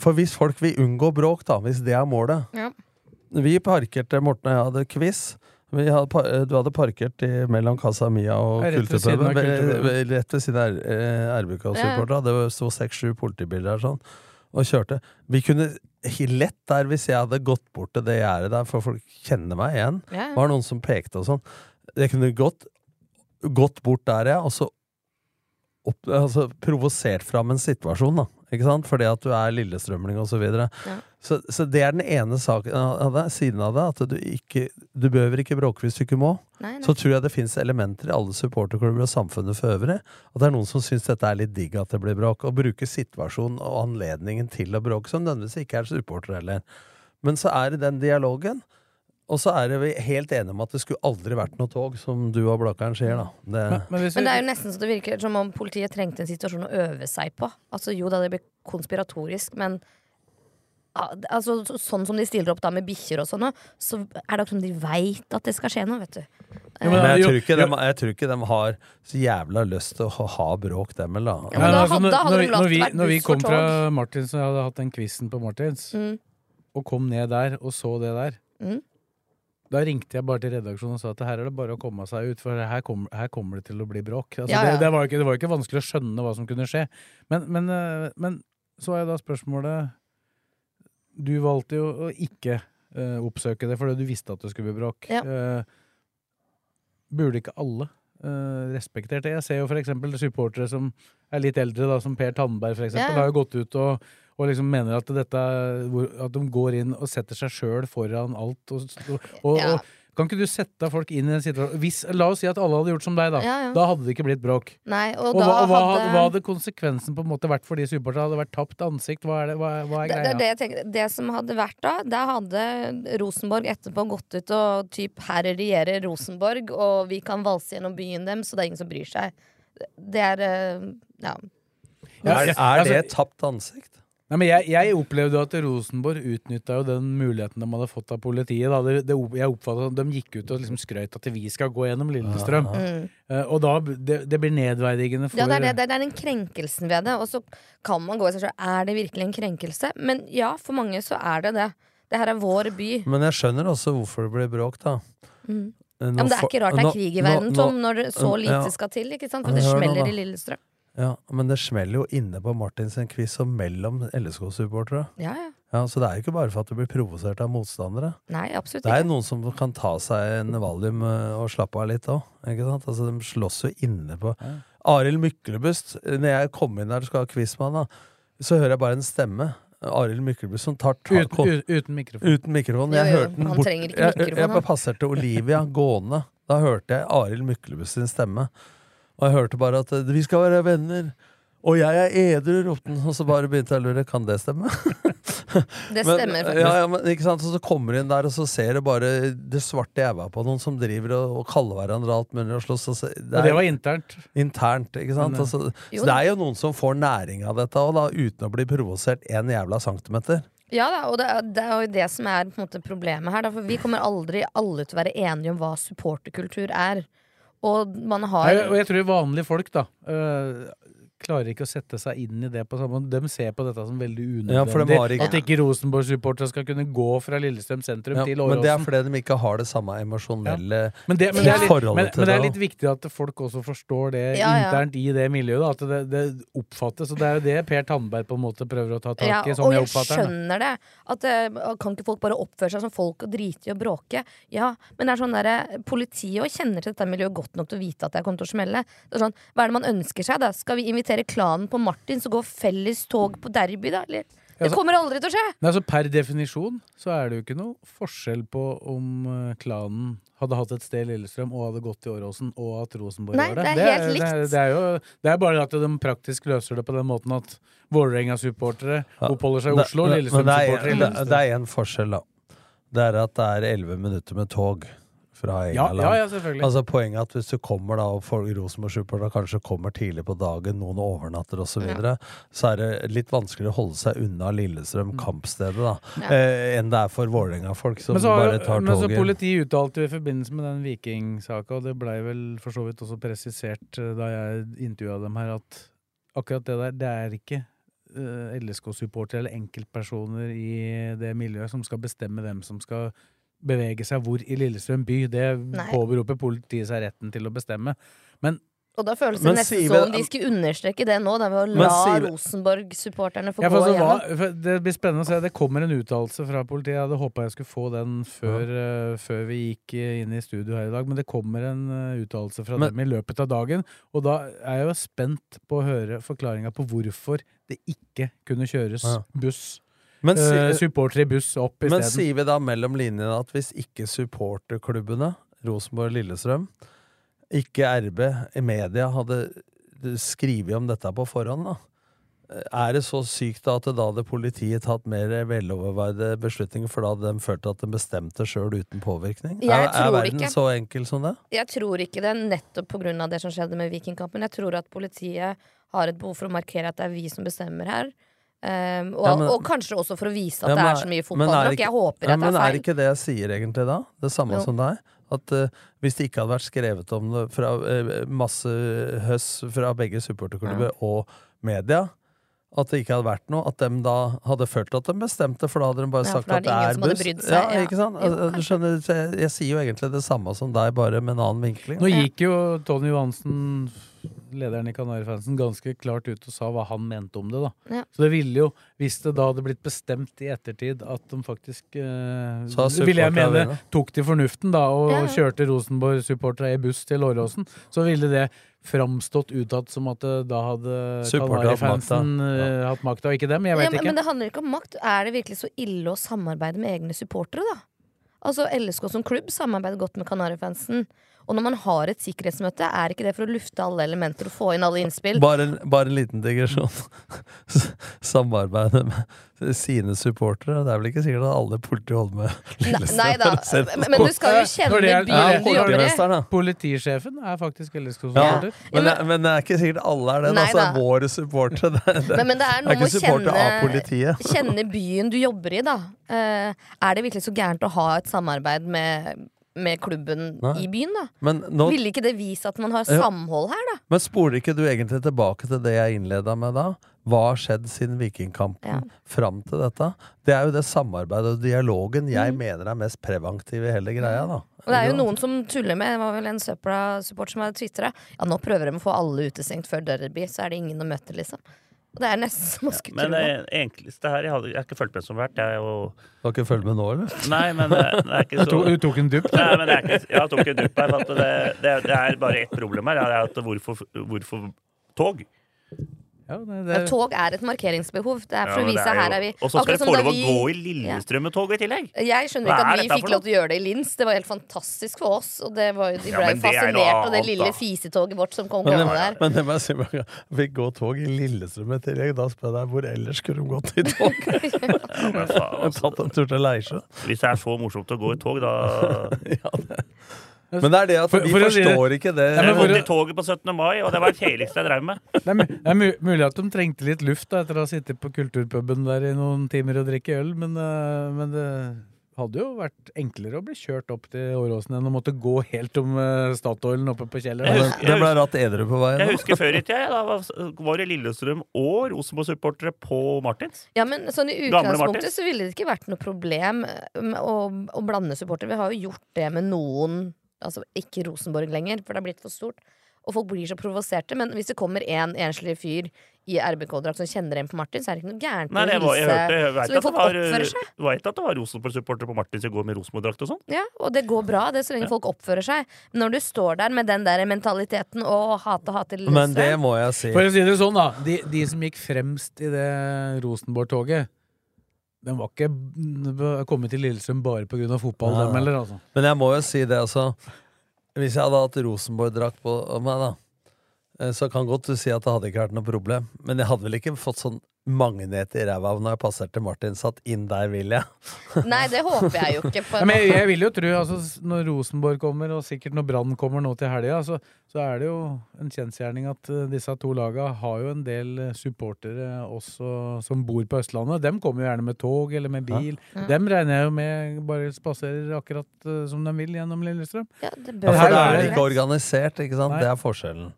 For hvis folk vil unngå bråk, da, hvis det er målet Ja. Vi parkerte, Morten og jeg hadde quiz. Vi hadde, eh, du hadde parkert i, mellom Casa Mia og Kulturpuben. Rett ved siden av eh, RBK-supporterne. Det var- sto seks-sju politibiler der. sånn, og kjørte. Vi kunne lett der, hvis jeg hadde gått bort til det gjerdet der, for folk kjenner meg igjen. Ja, Var Det noen som pekte og sånn. Jeg kunne gått, gått bort der, ja, og så opp, altså, provosert fram en situasjon, da. Ikke sant? Fordi at du er lillestrømling og så videre. Ja. Så, så det er den ene saken av det, siden av det, at du ikke Du behøver ikke bråke hvis du ikke må. Nei, nei. Så tror jeg det fins elementer i alle supporterklubber og samfunnet for øvrig. At det er noen som syns dette er litt digg at det blir bråk, og bruker situasjonen og anledningen til å bråke, som nødvendigvis ikke er supporter heller. Men så er det den dialogen. Og så er vi helt enige om at det skulle aldri vært noe tog, som du og Blakkaren sier, da. Det, Men det er jo nesten så det virker som om politiet trengte en situasjon å øve seg på. Altså Jo da, det blir konspiratorisk, men altså, sånn som de stiller opp da med bikkjer og sånn, så er det akkurat som de veit at det skal skje noe, vet du. men jeg tror, ikke de, jeg tror ikke de har så jævla lyst til å ha bråk, dem heller. da. Nei, men altså, når, når, vi- når, vi, når vi kom fra Martins, og jeg hadde hatt den quizen på Martins, Mm. og kom ned der og så det der, Mm. Da ringte jeg bare til redaksjonen og sa at her er det bare å komme seg ut, for her, kom, her kommer det til å bli bråk. Altså, Ja, ja. Det, det, var ikke, det var ikke vanskelig å skjønne hva som kunne skje. Men, men, eh, men så er da spørsmålet Du valgte jo å ikke uh, oppsøke det fordi du visste at det skulle bli bråk. Ja. Uh, burde ikke alle uh, respektert det? Jeg ser jo for eksempel supportere som er litt eldre, da, som Per Tandberg for eksempel, har jo gått ut og, og liksom mener at, dette, at de går inn og setter seg sjøl foran alt. Og, og, og, Ja. og kan ikke du sette folk inn i en situasjon Hvis, La oss si at alle hadde gjort som deg, da. Ja, ja. Da hadde det ikke blitt bråk. Nei, og, Og, da hva, og hva, hadde hva hadde konsekvensen på en måte vært for de supporterne? Hadde det vært tapt ansikt? Hva er, det, hva, hva er det, det greia? det jeg. Det som hadde vært da, da hadde Rosenborg etterpå gått ut og typ 'her regjerer Rosenborg', og vi kan valse gjennom byen dem, så det er ingen som bryr seg. Det er eh, ja. Er, er det altså- et tapt ansikt? Nei, men jeg, jeg opplevde at Rosenborg utnytta jo den muligheten de hadde fått av politiet. Da. Det, det, jeg oppfattet at De gikk ut og liksom skrøt at vi skal gå gjennom Lillestrøm. Mm. Eh, og da det, det blir nedverdigende for Ja, det er, det, det er den krenkelsen ved det. Og så kan man gå i seg sjøl. Er det virkelig en krenkelse? Men ja, for mange så er det det. Det her er vår by. Men jeg skjønner også hvorfor det blir bråk, da. Mm. Nå, Ja, men det er ikke rart det er krig i verden, Tom, når det så lite ja. skal til. ikke sant? For det smeller i Lillestrøm. Ja, men det smeller jo inne på Martins en quiz og mellom LSK-supportere. Ja, ja. Ja, så det er jo ikke bare for at du blir provosert av motstandere. Nei, absolutt ikke. Det er ikke. noen som kan ta seg en valium eh, og slappe av litt òg. Altså, de slåss jo inne på Arild Myklebust, når jeg kom inn der og skal ha quiz med han, da, så hører jeg bare en stemme. Arild Myklebust som tar tak Uten, uten mikrofon. Uten mikrofon. Jeg jo, hørte han bort trenger ikke jeg, jeg, jeg, han. passerte Olivia gående. Da hørte jeg Arild Myklebust sin stemme. Og jeg hørte bare at eh, 'vi skal være venner'. Og jeg er edru, ropte han. Og så bare begynte jeg å lure. Kan det stemme? Det Men, stemmer faktisk. Ja, ja, men, ikke sant? Så, så kommer du inn der, og så ser du bare det svarte jævla på noen som driver og, og kaller hverandre alt mulig og slåss. og så- det var internt. Internt, ikke sant? Men, eh, Altså, så det er jo noen som får næring av dette òg, uten å bli provosert en jævla centimeter. Ja da, og det er, det er jo det som er på en måte problemet her. Da, for vi kommer aldri alle til å være enige om hva supporterkultur er. Og man har Nei, og jeg tror vanlige folk, da, øh, klarer ikke å sette seg inn i det på samme måte. De ser på dette som veldig Ja, for de unødvendig. har ikke- At ikke Rosenborg-supportere skal kunne gå fra Lillestrøm sentrum Ja, til men det er fordi de ikke har det samme emosjonelle Men det, men, det er litt, forholdet men, til men det er litt viktig at folk også forstår det Ja, ja. internt i det miljøet. Da, at det, det oppfattes. Og det er jo det Per Tandberg på en måte prøver å ta tak Ja, i, og sånn jeg jeg skjønner det. At uh, Kan ikke folk bare oppføre seg som folk og drite i å bråke? Ja, men det er sånn der, politiet kjenner til dette miljøet godt nok til å vite at det kommer til å smelle. Det er sånn, Hva er det man ønsker seg? da? Skal vi invitere klanen på Martin, så går felles tog på Derby, da? Eller? Det kommer aldri til å skje! Nei, altså Per definisjon så er det jo ikke noe forskjell på om eh, klanen hadde hatt et sted i Lillestrøm og hadde gått i Åråsen, og at Rosenborg Nei, var det. det er Det helt det, er, det, er jo, det er bare at de praktisk løser det på den måten at Vålerenga-supportere oppholder seg i Oslo, er- Lillestrøm-supportere i Lillestrøm. Det er en forskjell, da. Det er at det er elleve minutter med tog fra Ja, England. ja, ja, selvfølgelig. Altså Poenget er at hvis du kommer da, og folk Rosenborg-supporterne kanskje kommer tidlig på dagen, noen overnatter osv., så, videre, så er det litt vanskelig å holde seg unna Lillestrøm kampstedet da, Ja. eh, enn det er for Vålerenga-folk som Men så, har- bare tar men så. Politiet uttalte jo i forbindelse med den Viking-saka, og det blei vel for så vidt også presisert eh, da jeg intervjua dem her, at akkurat det der, det er ikke eh, LSK-supportere eller enkeltpersoner i det miljøet som skal bestemme hvem som skal bevege seg hvor i Lillestrøm by. Det påberoper politiet seg retten til å bestemme. Men Og da føles det nesten som om de skulle understreke det nå, da, ved å la Rosenborg-supporterne få Ja, gå for så igjennom. det blir spennende å se. Det kommer en uttalelse fra politiet. Jeg hadde håpa jeg skulle få den før, eh, før vi gikk eh, inn i studio her i dag, men det kommer en uh, uttalelse fra Men- dem i løpet av dagen. Og da er jeg jo spent på å høre forklaringa på hvorfor det ikke kunne kjøres Ja. buss. Men uh, supporter supportere i buss opp Men isteden. sier vi da mellom linjene at hvis ikke supporterklubbene, Rosenborg og Lillestrøm, ikke RB i media hadde skrevet om dette på forhånd, da? Er det så sykt da at da hadde politiet tatt mer veloverveide beslutninger, for da hadde de følt at de bestemte sjøl uten påvirkning? Jeg er, er verden ikke. så enkel som det? Jeg tror ikke det, nettopp pga. det som skjedde med Vikingkampen. Jeg tror at politiet har et behov for å markere at det er vi som bestemmer her. Um, og, Ja, men- og kanskje også for å vise at Ja, det er så mye men er Jeg håper ja, at det Men er det ikke det jeg sier egentlig da? Det samme Jo. som deg? At uh, hvis det ikke hadde vært skrevet om det fra uh, masse høss fra begge supporterklubber og media, at det ikke hadde vært noe, at de da hadde følt at de bestemte, for da hadde de bare Ja, sagt er at det er buss. Ja, ja. ikke sant? Jo, Altså, du skjønner, jeg, jeg sier jo egentlig det samme som deg, bare med en annen vinkling. Nå gikk jo Tony Johansen, lederen i Kanarifansen, ganske klart ut og sa hva han mente om det. da. Ja. Så det ville jo, hvis det da hadde blitt bestemt i ettertid at de faktisk eh, Ville jeg mene tok til fornuften da og Ja, ja. kjørte Rosenborg-supportere i buss til Åråsen, så ville det framstått utad som at da hadde Kanarifansen makta. eh, hatt makta, og ikke dem. Jeg Ja, vet men, ikke. men det handler ikke om makt. Er det virkelig så ille å samarbeide med egne supportere, da? Altså LSK som klubb samarbeider godt med Kanarifansen. Og når man har et sikkerhetsmøte, er ikke det for å lufte alle elementer og få inn alle innspill? Bare en, bare en liten digresjon. Samarbeide med sine supportere. Det er vel ikke sikkert at alle politi holder med Lillestrøm da, men, men du skal jo kjenne er- byen Ja, du jobber i. Politisjefen er faktisk Ja, LSK-supporter. men, det- men det er ikke sikkert alle er det. Nei Altså, da. våre supportere. Det, det, Men, men det er noe ikke med å av kjenne, politiet. kjenne byen du jobber i, da. Uh, er det virkelig så gærent å ha et samarbeid med, med klubben Nei. i byen, da? Men, nå, Ville ikke det vise at man har samhold her, da? men spoler ikke du egentlig tilbake til det jeg innleda med da? Hva har skjedd siden Vikingkampen Ja. fram til dette? Det er jo det samarbeidet og dialogen jeg Mm. mener er mest preventiv i hele greia. da Og det er jo noen som tuller med Det var vel en Søpla-support som hadde tvitra. Ja, nå prøver de å få alle utestengt før derby, så er det ingen å møte, liksom. Det er nesten som å skulle Men tro det det. enkleste her Jeg, hadde, jeg har ikke fulgt med som vært. Jeg og... Du har ikke fulgt med nå, eller? Nei, men det, det er ikke Du så tok, du tok en dupp? Nei, men det er ikke, jeg tok en dupp her. For at det, det, det er bare ett problem her. Det er at hvorfor, hvorfor tog? Ja, det, Ja, tog er et markeringsbehov. Det er for Ja, å vise jo... her er vi Og så skal dere det få lov å gå i Ja. Lillestrøm-toget i tillegg! Jeg skjønner ikke at vi fikk lov til å gjøre det i Lins. Det var helt fantastisk for oss. Og det var de ble jo det er fascinert av det lille fisetoget vårt som kom det, gående der. men det må jeg si meg, vi går Fikk gå tog i Lillestrøm i tillegg. Da spør jeg hvor ellers skulle de gått i tog? Ja, men faen, altså. Tatt en tur til Leirsjø. Hvis det er så morsomt å gå i tog, da Men det er det at For- vi for forstår ikke det. Jeg måtte i toget på 17. mai, og det var det kjedeligste jeg drev med. Det er, det er mulig at de trengte litt luft da, etter å ha sittet på kulturpuben der i noen timer og drikke øl, men, eh, men det hadde jo vært enklere å bli kjørt opp til Åråsen enn å måtte gå helt om uh, Statoilen oppe på kjelleren. Det, ble ratt edru på veien. Jeg husker før i tida, da var, det Lillestrøm og Rosenborg-supportere på Martins. Ja, men sånn I utgangspunktet så ville det ikke vært noe problem um, å, å blande supportere. Vi har jo gjort det med noen, altså ikke Rosenborg lenger, for det har blitt for stort. Og folk blir så provoserte. Men hvis det kommer en enslig fyr i RBK-drakt som kjenner en på Martin, så er det ikke noe gærent Nei, det å var, jeg, hørte, jeg vet at det folk var, oppfører seg. vet at det var Rosenborg-supporter på Martin som går med Rosenborg-drakt og sånn. Ja, og det går bra, det så lenge folk oppfører seg. Men når du står der med den der mentaliteten og hate, hate Men det må jeg si. For å si det sånn, da. De, de som gikk fremst i det Rosenborg-toget, de var ikke kommet til Lillestrøm bare pga. fotball, ja. dem heller, altså. Men jeg må jo si det, altså. Hvis jeg hadde hatt Rosenborg-drakt på meg, da, eh, så kan godt du si at det hadde ikke vært noe problem. Men jeg hadde vel ikke fått sånn magnet i ræva når jeg passerte Martin. Satt inn der, vil jeg. Nei, det håper jeg jo ikke. På en men jeg, jeg vil jo tro, altså, når Rosenborg kommer, og sikkert når Brann kommer nå til helga, så, så er det jo en kjensgjerning at eh, disse to laga har jo en del eh, supportere også som bor på Østlandet. Dem kommer jo gjerne med tog eller med bil. Ja. Dem regner jeg jo med bare spaserer akkurat eh, som de vil gjennom Lillestrøm. Ja, det Ja, for da er det det ikke organisert, ikke sant? Nei. Det er forskjellen.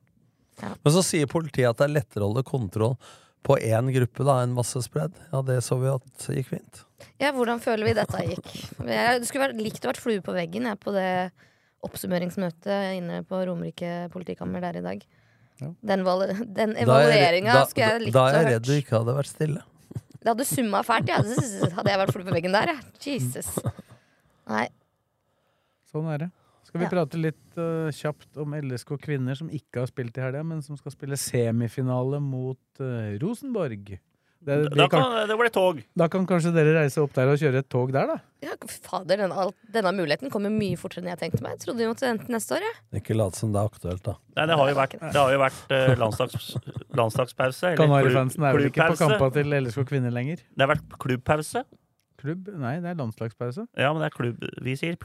Ja. Men så sier politiet at det er lettere å holde kontroll på én gruppe da en masse spredd. Ja, det så vi at gikk fint. Ja, hvordan føler vi dette gikk? Jeg det skulle vært, likt å vært flue på veggen jeg, på det oppsummeringsmøtet inne på Romerike politikammer der i dag. Ja. Den, den er evalueringa skulle jeg likt Da er jeg redd du ikke hadde vært stille. Det hadde summa fælt, ja. hadde jeg vært flue på veggen der. Ja. Jesus. Nei. Sånn er det. Skal vi Ja. prate litt uh, kjapt om LSK kvinner som ikke har spilt i helga, men som skal spille semifinale mot uh, Rosenborg. Det, Da kan, kan, det ble tog. da kan kanskje dere reise opp der og kjøre et tog der, da? Ja, fader, denne, all, denne muligheten kommer mye fortere enn jeg tenkte meg. Jeg trodde vi måtte vente neste år, jeg. Ikke lat som det er aktuelt, da. Nei, det har jo vært, det har jo vært eh, landslags, landslagspause. eller Kanarifansen er vel ikke på kampa til LSK kvinner lenger? Det har vært klubbpause. Klubb? Nei, det er landslagspause. Ja, men det er klubb. Vi sier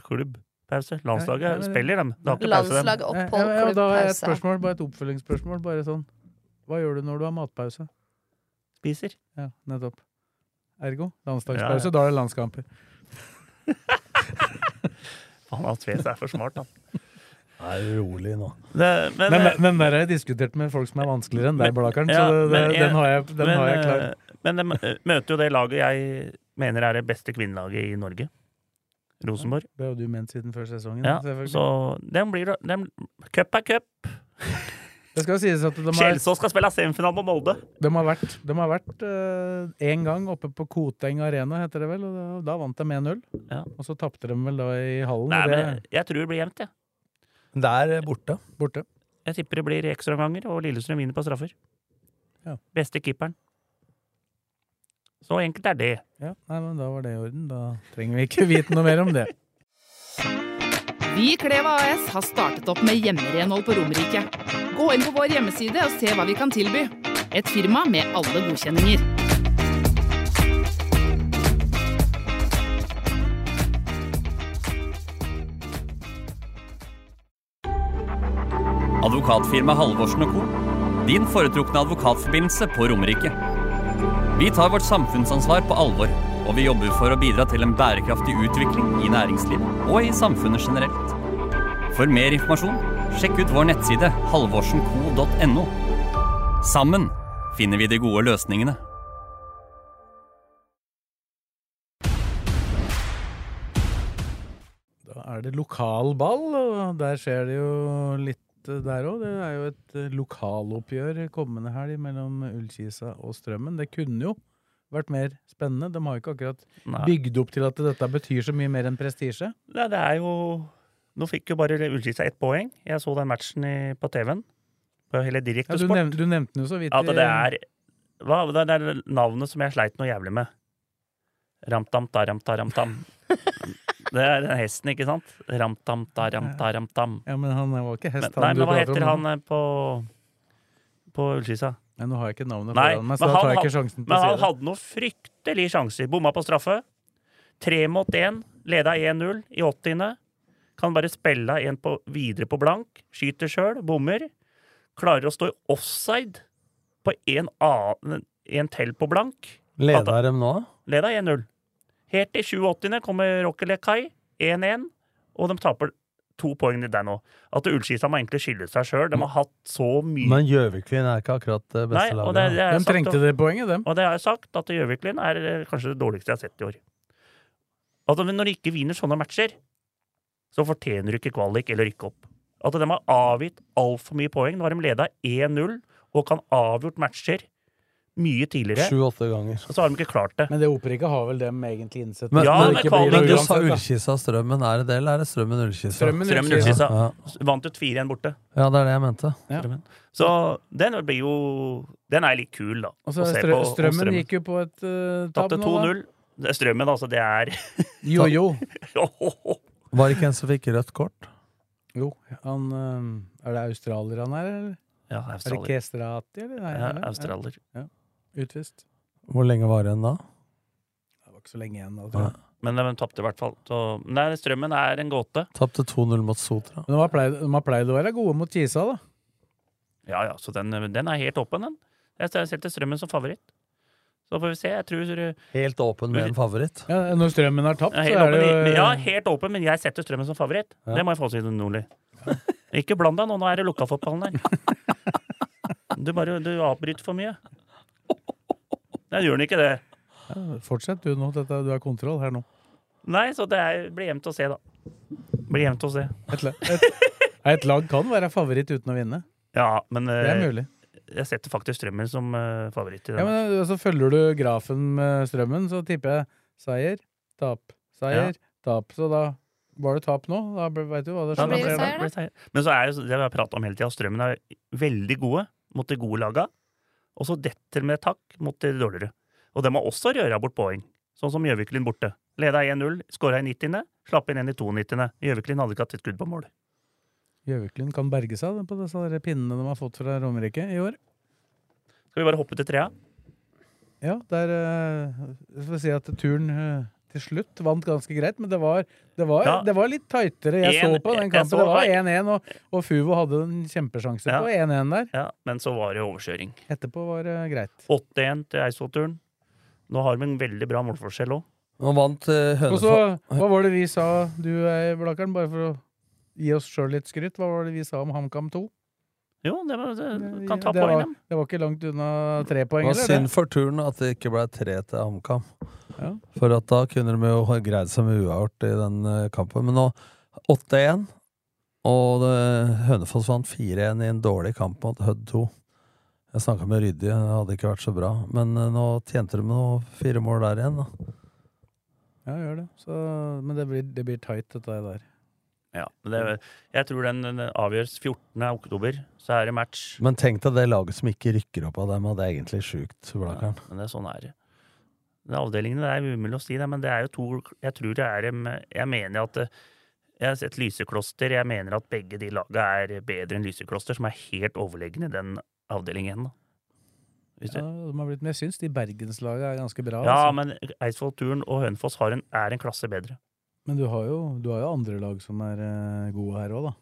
klubbpause. Landslaget spiller, dem. Det har ikke pause, dem. Landslag, opphold, ja, ja, da har jeg et spørsmål, bare et oppfølgingsspørsmål. Bare sånn Hva gjør du når du har matpause? Spiser. Ja, nettopp. Ergo landslagspause. Ja, ja. Da er det landskamper. Faen, han Tvedt er for smart, han. Nei, rolig nå. Det, men, Men, eh, men, der har jeg diskutert med folk som er vanskeligere enn deg, Blakkaren. ja, så det, men det, jeg- den har jeg, den men, har jeg klar. eh, Men de møter jo det laget jeg mener er det beste kvinnelaget i Norge. Rosenborg. Det har jo du ment siden før sesongen. Ja, så den blir den, Cup er cup. Det skal sies at de Kjelsås skal spille semifinale på Molde. de har vært, de har vært én gang oppe på Koteng Arena, heter det vel, og da, da vant de 1-0. Ja. Og så tapte de vel da i hallen. Nei, det men jeg tror det blir jevnt, jeg. Ja. Der borte. borte. Jeg tipper det blir ekstraomganger, og Lillestrøm vinner på straffer. Ja. Beste keeperen. Så enkelt er det. Ja, nei, men da var det i orden. Da trenger vi ikke vite noe mer om det. Vi i Kleva AS har startet opp med hjemmerenhold på Romerike. Gå inn på vår hjemmeside og se hva vi kan tilby. Et firma med alle godkjenninger. Advokatfirma Halvorsen co. Din foretrukne advokatforbindelse på Romerike. Vi tar vårt samfunnsansvar på alvor, og vi jobber for å bidra til en bærekraftig utvikling i næringslivet og i samfunnet generelt. For mer informasjon, sjekk ut vår nettside halvorsenco.no. Sammen finner vi de gode løsningene. Da er det lokalball, og der skjer det jo litt eh, der òg. Det er jo et eh, lokaloppgjør kommende helg mellom Ullkisa og Strømmen. Det kunne jo vært mer spennende. De har jo ikke akkurat Nei. bygd opp til at dette betyr så mye mer enn prestisje. Nei, det er jo Nå fikk jo bare Ullkisa ett poeng. Jeg så den matchen i, på TV-en. På hele Ja, du, nevnt, du nevnte den jo så vidt. At det er hva, Det er navnet som jeg sleit noe jævlig med. Ramtam-ta, ramta, ramtam. Det er den hesten, ikke sant? Ramtamta, ramta, ramtam. Ja, men han var ikke hest, Men, nei, men hva heter om han eh, på På Ullskisa? Nå har jeg ikke navnet Nei, foran meg, så da tar jeg ikke sjansen på å si det. Men han hadde noen fryktelige sjanser. Bomma på straffe. Tre mot én. Leda 1-0 i 80. Kan bare spille en på, videre på blank. Skyter sjøl. Bommer. Klarer å stå i offside på en, annen, en til på blank. Leder dem nå? Leda 1-0. Helt til 87. kommer Rokkelekai 1-1, og de taper to poeng der nå. At Ullskisa må egentlig skylde seg sjøl. De har hatt så mye Men Gjøviklin er ikke akkurat det Nei, beste laget. det er De trengte og- det poenget, dem. Og det har jeg sagt, at Gjøviklin er eh, kanskje det dårligste jeg har sett i år. Men når de ikke vinner sånne matcher, så fortjener du ikke kvalik eller rykke opp. At de har avgitt altfor mye poeng. Nå har de leda 1-0 og kan avgjort matcher mye tidligere. Sju-åtte ganger. Og så har de ikke klart det. Men det Operiket har vel dem egentlig innsett. Men, Ja, men, men men, kvalik- du sa. Ullkisa Strømmen. Er det det, eller er det Strømmen Ullkisa? Strømmen Ullkisa. Ja. Vant ut 4-1 borte. ja, det er det jeg mente. Ja. Så den blir jo Den er litt kul, da. Og så å se strø på- Strømmen gikk jo på et uh, tap nå, da. 2-0. Er Strømmen, altså. Det er Jo-jo. Var det ikke en som fikk rødt kort? Jo, han eh, Er det australier han er, eller? Ja, Er det. Kestrati, eller? Nei, Ja, er australier. Ja. Utvist. Hvor lenge var det igjen da? Det var ikke så lenge igjen. Da, tror jeg. Men de tapte i hvert fall. Så, nei, Strømmen er en gåte. Tapte 2-0 mot Sotra. Men de har, pleid, de har pleid å være gode mot Kisa, da. Ja, ja, så den, den er helt åpen, den. Jeg setter Strømmen som favoritt. Så får vi se. Jeg tror Helt åpen med en favoritt. Ja, når Strømmen har tapt, ja, så helt, er det jo ja, helt åpen, men jeg setter Strømmen som favoritt. Ja. Det må jeg få si til Nordli. Ikke bland deg nå, nå er det lokalfotballen her. Du bare du avbryter for mye. Nei, gjør den ikke det? ja, Fortsett du nå. Dette, du har kontroll her nå. Nei, så det er, blir jevnt å se, da. Blir jevnt å se. Et, et, et lag kan være favoritt uten å vinne. Ja, men Det er eh, mulig. jeg setter faktisk Strømmen som uh, favoritt i Ja, men altså, Følger du grafen med Strømmen, så tipper jeg seier, tap, seier, tap. Så da var det tap nå. Da veit du hva det Ja, skjer. blir det seier, da? blir det seier. Men så er det det vi har prata om hele tida, Strømmen er veldig gode mot de gode laga. Og så detter med takk mot de dårligere. Og de må også røre bort poeng. Sånn som Gjøviklin borte. Leda 1-0, skåra i 90., slapp inn en i 92. Gjøviklin hadde ikke hatt et skudd på mål. Gjøviklin kan berge seg på disse pinnene de har fått fra Romerike i år. Skal vi bare hoppe til trea? Ja, der uh, skal vi si at turen eh, til slutt vant ganske greit, men det var, det var, Ja. det var litt tightere. Jeg En- så på den kampen. så- Det var 1-1, og, og Fuvo hadde en kjempesjanse Ja. på 1-1 der. Ja, men så var det overkjøring. Etterpå var det greit. 8-1 til Eidsvoll-turen. Nå har de en veldig bra målforskjell òg. Nå vant uh, Og så, Hønefoss hva var det vi sa, du Blakkern, bare for å gi oss sjøl litt skryt, hva var det vi sa om HamKam 2? Jo, det, var, det kan ta det, poeng, var, det var ikke langt unna tre poeng. Det var synd for turen at det ikke ble tre til HamKam. Ja. For at da kunne de jo ha greid seg med uavgjort i den eh, kampen. Men nå 8-1, og det, Hønefoss vant 4-1 i en dårlig kamp mot Hødd 2. Jeg snakka med Ryddi, det hadde ikke vært så bra. Men eh, nå tjente de noe fire mål der igjen, da. Ja, gjør det. Så, men det blir, det blir tight, dette der. Ja, det, jeg tror den, den avgjøres 14. oktober. Så er det match. Men tenk deg det laget som ikke rykker opp av dem, og det er egentlig sjukt, Ja, Men det er sånn er det. De avdelingene det er umulig å si, det, men det er jo to Jeg tror det er Jeg mener at Jeg har sett Lysekloster. Jeg mener at begge de laga er bedre enn Lysekloster, som er helt overlegne i den avdelingen. Da. Ja, de har blitt, men jeg syns de bergenslaget er ganske bra. ja, altså. men Eidsvoll Turn og Hønefoss har en, er en klasse bedre. Men du har jo, du har jo andre lag som er eh, gode her òg, da.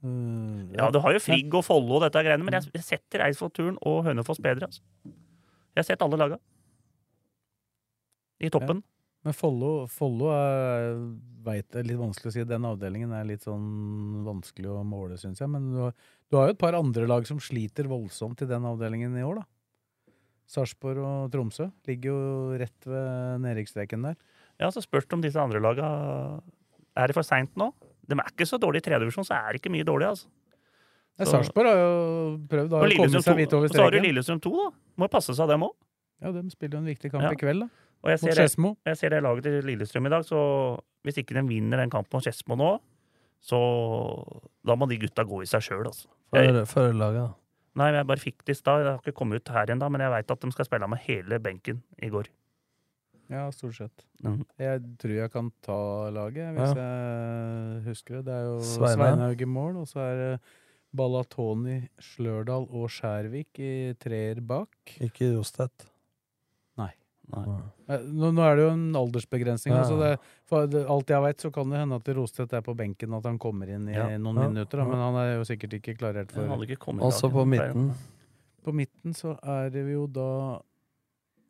Uh, Ja, du har jo Frigg og Follo og dette greiene, men jeg, jeg setter Eidsvoll Turn og Hønefoss bedre. Altså. Jeg har sett alle laga. I toppen. Men Follo, Follo er vet, er litt vanskelig å si. Den avdelingen er litt sånn vanskelig å måle, syns jeg. Men du har, du har jo et par andre lag som sliter voldsomt i den avdelingen i år, da. Sarpsborg og Tromsø ligger jo rett ved nedrykksstreken der. Ja, så spørs det om disse andre laga Er det for seint nå? De er ikke så dårlige i tredjedivisjon, så er det ikke mye dårlig, altså. Ja, Sarpsborg har jo prøvd å komme seg 2, vidt over og så har du streken. Lillestrøm 2, da. Må passe seg, dem òg. Ja, de spiller jo en viktig kamp Ja. i kveld, da. Og jeg ser, det, jeg ser det laget til Lillestrøm i dag, så hvis ikke de vinner den kampen mot Skedsmo nå, så da må de gutta gå i seg sjøl, altså. For laget, da. nei, jeg bare fikk det i stad. Jeg har ikke kommet ut her ennå, men jeg veit at de skal spille med hele benken i går. Ja, stort sett. Mm. Jeg tror jeg kan ta laget, hvis jeg husker det. Det er jo. Sveinhaug i mål, og så er det Balatoni, Slørdal og Skjærvik i treer bak. Ikke Jostedt. Eh, Nå, nå er det jo en aldersbegrensning. Ja. Altså det, for alt jeg veit, så kan det hende at Rostedt er på benken, at han kommer inn i Ja. noen Ja. minutter. Da, men han er jo sikkert ikke klarert for Også på midten. På midten så er det jo da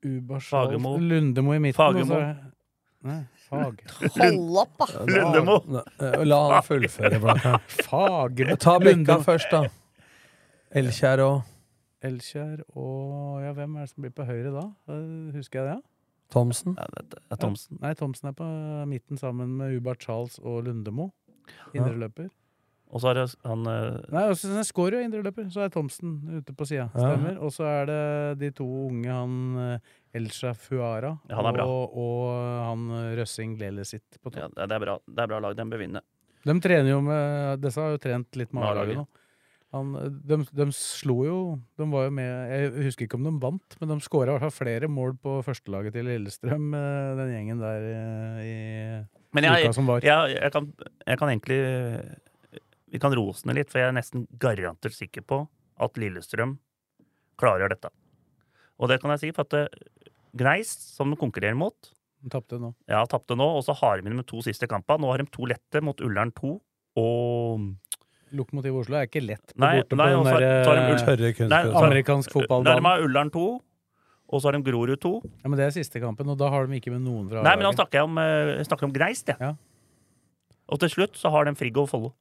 Ubarsal Fagermo. Lundemo i midten. Fagermo. og så Nei, Fag. Hold opp, da! Lundemo! Eh, La han fullføre, Blakkaren. Fagermo. Ta Lundemo. først, da. Elkjær og Elkjær og ja, hvem er det som blir på høyre da? Eh, Husker jeg det? ja? Thomsen. Ja, det er Thomsen. Nei, Thomsen er på midten sammen med Ubert Charles og Lundemo. Indreløper. Og så er det han uh... Nei, også skårer jo indreløper. Så er Thomsen ute på sida. Ja. Stemmer. Og så er det de to unge, han eh, Elsha Fuara Ja, han og, og han Røssing, Lelesitt på topp. ja, det er bra, det er bra lag. De bør vinne. De trener jo med Disse har jo trent litt med A-laget. nå. Han, de, de slo jo De var jo med Jeg husker ikke om de vant, men de skåra i hvert fall flere mål på førstelaget til Lillestrøm, eh, den gjengen der eh, i Men jeg, uka som var. jeg, jeg, kan, jeg kan egentlig Vi kan rose den litt, for jeg er nesten garantert sikker på at Lillestrøm klarer dette. Og det kan jeg si, for at eh, Gneis, som de konkurrerer mot, tapte nå. ja, tapte nå, og så har de med to siste kampene. Nå har de to lette mot Ullern 2 og Lokomotiv Oslo er ikke lett på Nei, borte nei, på den der så har de eh, Tørre Nei, amerikansk de fotballbanen. har Ullern 2, og så har de Grorud 2. Ja, men det er siste kampen, og da har de ikke med noen fra Nei, men da snakker jeg om, eh, jeg snakker om Greist, jeg. Ja. Og til slutt så har de Frigg og Follo.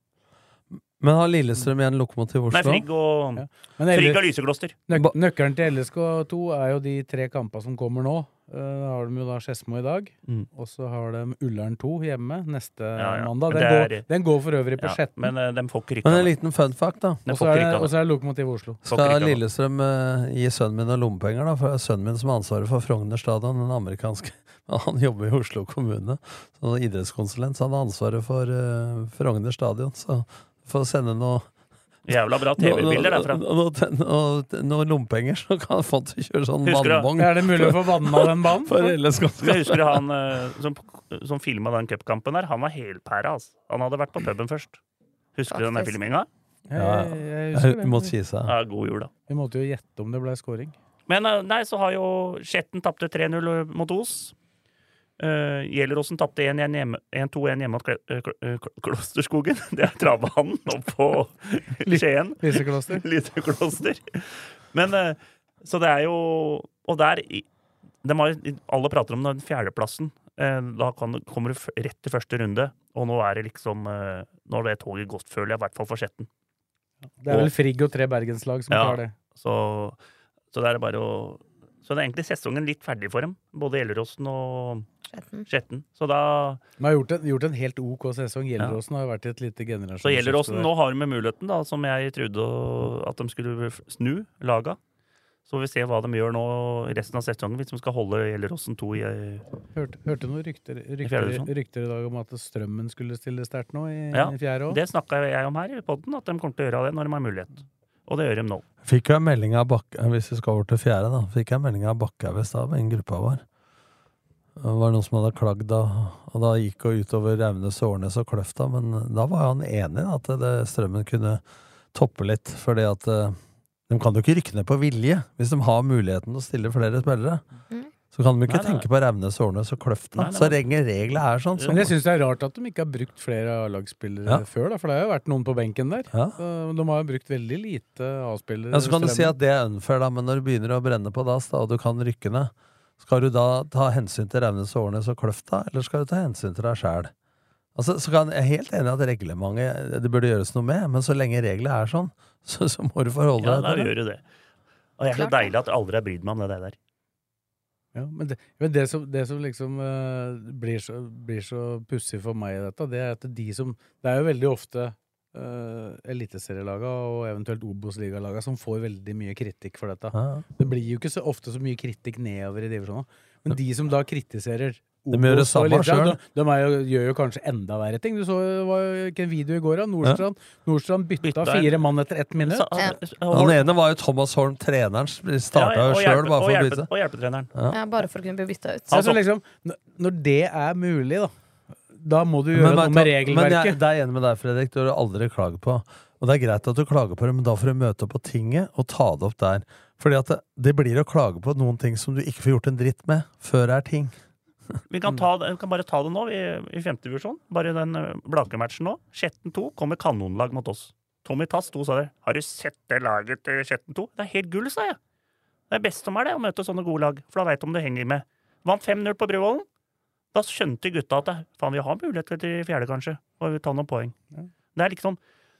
Men har Lillestrøm igjen Lokomotiv Oslo? Nei, Frigg og Ja. Men Frigg og Lysekloster. nøk nøkkelen til LSK2 er jo de tre kampene som kommer nå. Da Da har de jo da Skedsmo i dag, Mm. og så har de Ullern 2 hjemme neste Ja, ja. mandag. Den, er, går, den går for øvrig på Ja, Skjetten. men uh, de får ikke rykka Men en liten fun fact, da. Og så er, er det Lokomotiv Oslo. Skal. Lillestrøm uh, gi sønnen min noen lommepenger, da? For det er sønnen min som har ansvaret for Frogner stadion, den amerikanske. Han jobber i Oslo kommune som idrettskonsulent, så han har ansvaret for uh, Frogner stadion. Så får sende noe Jævla bra TV-bilder derfra. Noe, no, no, no, lompenger, så kan han få til å kjøre sånn vannbong. Er det mulig å få vanna den banen? For LSK. Jeg husker han eh, som, som filma den cupkampen der. Han var helpæra, altså. Han hadde vært på puben først. Husker du den filminga? Ja, Jeg, husker det. Mot Kisa. Ja, god jul, da. Vi måtte jo gjette om det ble scoring. Men eh, nei, så har jo Skjetten tapte 3-0 mot Os. Uh, Gjelleråsen tapte 1-1 hjemme- 1-2-1 hjemme mot eh, eh, Kl- Klosterskogen. Det er travbanen oppe på Skien. Lysekloster. Lysekloster. Men uh, Så det er jo Og der de har, Alle prater om den fjerdeplassen. Uh, Da kan, kommer du rett til første runde, og nå er det liksom eh, Nå har det toget gått, føler jeg, i hvert fall for Skjetten. Det er vel Frigg og tre bergenslag som Ja. tar det. Så, så det er bare å Så det er egentlig sesongen litt ferdig for dem. Både Gjelleråsen og Skjetten. Så da De har gjort en, gjort en helt OK sesong. Gjelleråsen har jo vært i et lite generasjonsskifte. Så Gjelleråsen, nå har de muligheten, da, som jeg trodde at de skulle snu laga. Så får vi se hva de gjør nå resten av sesongen, hvis de skal holde Gjelleråsen 2 i Hørte, hørte noen rykter, rykter, divisjon. rykter i dag om at Strømmen skulle stille sterkt nå i, Ja, i fjerde år? Det snakka jeg om her i podden, at de kommer til å gjøre det når de har mulighet. Og det gjør de nå. Fikk jeg melding av Bakke, hvis vi skal over til fjerde, da. Fikk jeg melding av Bakkhaug i stad, med en gruppa vår. Det var noen som hadde klagd, da, og da gikk det utover Raunes, Årnes og Kløfta, men da var han enig i at det, strømmen kunne toppe litt, fordi at eh, de kan jo ikke rykke ned på vilje, hvis de har muligheten til å stille flere spillere. Mm. Så kan de ikke Nei, nei. tenke på Raunes, Årnes og Kløfta. Nei, nei, Så nei. regler regler er sånn. Så, Men jeg syns det er rart at de ikke har brukt flere A-lagsspillere Ja. før, da, for det har jo vært noen på benken der. Ja. De har jo brukt veldig lite A-spillere. Ja, så kan du si at det er unfair, da, men når du begynner å brenne på dass, da, og du kan rykke ned, skal du da ta hensyn til Raunes, Årnes og Kløfta, eller skal du ta hensyn til deg sjæl? Altså, så kan, jeg er helt enig i at reglementet det burde gjøres noe med, men så lenge reglene er sånn, så, så må du forholde Ja, deg til det. gjør du det. Og det er så deilig at jeg aldri har brydd meg om det der. Ja, men det, men det, som, det som liksom uh, blir så, blir så pussig for meg i dette, det er at de som Det er jo veldig ofte uh, eliteserielaga og eventuelt Obos-ligalaga som får veldig mye kritikk for dette. Ja. Det blir jo ikke så ofte så mye kritikk nedover i divisjonene. Men de som da kritiserer De gjør det samme sjøl. De, de er jo, gjør jo kanskje enda verre ting. Du så det var jo ikke en video i går av Nordstrand. Nordstrand bytta, Bytta fire mann etter ett minutt. Han ene var jo Thomas Holm, treneren. Starta Ja, jo sjøl bare for å bytte. Og hjelpetreneren. Ja. Ja, bare for å kunne bli bytta ut. Altså, liksom, når det er mulig, da, da må du gjøre men, noe med regelverket. Men jeg, det er enig med deg, Fredrik. Du har aldri klaget på. Og det er greit at du klager på det, men da får du møte opp på tinget og ta det opp der. Fordi at det, det blir å klage på noen ting som du ikke får gjort en dritt med, før det er ting. Vi kan, ta, det- vi kan bare ta det nå, i, i femte divisjon. Bare den eh, Blake-matchen nå. Skjetten 2 kommer kanonlag mot oss. Tommy Tass sto og sa det. Har du sett det laget til Skjetten 2? Det er helt gull, sa jeg. Det er best som er det, å møte sånne gode lag. For da veit du om du henger med. Vant 5-0 på Bruvollen. Da skjønte gutta at faen, vi har muligheter til fjerde, kanskje. Og vi tar noen poeng. Det er liksom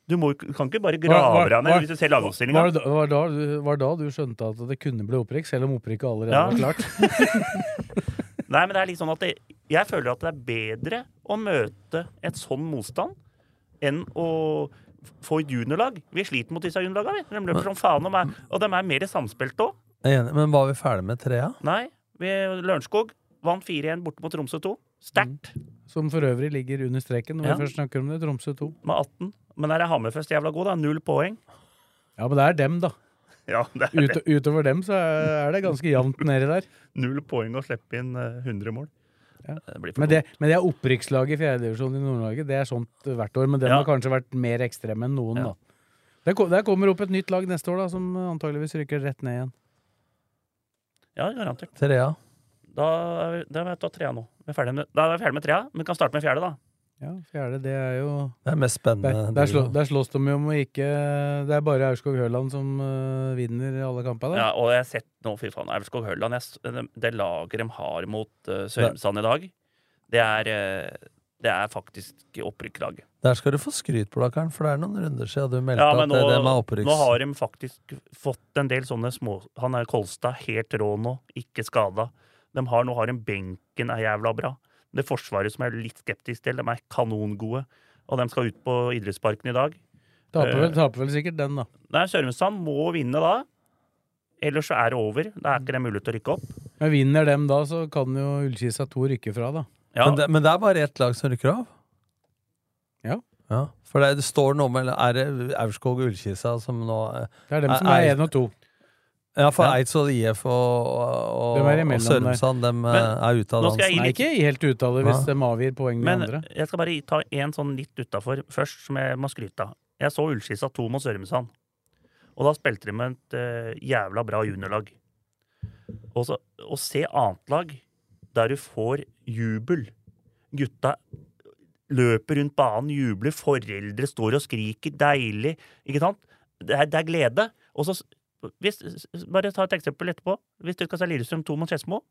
Du må, du kan ikke bare grave deg ned hvis du ser var, lagoppstillinga. da- var, du- var da du skjønte at det kunne bli opprykk, selv om opprykket allerede Ja. var klart? Nei, men det er litt sånn at det, jeg føler at det er bedre å møte et sånn motstand enn å få et juniorlag. Vi sliter mot disse juniorlagene, vi. De løper som faen, om meg. og de er mer samspilte òg. Men var vi ferdig med trea? Nei, Lørenskog vant 4-1 borte mot Tromsø 2. Sterkt. Som for øvrig ligger under streken når Ja. vi først snakker om det. Tromsø 2. Med 18. Men der er Hammerfest jævla god, da. Null poeng. Ja, men det er dem, da. Ja, det er Ut, det. utover dem så er det ganske jevnt nedi der. Null poeng å slippe inn eh, 100 mål. Det Men det, men det er opprykkslaget i fjerdedivisjon i Nord-Norge. Det er sånt hvert år, men den Ja. har kanskje vært mer ekstrem enn noen, Ja. da. Der, der kommer opp et nytt lag neste år, da, som antageligvis rykker rett ned igjen. Ja, garantert. Trea. Da da er vi ta trea nå. Vi er ferdig med, da er vi ferdig med trea, men vi kan starte med fjerde, da. Ja, fjerde, det er jo Det er mest spennende. Der, der, slå, der slåss de jo om å ikke Det er bare Aurskog-Høland som uh, vinner alle kampene. Ja, og jeg har sett nå, fy faen, Aurskog Høland, jeg det, laget de har mot uh, Sørumsand i dag, det er, uh, det er faktisk opprykklag Der skal du få skryt, Blakkaren, for det er noen runder siden du meldte Ja, at nå, det med opprykks... nå har de faktisk fått en del sånne små Han er Kolstad, helt rå nå, ikke skada. Har, nå har de benken er jævla bra. Det forsvaret som jeg er litt skeptisk til, de er kanongode. Og de skal ut på idrettsparken i dag. Taper vel, Eh, taper vel sikkert den, da. Nei, Sørumsand må vinne da. Ellers så er det over. Da er ikke det mulig til å rykke opp. Men vinner dem da, så kan jo Ullkisa 2 rykke fra, da. Ja. Men, det, men det er bare ett lag som rykker av? Ja. Ja, For det, det står noe med Er det Aurskog og Ullkisa som nå Det er dem som er én og to. Ja, for Ja. Eidsvoll IF og, og, og Sørumsand dem eh, er ute av nå skal jeg dansen. Nei, ikke helt ute av det hvis Ja. de avgir poeng med Men andre. jeg skal bare ta en sånn litt utafor først, som jeg må skryte av. Jeg så Ullskissa 2 mot Sørumsand. Og da spilte de med et uh, jævla bra juniorlag. Og så å se annet lag der du får jubel Gutta løper rundt banen, jubler, foreldre står og skriker. Deilig. Ikke sant? Det er, det er glede. Og så hvis, Bare ta et eksempel etterpå. Hvis du skal se Lillestrøm 2 mot Skedsmo.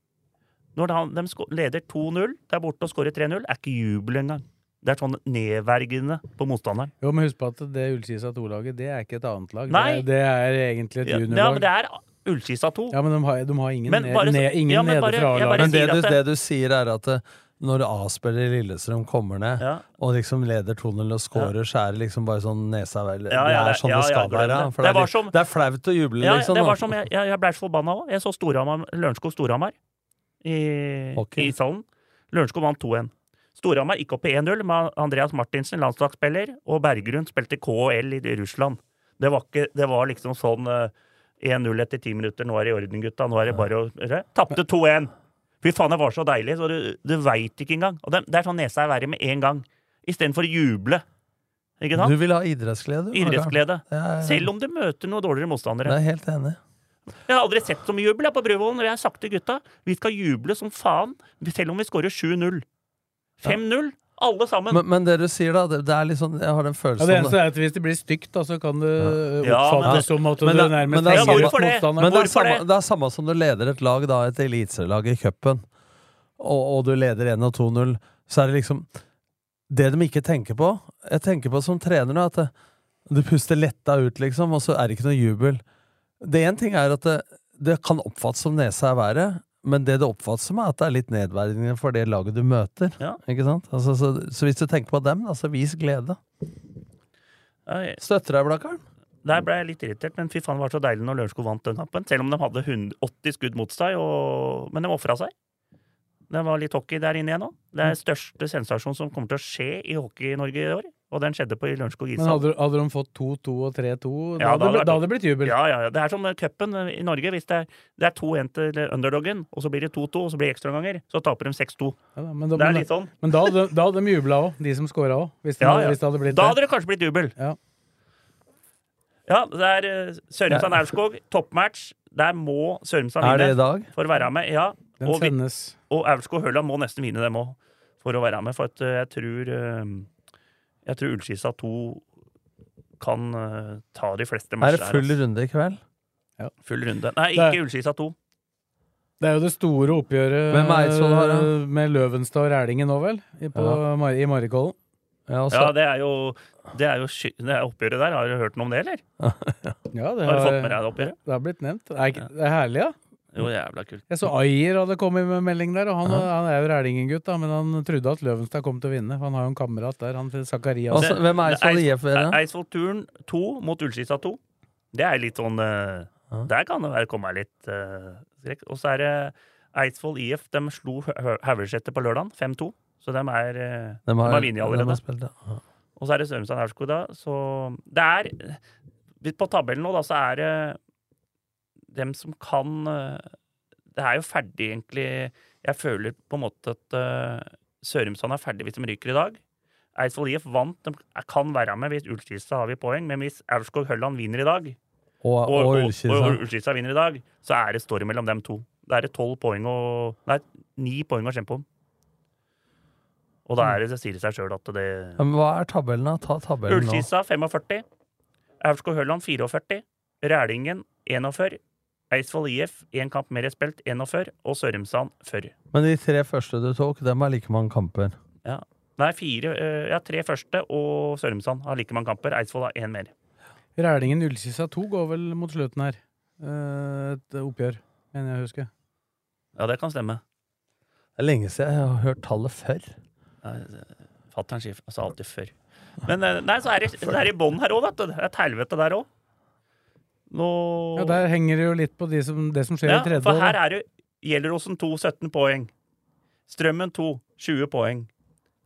Når de leder 2-0 der borte og skårer 3-0, er ikke jubel engang. Det er sånn nedverdigende på motstanderen. Jo, men husk på at det Ullkisa 2-laget, det er ikke et annet lag. Nei. Det, er, det er egentlig et juniorlag. ja, men det er Ullskisa 2. Ja, men de har, de har ingen, Men ned, bare ned, ingen ja, men nede fra A-laget. Men det du, det du sier, er at eh, når A-spiller i Lillestrøm kommer ned Ja. og liksom leder 2-0 og scorer, så er det liksom bare sånn nesa vel Det er sånn det skal være. det. Det det, er som- det er flaut å juble, Ja, liksom. det var som jeg, jeg, jeg ble så forbanna òg. Jeg så Storhamar, Lørenskog Storhamar i, okay. i ishallen. Lørenskog vant 2-1. Storhamar gikk opp i 1-0 med Andreas Martinsen, landslagsspiller, og Bergerund spilte KL i Russland. Det var, ikke, det var liksom sånn eh, 1-0 etter ti minutter. Nå er det i orden, gutta. Nå er det bare å? Tapte 2-1. Fy faen, det var så deilig, så du, du veit ikke engang. Og det, det er sånn nesa er verre med en gang. Istedenfor å juble. Ikke sant? Du vil ha idrettsglede? Idrettsglede. Ja, ja, ja. Selv om du møter noe dårligere motstandere. Jeg er helt enig. Jeg har aldri sett så mye jubel jeg, på Bruvollen. og Jeg har sagt til gutta vi skal juble som faen, selv om vi skårer 7-0. 5-0, alle sammen. Men, men det du sier, da, det, det er litt sånn Jeg har den Ja, følelsen det om eneste er at hvis det blir stygt, da, så kan det Ja, oppfattes men- som at Men du det- nærmest men det er henger ut motstanderen. Men det er, samme, det? det er samme som du leder et lag, da, et eliteserielag i cupen, og, og du leder 1 og 2-0, så er det liksom Det de ikke tenker på Jeg tenker på som trener nå, at det, du puster letta ut, liksom, og så er det ikke noe jubel. Det ene ting er at det, det kan oppfattes som nesa er været, men det det oppfattes som, er at det er litt nedverdigende for det laget du møter. Ja. Ikke sant? Altså, så, så hvis du tenker på dem, da, så vis glede. Støtter deg, Blakkaren. Der ble jeg litt irritert, men fy faen, det var så deilig når Lørenskog vant den kampen. Selv om de hadde 100 80 skudd mot seg, og... men de ofra seg. Det var litt hockey der inne igjen òg. Det er den største sensasjonen som kommer til å skje i Hockey-Norge i år. Og den skjedde på i Lørenskog Men ishall. hadde, hadde de fått 2-2 og 3-2, da, Ja, blitt- da hadde det blitt jubel. Ja, ja, ja. Det er som cupen i Norge. Hvis det er, det er 2-1 til underdoggen, og så blir det 2-2, og så blir det ekstraomganger, så taper de 6-2. Ja, da, men da, Det er men- litt sånn. Men da da hadde de jubla òg, de som scora òg. Hvis, Ja, ja. hvis det hadde blitt Da det. hadde det kanskje blitt jubel. Ja. Ja, det er uh, Sørumsand Aurskog, toppmatch. Der må Sørumsand Er det i dag? for å være med. Ja, Den og, sendes. og Aurskog Høland må nesten vinne dem òg for å være med. For at, jeg tror uh, Jeg tror Ullskisa 2 kan uh, ta de fleste Er det full runde i kveld? Full runde. Nei, ikke Ullskisa 2. Det er jo det store oppgjøret Hvem er Eidsvoll har, da? eh, med Løvenstad og Rælingen nå, vel? I, på, Ja. I Marikollen. Ja, Ja, det er jo det, er jo det er oppgjøret der. Har du hørt noe om det, eller? Ja, det Har du fått med deg det oppgjøret? det har blitt nevnt. Det er, det er herlig, ja. Jo, jævla kult. Jeg så Ayer hadde kommet med melding der, og han, han er jo Rælingen-gutt, da, men han trodde at Løvenstad kom til å vinne. Han har jo en kamerat der, han Zakarias. Altså, hvem er Eidsvoll IF? Eidsvoll-turen 2 mot Ullskisa 2. Det er litt sånn uh, Ja. Der kan det være komme litt uh, skrekk. Og så er det Eidsvoll IF. De slo Haugeseter på lørdag, 5-2. Så de er eh, De har, har vunnet allerede. spilt, ja. Ja. Og så er det Sørumsand Aurskog, da. Så det er På tabellen nå, da, så er det dem som kan eh, Det er jo ferdig, egentlig. Jeg føler på en måte at uh, Sørumsand er ferdig hvis de ryker i dag. Eidsvoll IF vant. De kan være med hvis Ullskisa har vi poeng, men hvis Aurskog Hølland vinner i dag, Og, og, og, og, Ullskisa vinner i dag, så er det story mellom dem to. Da er det tolv poeng og Nei, ni poeng å kjempe om. Og da er det, det sier det seg sjøl at det Men hva er tabellen, da? Ta tabellen nå. Ullskisa 45. Aurskog Hølland 44. Rælingen 41. Eidsvoll IF én kamp mer spilt 41. Og Sørumsand 40. Men de tre første du tok, dem har like mange kamper. Ja. Nei, fire, eh, ja, tre første og Sørumsand har like mange kamper. Eidsvoll har én mer. Rælingen Ullkisa 2 går vel mot slutten her. Eh, Et oppgjør, mener jeg å huske. Ja, det kan stemme. Det er lenge siden jeg har hørt tallet før. Fatter'n sier altså alltid før. Men eh, nei, så er det, det er i bånn her òg, vet du. Det er et helvete der òg. Nå Ja, Der henger det jo litt på de som, det som skjer Ja, i tredje Ja, for her er det Gjelleråsen 2, 17 poeng. Strømmen 2, 20 poeng.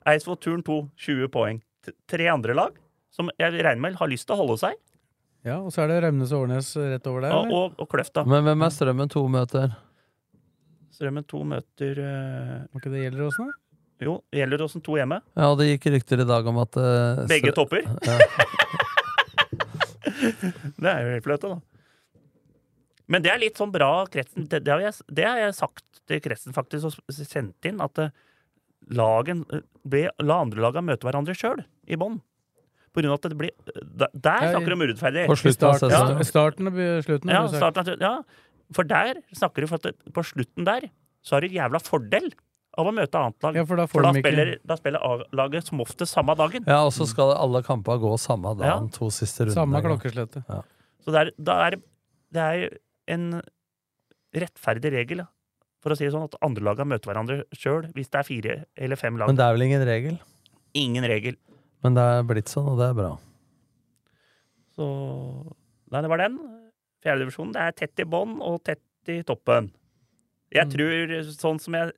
Eidsvoll Turn 2, 20 poeng. T- Tre andre lag som jeg regner med har lyst til å holde seg. Ja, Og så er det Rømnes og Årnes rett over der. Og, eller? og, og Kløfta. Men hvem er Strømmen 2 møter? Strømmen 2 møter uh... Var ikke det Gjelleråsen, da? Jo, Gjelleråsen 2 hjemme. Ja, og det gikk rykter i dag om at uh, Begge topper. Ja. Det er jo helt fløte, da. Men det er litt sånn bra kretsen Det, det, har, jeg, det har jeg sagt til kretsen faktisk og sendt inn, at eh, lagen eh, be, La andre laga møte hverandre sjøl i bånn. På grunn av at det blir Der, der snakker du om urettferdig. På slutten av Start, sesongen. Starten og slutten. Ja, starten, ja, for der snakker du for at det, på slutten der så har du jævla fordel av å møte annet lag. Ja, for da får for da ikke- spiller, da spiller A-laget som oftest samme dagen. Ja, og så skal alle kamper gå samme dagen, Ja. to siste rundene. Samme klokkeslette. Så det er, da er det- er en rettferdig regel, ja. for å si det sånn, at andre laga møter hverandre sjøl hvis det er fire eller fem lag. Men det er vel ingen regel? Ingen regel. Men det er blitt sånn, og det er bra. Så Nei, det var den. Fjerdedivisjonen. Det er tett i bånn og tett i toppen. Jeg tror sånn som jeg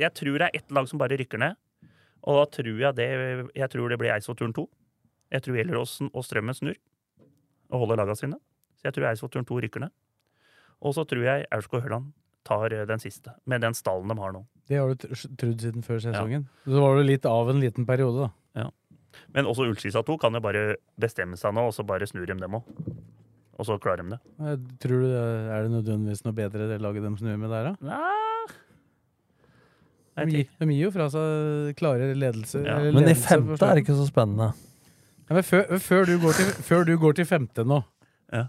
Jeg tror det er ett lag som bare rykker ned. Og da tror jeg det Jeg tror det blir Eidsvoll turn 2. Jeg tror Gjelleråsen og Strømmen snur og holder lagene sine. Så jeg tror Eidsvoll-turen 2 rykker ned. Og så tror jeg Aurskog Høland tar eh, den siste, med den stallen de har nå. Det har du tr- trodd siden før sesongen. Så var du litt av en liten periode, da. Men også Ullskisa 2 kan jo bare bestemme seg nå, og så bare snur de dem òg. Og så klarer de det. Jeg Tror du det, Er det nødvendigvis noe bedre det laget de snur med der, da? Nei. De, gir- de gir jo fra seg klare ledelse. Ja. ledelse Men i femte er det ikke så spennende. Ja, men før, før, du går til, før du går til femte nå Ja.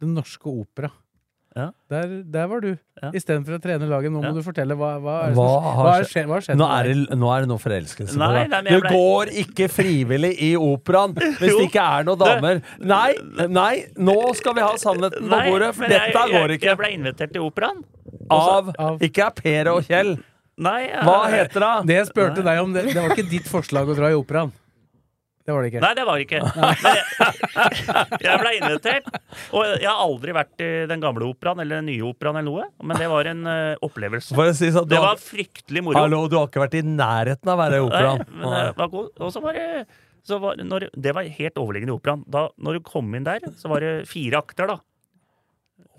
Den norske opera. Ja. Der, der var du. Ja. Istedenfor å trene laget. Nå må Ja. du fortelle hva, hva, er har hva har skjedd? Hva har skjedd Nå er, det, nå er det noe forelskelse på Nei, deg. nei, Du ble- går ikke frivillig i operaen hvis det ikke er noen damer. Nei, nei, nå skal vi ha sannheten på bordet, for dette jeg, går ikke. jeg ble invitert til operaen. Av, av- Ikke av Per og Kjell. Nei, jeg- Hva heter det? Det jeg spurte deg om, det, det var ikke ditt forslag å dra i operaen. Det var det ikke. Nei, det var det ikke. Men jeg, jeg ble invitert. Og jeg har aldri vært i den gamle operaen eller den nye operaen eller noe. Men det var en uh, opplevelse. For si sånn, det har- var fryktelig moro. Hallo, du har ikke vært i nærheten av å være i operaen. Nei, men det var god. Og så var det så var, når, Det var helt overliggende i operaen. Da når du kom inn der, så var det fire akter, da.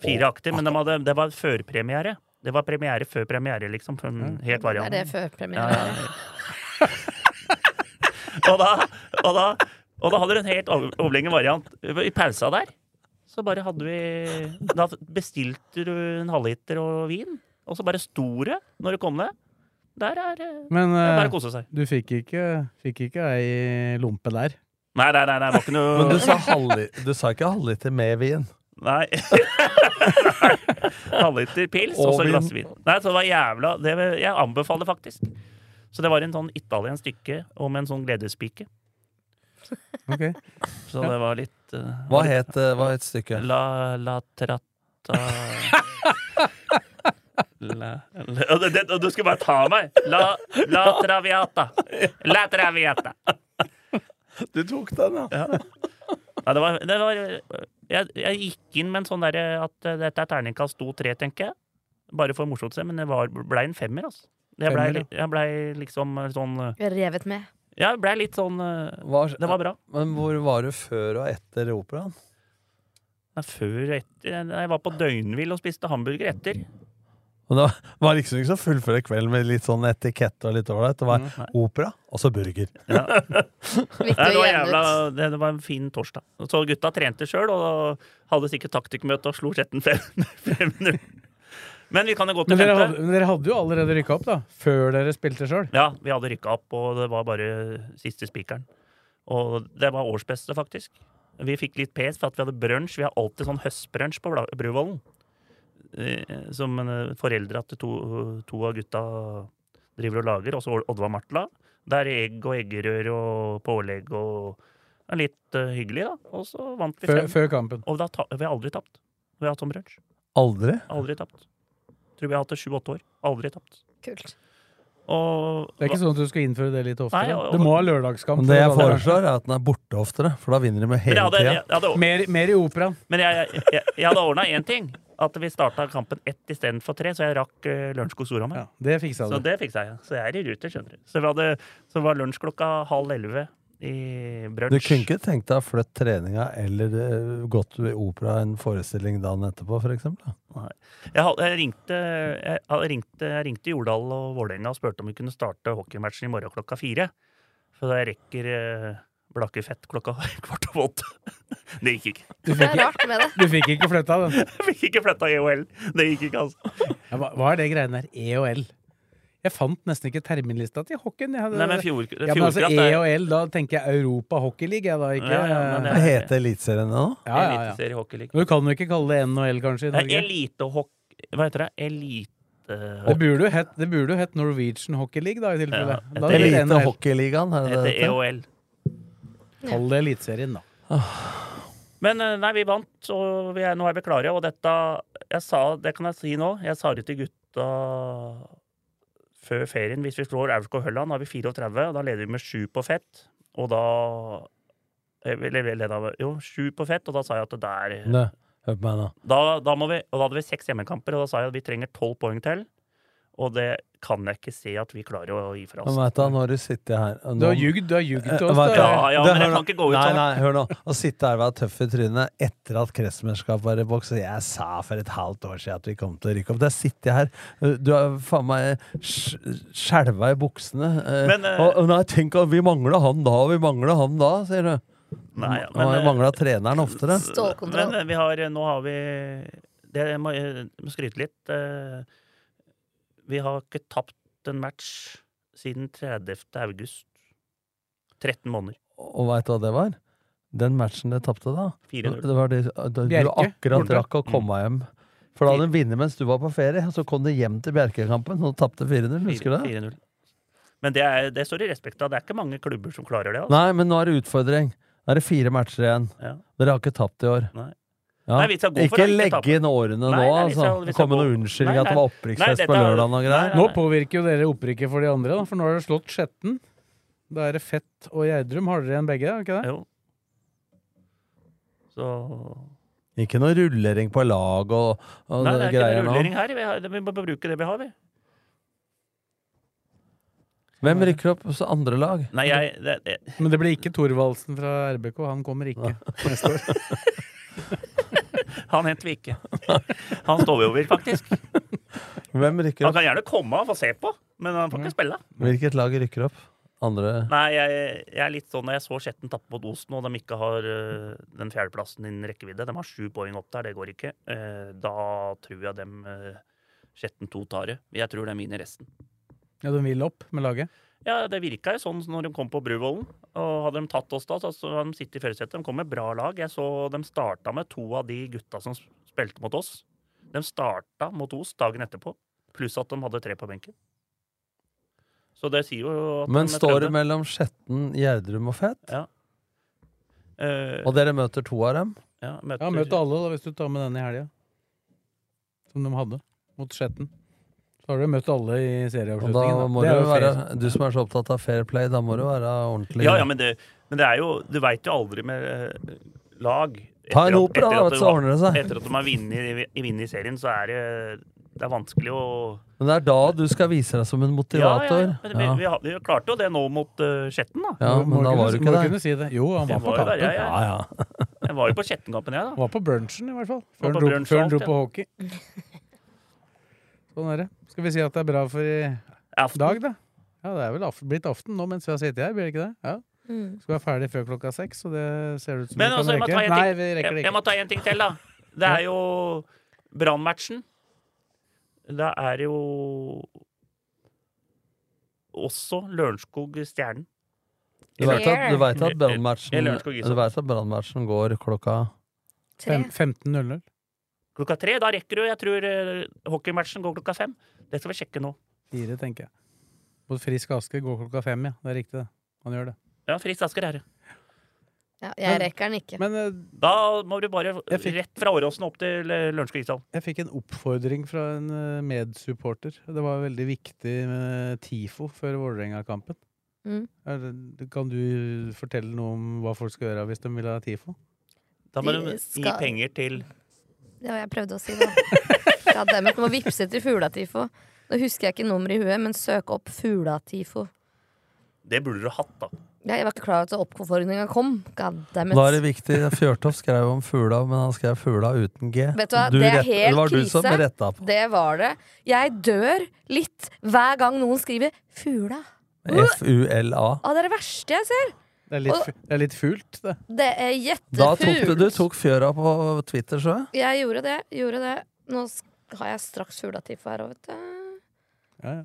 Fire akter, men de hadde, det var førpremiere. Det var premiere før premiere, liksom. Helt en Det Er variant. det før premiere? og, da, og, da, og da hadde du en helt over- overlegen variant. I pausa der så bare hadde vi Da bestilte du en halvliter og vin, og så bare sto det når du kom ned. Der er det Men det er eh, bare å kose seg. du fikk ikke, fikk ikke ei lompe der. Nei, nei, nei, nei, det var ikke noe Men du sa, halvli, du sa ikke halvliter med vin. Nei. Halvliter pils og så glass vin. Nei, så det var jævla det, Jeg anbefaler faktisk. Så det var en sånn italiensk stykke om en sånn gledespike. Ok. Så det var litt uh, Hva het, uh, stykket? La, la tratta La, la, det, du skulle bare ta meg! La, la traviata. La traviata. Du tok den, ja. Ja. Nei, det var, det var jeg, jeg gikk inn med en sånn derre at eh, dette er terningkast to, tre, tenker jeg. Bare for morsomt seg, men det var, ble en femmer, altså. Jeg blei ja. ble liksom sånn eh, Revet med. Ja, jeg blei litt sånn eh, Var, Det var bra. Men hvor var du før og etter operaen? Nei, Før og etter Jeg var på døgnhvil og spiste hamburger etter. Og det var liksom ikke så fullføre kveld med litt sånn etikette og litt ålreit. Det var Mm, opera, og så burger. Ja. Det, var jævla, det, var en fin torsdag. Så gutta trente sjøl og hadde sikkert taktikkmøte og slo Skjetten 5-0. Men vi kan jo gå til Men dere femte. hadde, men dere hadde jo allerede rykka opp, da. Før dere spilte sjøl. Ja, vi hadde rykka opp, og det var bare siste spikeren. Og det var årsbeste, faktisk. Vi fikk litt pes for at vi hadde brunsj. Vi har alltid sånn høstbrunsj på Bruvollen. Eh, Som eh, foreldra til to, to av gutta driver og lager. Også Oddvar Martla. Der er egg og eggerør og pålegg og litt eh, hyggelig, da. Og så vant vi Før, fem. før kampen. Og da ta, vi har aldri tapt. Vi har hatt sånn brunsj. Aldri? Aldri tapt. Tror vi har hatt det sju-åtte år. Aldri tapt. Kult. Og Det er ikke sånn at du skal innføre det litt oftere. Nei, og- du må ha lørdagskamp. Men det jeg det. foreslår, er at den er borte oftere, for da vinner de med hele tida. jeg, jeg Mer, mer i operaen. Men jeg, jeg, jeg hadde ordna én ting. At vi starta kampen ett istedenfor tre, så jeg rakk uh, Lørenskog Storhamar. Ja, det fiksa Så det fiksa jeg. Så jeg er i rute, skjønner du. Så, vi hadde, så var lunsj klokka halv elleve i Du kunne ikke tenkt deg å flytte treninga eller eh, gått i opera en forestilling dagen etterpå, f.eks.? Jeg, had- jeg, ringte, jeg, jeg ringte, jeg ringte Jordal og Vålerenga og spurte om vi kunne starte hockeymatchen i morgen klokka fire. For da jeg rekker uh, Blakke Fett klokka kvart over åtte. Det gikk ikke. Du Det fikk, er rart med det. du fikk ikke flytta den. Jeg fikk ikke flytta EOL. Det gikk ikke, altså. Ja, hva, hva er det greiene der? E og L? Jeg fant nesten ikke terminlista til hockeyen. Hadde, Nei, men fjord, ja, men altså, E og L, da tenker jeg Europa Hockey League, jeg da, ikke Ja, ja, men det heter Eliteserien nå? ja, ja, ja. Men du kan jo ikke kalle det N og L, kanskje, i Norge. Elitehockey Hva heter det? Elite... Det burde jo hett, det burde jo hett Norwegian Hockey League, da, i tilfelle. Ja, da Elite. Hockeyligaen, er det det heter? EOL. Kall det Eliteserien, da. Men eh, nei, vi vant, og vi er, nå er vi klare. Og dette jeg sa, Det kan jeg si nå. Jeg sa det til gutta før ferien. Hvis vi slår Aurskog Hølland, har vi 34. og Da leder vi med 7 på fett. Og da eh, leda Jo, 7 på fett, og da sa jeg at det der Hør på meg nå. da, da vi, Og da hadde vi seks hjemmekamper, og da sa jeg at vi trenger tolv poeng til. Og det kan jeg ikke se at vi klarer å gi fra Men oss. vet du, nå har du sittet her nå, Du har ljugd, du har ljugd Eh, til oss. Ja, ja, men jeg kan ikke gå ut Nei, sånn. nei, hør nå. Å sitte her og være tøff i trynet etter at kretsmesterskapet var i boks og Jeg sa for et halvt år siden at vi kom til å rykke opp. Der sitter jeg her. Du har faen meg sk- skjelva i buksene. eh, Men, eh, og, nei, tenk at vi mangla han da, og vi mangla han da, sier du. Nei, ja, Men, men, eh, mangla treneren oftere. Stålkontroll. Men eh, vi har, nå har vi det, må, må skryte litt. eh, Vi har ikke tapt en match siden 30. august. 13 måneder. Og veit du hva det var? Den matchen dere tapte da. 4-0. Det var det, da du akkurat borte. rakk å komme hjem. For da hadde de vunnet mens du var på ferie, og så kom de hjem til Bjerkekampen og tapte 4-0. Husker du det? 4-0. Men det, er, det står i respekt av. Det er ikke mange klubber som klarer det. Altså. Nei, men nå er det utfordring. Nå er det fire matcher igjen. Ja. Dere har ikke tapt i år. Nei. Ja. Nei, ikke ikke legge inn årene Nei, nå, nei, vi altså. Det kommer noen noe unnskyldning at det var nei. opprykksfest på lørdag og greier. Nå påvirker jo dere opprykket for de andre, da, for nå har dere slått Skjetten. Da er det Fett og Gjerdrum. Har dere igjen begge? er Ikke det? Jo. Så Ikke noe rullering på lag og, og Nei, det det er ikke greier noe nå. rullering her. Vi, må bruke det vi har, vi. Hvem rykker opp hos andre lag? Nei, jeg det, det, Men det blir ikke Thorvaldsen fra RBK. Han kommer ikke neste år. Han henter vi ikke. Han står vi over, faktisk. Hvem rykker Han kan gjerne komme og få se på, men han får ikke spille. Hvilket lag rykker opp? Andre Nei, jeg, jeg er litt sånn Når jeg så Skjetten tappe mot Osen, og de ikke har uh, den fjerdeplassen innen rekkevidde De har sju poeng opp der, det går ikke. Uh, da tror jeg dem uh, Skjetten 2 tar det. Jeg tror de vinner resten. Ja, De vil opp med laget. Ja, det virka jo sånn når de kom på Bruvollen. Og hadde de tatt oss da, så hadde de sittet i førersetet. De kom med bra lag. Jeg så de starta med to av de gutta som spilte mot oss. De starta mot Os dagen etterpå, pluss at de hadde tre på benken. Så det sier jo at Men de står det mellom Skjetten, Gjerdrum og Fett? Ja. Uh, Og dere møter to av dem? ja, møter, Ja, møter alle, da, hvis du tar med den i helga. Som de hadde mot Skjetten. Så har du møtt alle i da serieavslutningen. må du være, du som er så opptatt av fair play, da må du være ordentlig Ja, ja, men det, men det er jo Du veit jo aldri med eh, lag Ta en etter opera, da, vet du, du så har- ordner det seg. Etter at de har vunnet i, i serien, så er det Det er vanskelig å Men det er da du skal vise deg som en motivator. Ja, ja, ja. vi, vi, har- vi klarte jo det nå mot uh, Skjetten, da. Ja, men da var du ikke der. kunne si det. Jo, han var var på kampen. der. Ja, ja. Jeg var jo på Skjettenkampen, jeg, da. Var på brunchen, i hvert fall. Før han dro, på hockey. Sånn er det. Skal vi si at det er bra for i Aften. dag, da? Ja, det er vel aften, blitt aften nå mens vi har sittet her, blir det ikke det? Ja. Mm. Skal være ferdig før klokka seks, og det ser ut som Men vi altså, kan rekke. Ting, Nei, vi rekker jeg, ikke. jeg må ta en ting til, da. Det er jo Brannmatchen. Da er jo også Lørenskog-Stjernen. Du vet at. Du vet at brannmatchen går klokka 15.00. Klokka tre. Da rekker du. Jeg tror eh, hockeymatchen går klokka fem. Det skal vi sjekke nå. Fire, tenker jeg. Mot Frisk Asker går klokka fem, ja. Det er riktig, det. Han gjør det. Ja, Frisk Asker er det. Ja, jeg rekker den ikke. Men eh, Da må du bare fikk- rett fra Åråsen opp til eh, Lørenskog ishall. jeg fikk en oppfordring fra en medsupporter. Det var veldig viktig med TIFO før Vålerenga-kampen. Mm. Kan du fortelle noe om hva folk skal gjøre hvis de vil ha TIFO? Da må De du gi penger til Det var jeg prøvde å si, da. Ja, dem må vippse til Fuglatifo. Nå husker jeg ikke nummeret i huet, men søk opp Fuglatifo. Det burde du hatt, da. Ja, jeg var ikke klar over at oppfordringa kom. Goddammit. Da er det viktig Fjørtoft skrev om fugla, men han skrev fugla uten G. Vet du hva, Du det er helt det var du som retta på. Det var det. Jeg dør litt hver gang noen skriver 'fugla'. F-u-l-a. Ah, det er det verste jeg ser. Det er litt, Og- det er litt fult, det. Det er Da tok du, du tok fjøra på Twitter, så jeg. Jeg gjorde det. Gjorde det. Nå har jeg straks hulatiff her òg, vet du. Ja, ja.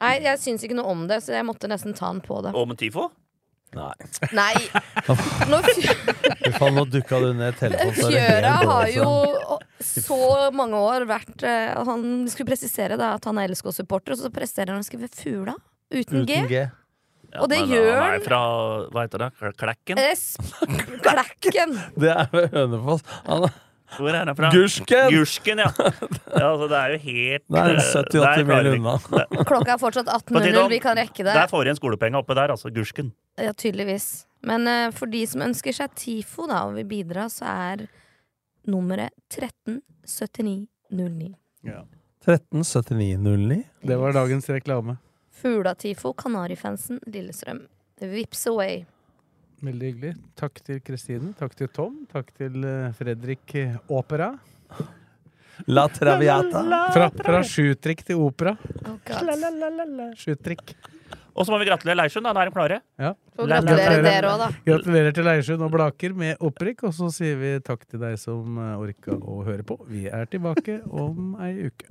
Nei, jeg syns ikke noe om det, så jeg måtte nesten ta den på det. Og med TIFO? Nei. Nei! Nå, faen, nå dukka du ned telefonen. Fjøra har jo så mange år vært eh, Han skulle presisere da, at han er LSK-supporter, og så presterer han å skrive Fula uten G. Uten G. Ja, Og det men gjør Han er fra Hva heter det? Klekken? Eh, Klekken! Det er ved Hønefoss. Han er Hvor er han fra? Gursken! Gursken, ja. ja altså, det er jo helt Det er eh, 70-80 mil unna. Klokka er fortsatt For å si det 18.00, sånn, vi kan rekke det. Der får igjen en skolepenge oppe der, altså. Gursken. Ja, tydeligvis. Men uh, for de som ønsker seg TIFO da, og vil bidra, så er nummeret 137909. 137909. Det var dagens reklame. Fugla-TIFO, Kanarifansen, Lillestrøm. Vips away. Veldig hyggelig. Takk til Kristine. Takk til Tom. Takk til eh, Fredrik eh, Opera. La Traviata. Fra, fra sjutrikk til opera. Oh, Sjutrikk. Og så må vi gratulere Leirsund, da. Da er de klare. Ja. Gratulerer dere òg, da. Gratulerer til Leirsund og Blaker med opprykk, og så sier vi takk til deg som eh, orka å høre på. Vi er tilbake om ei uke.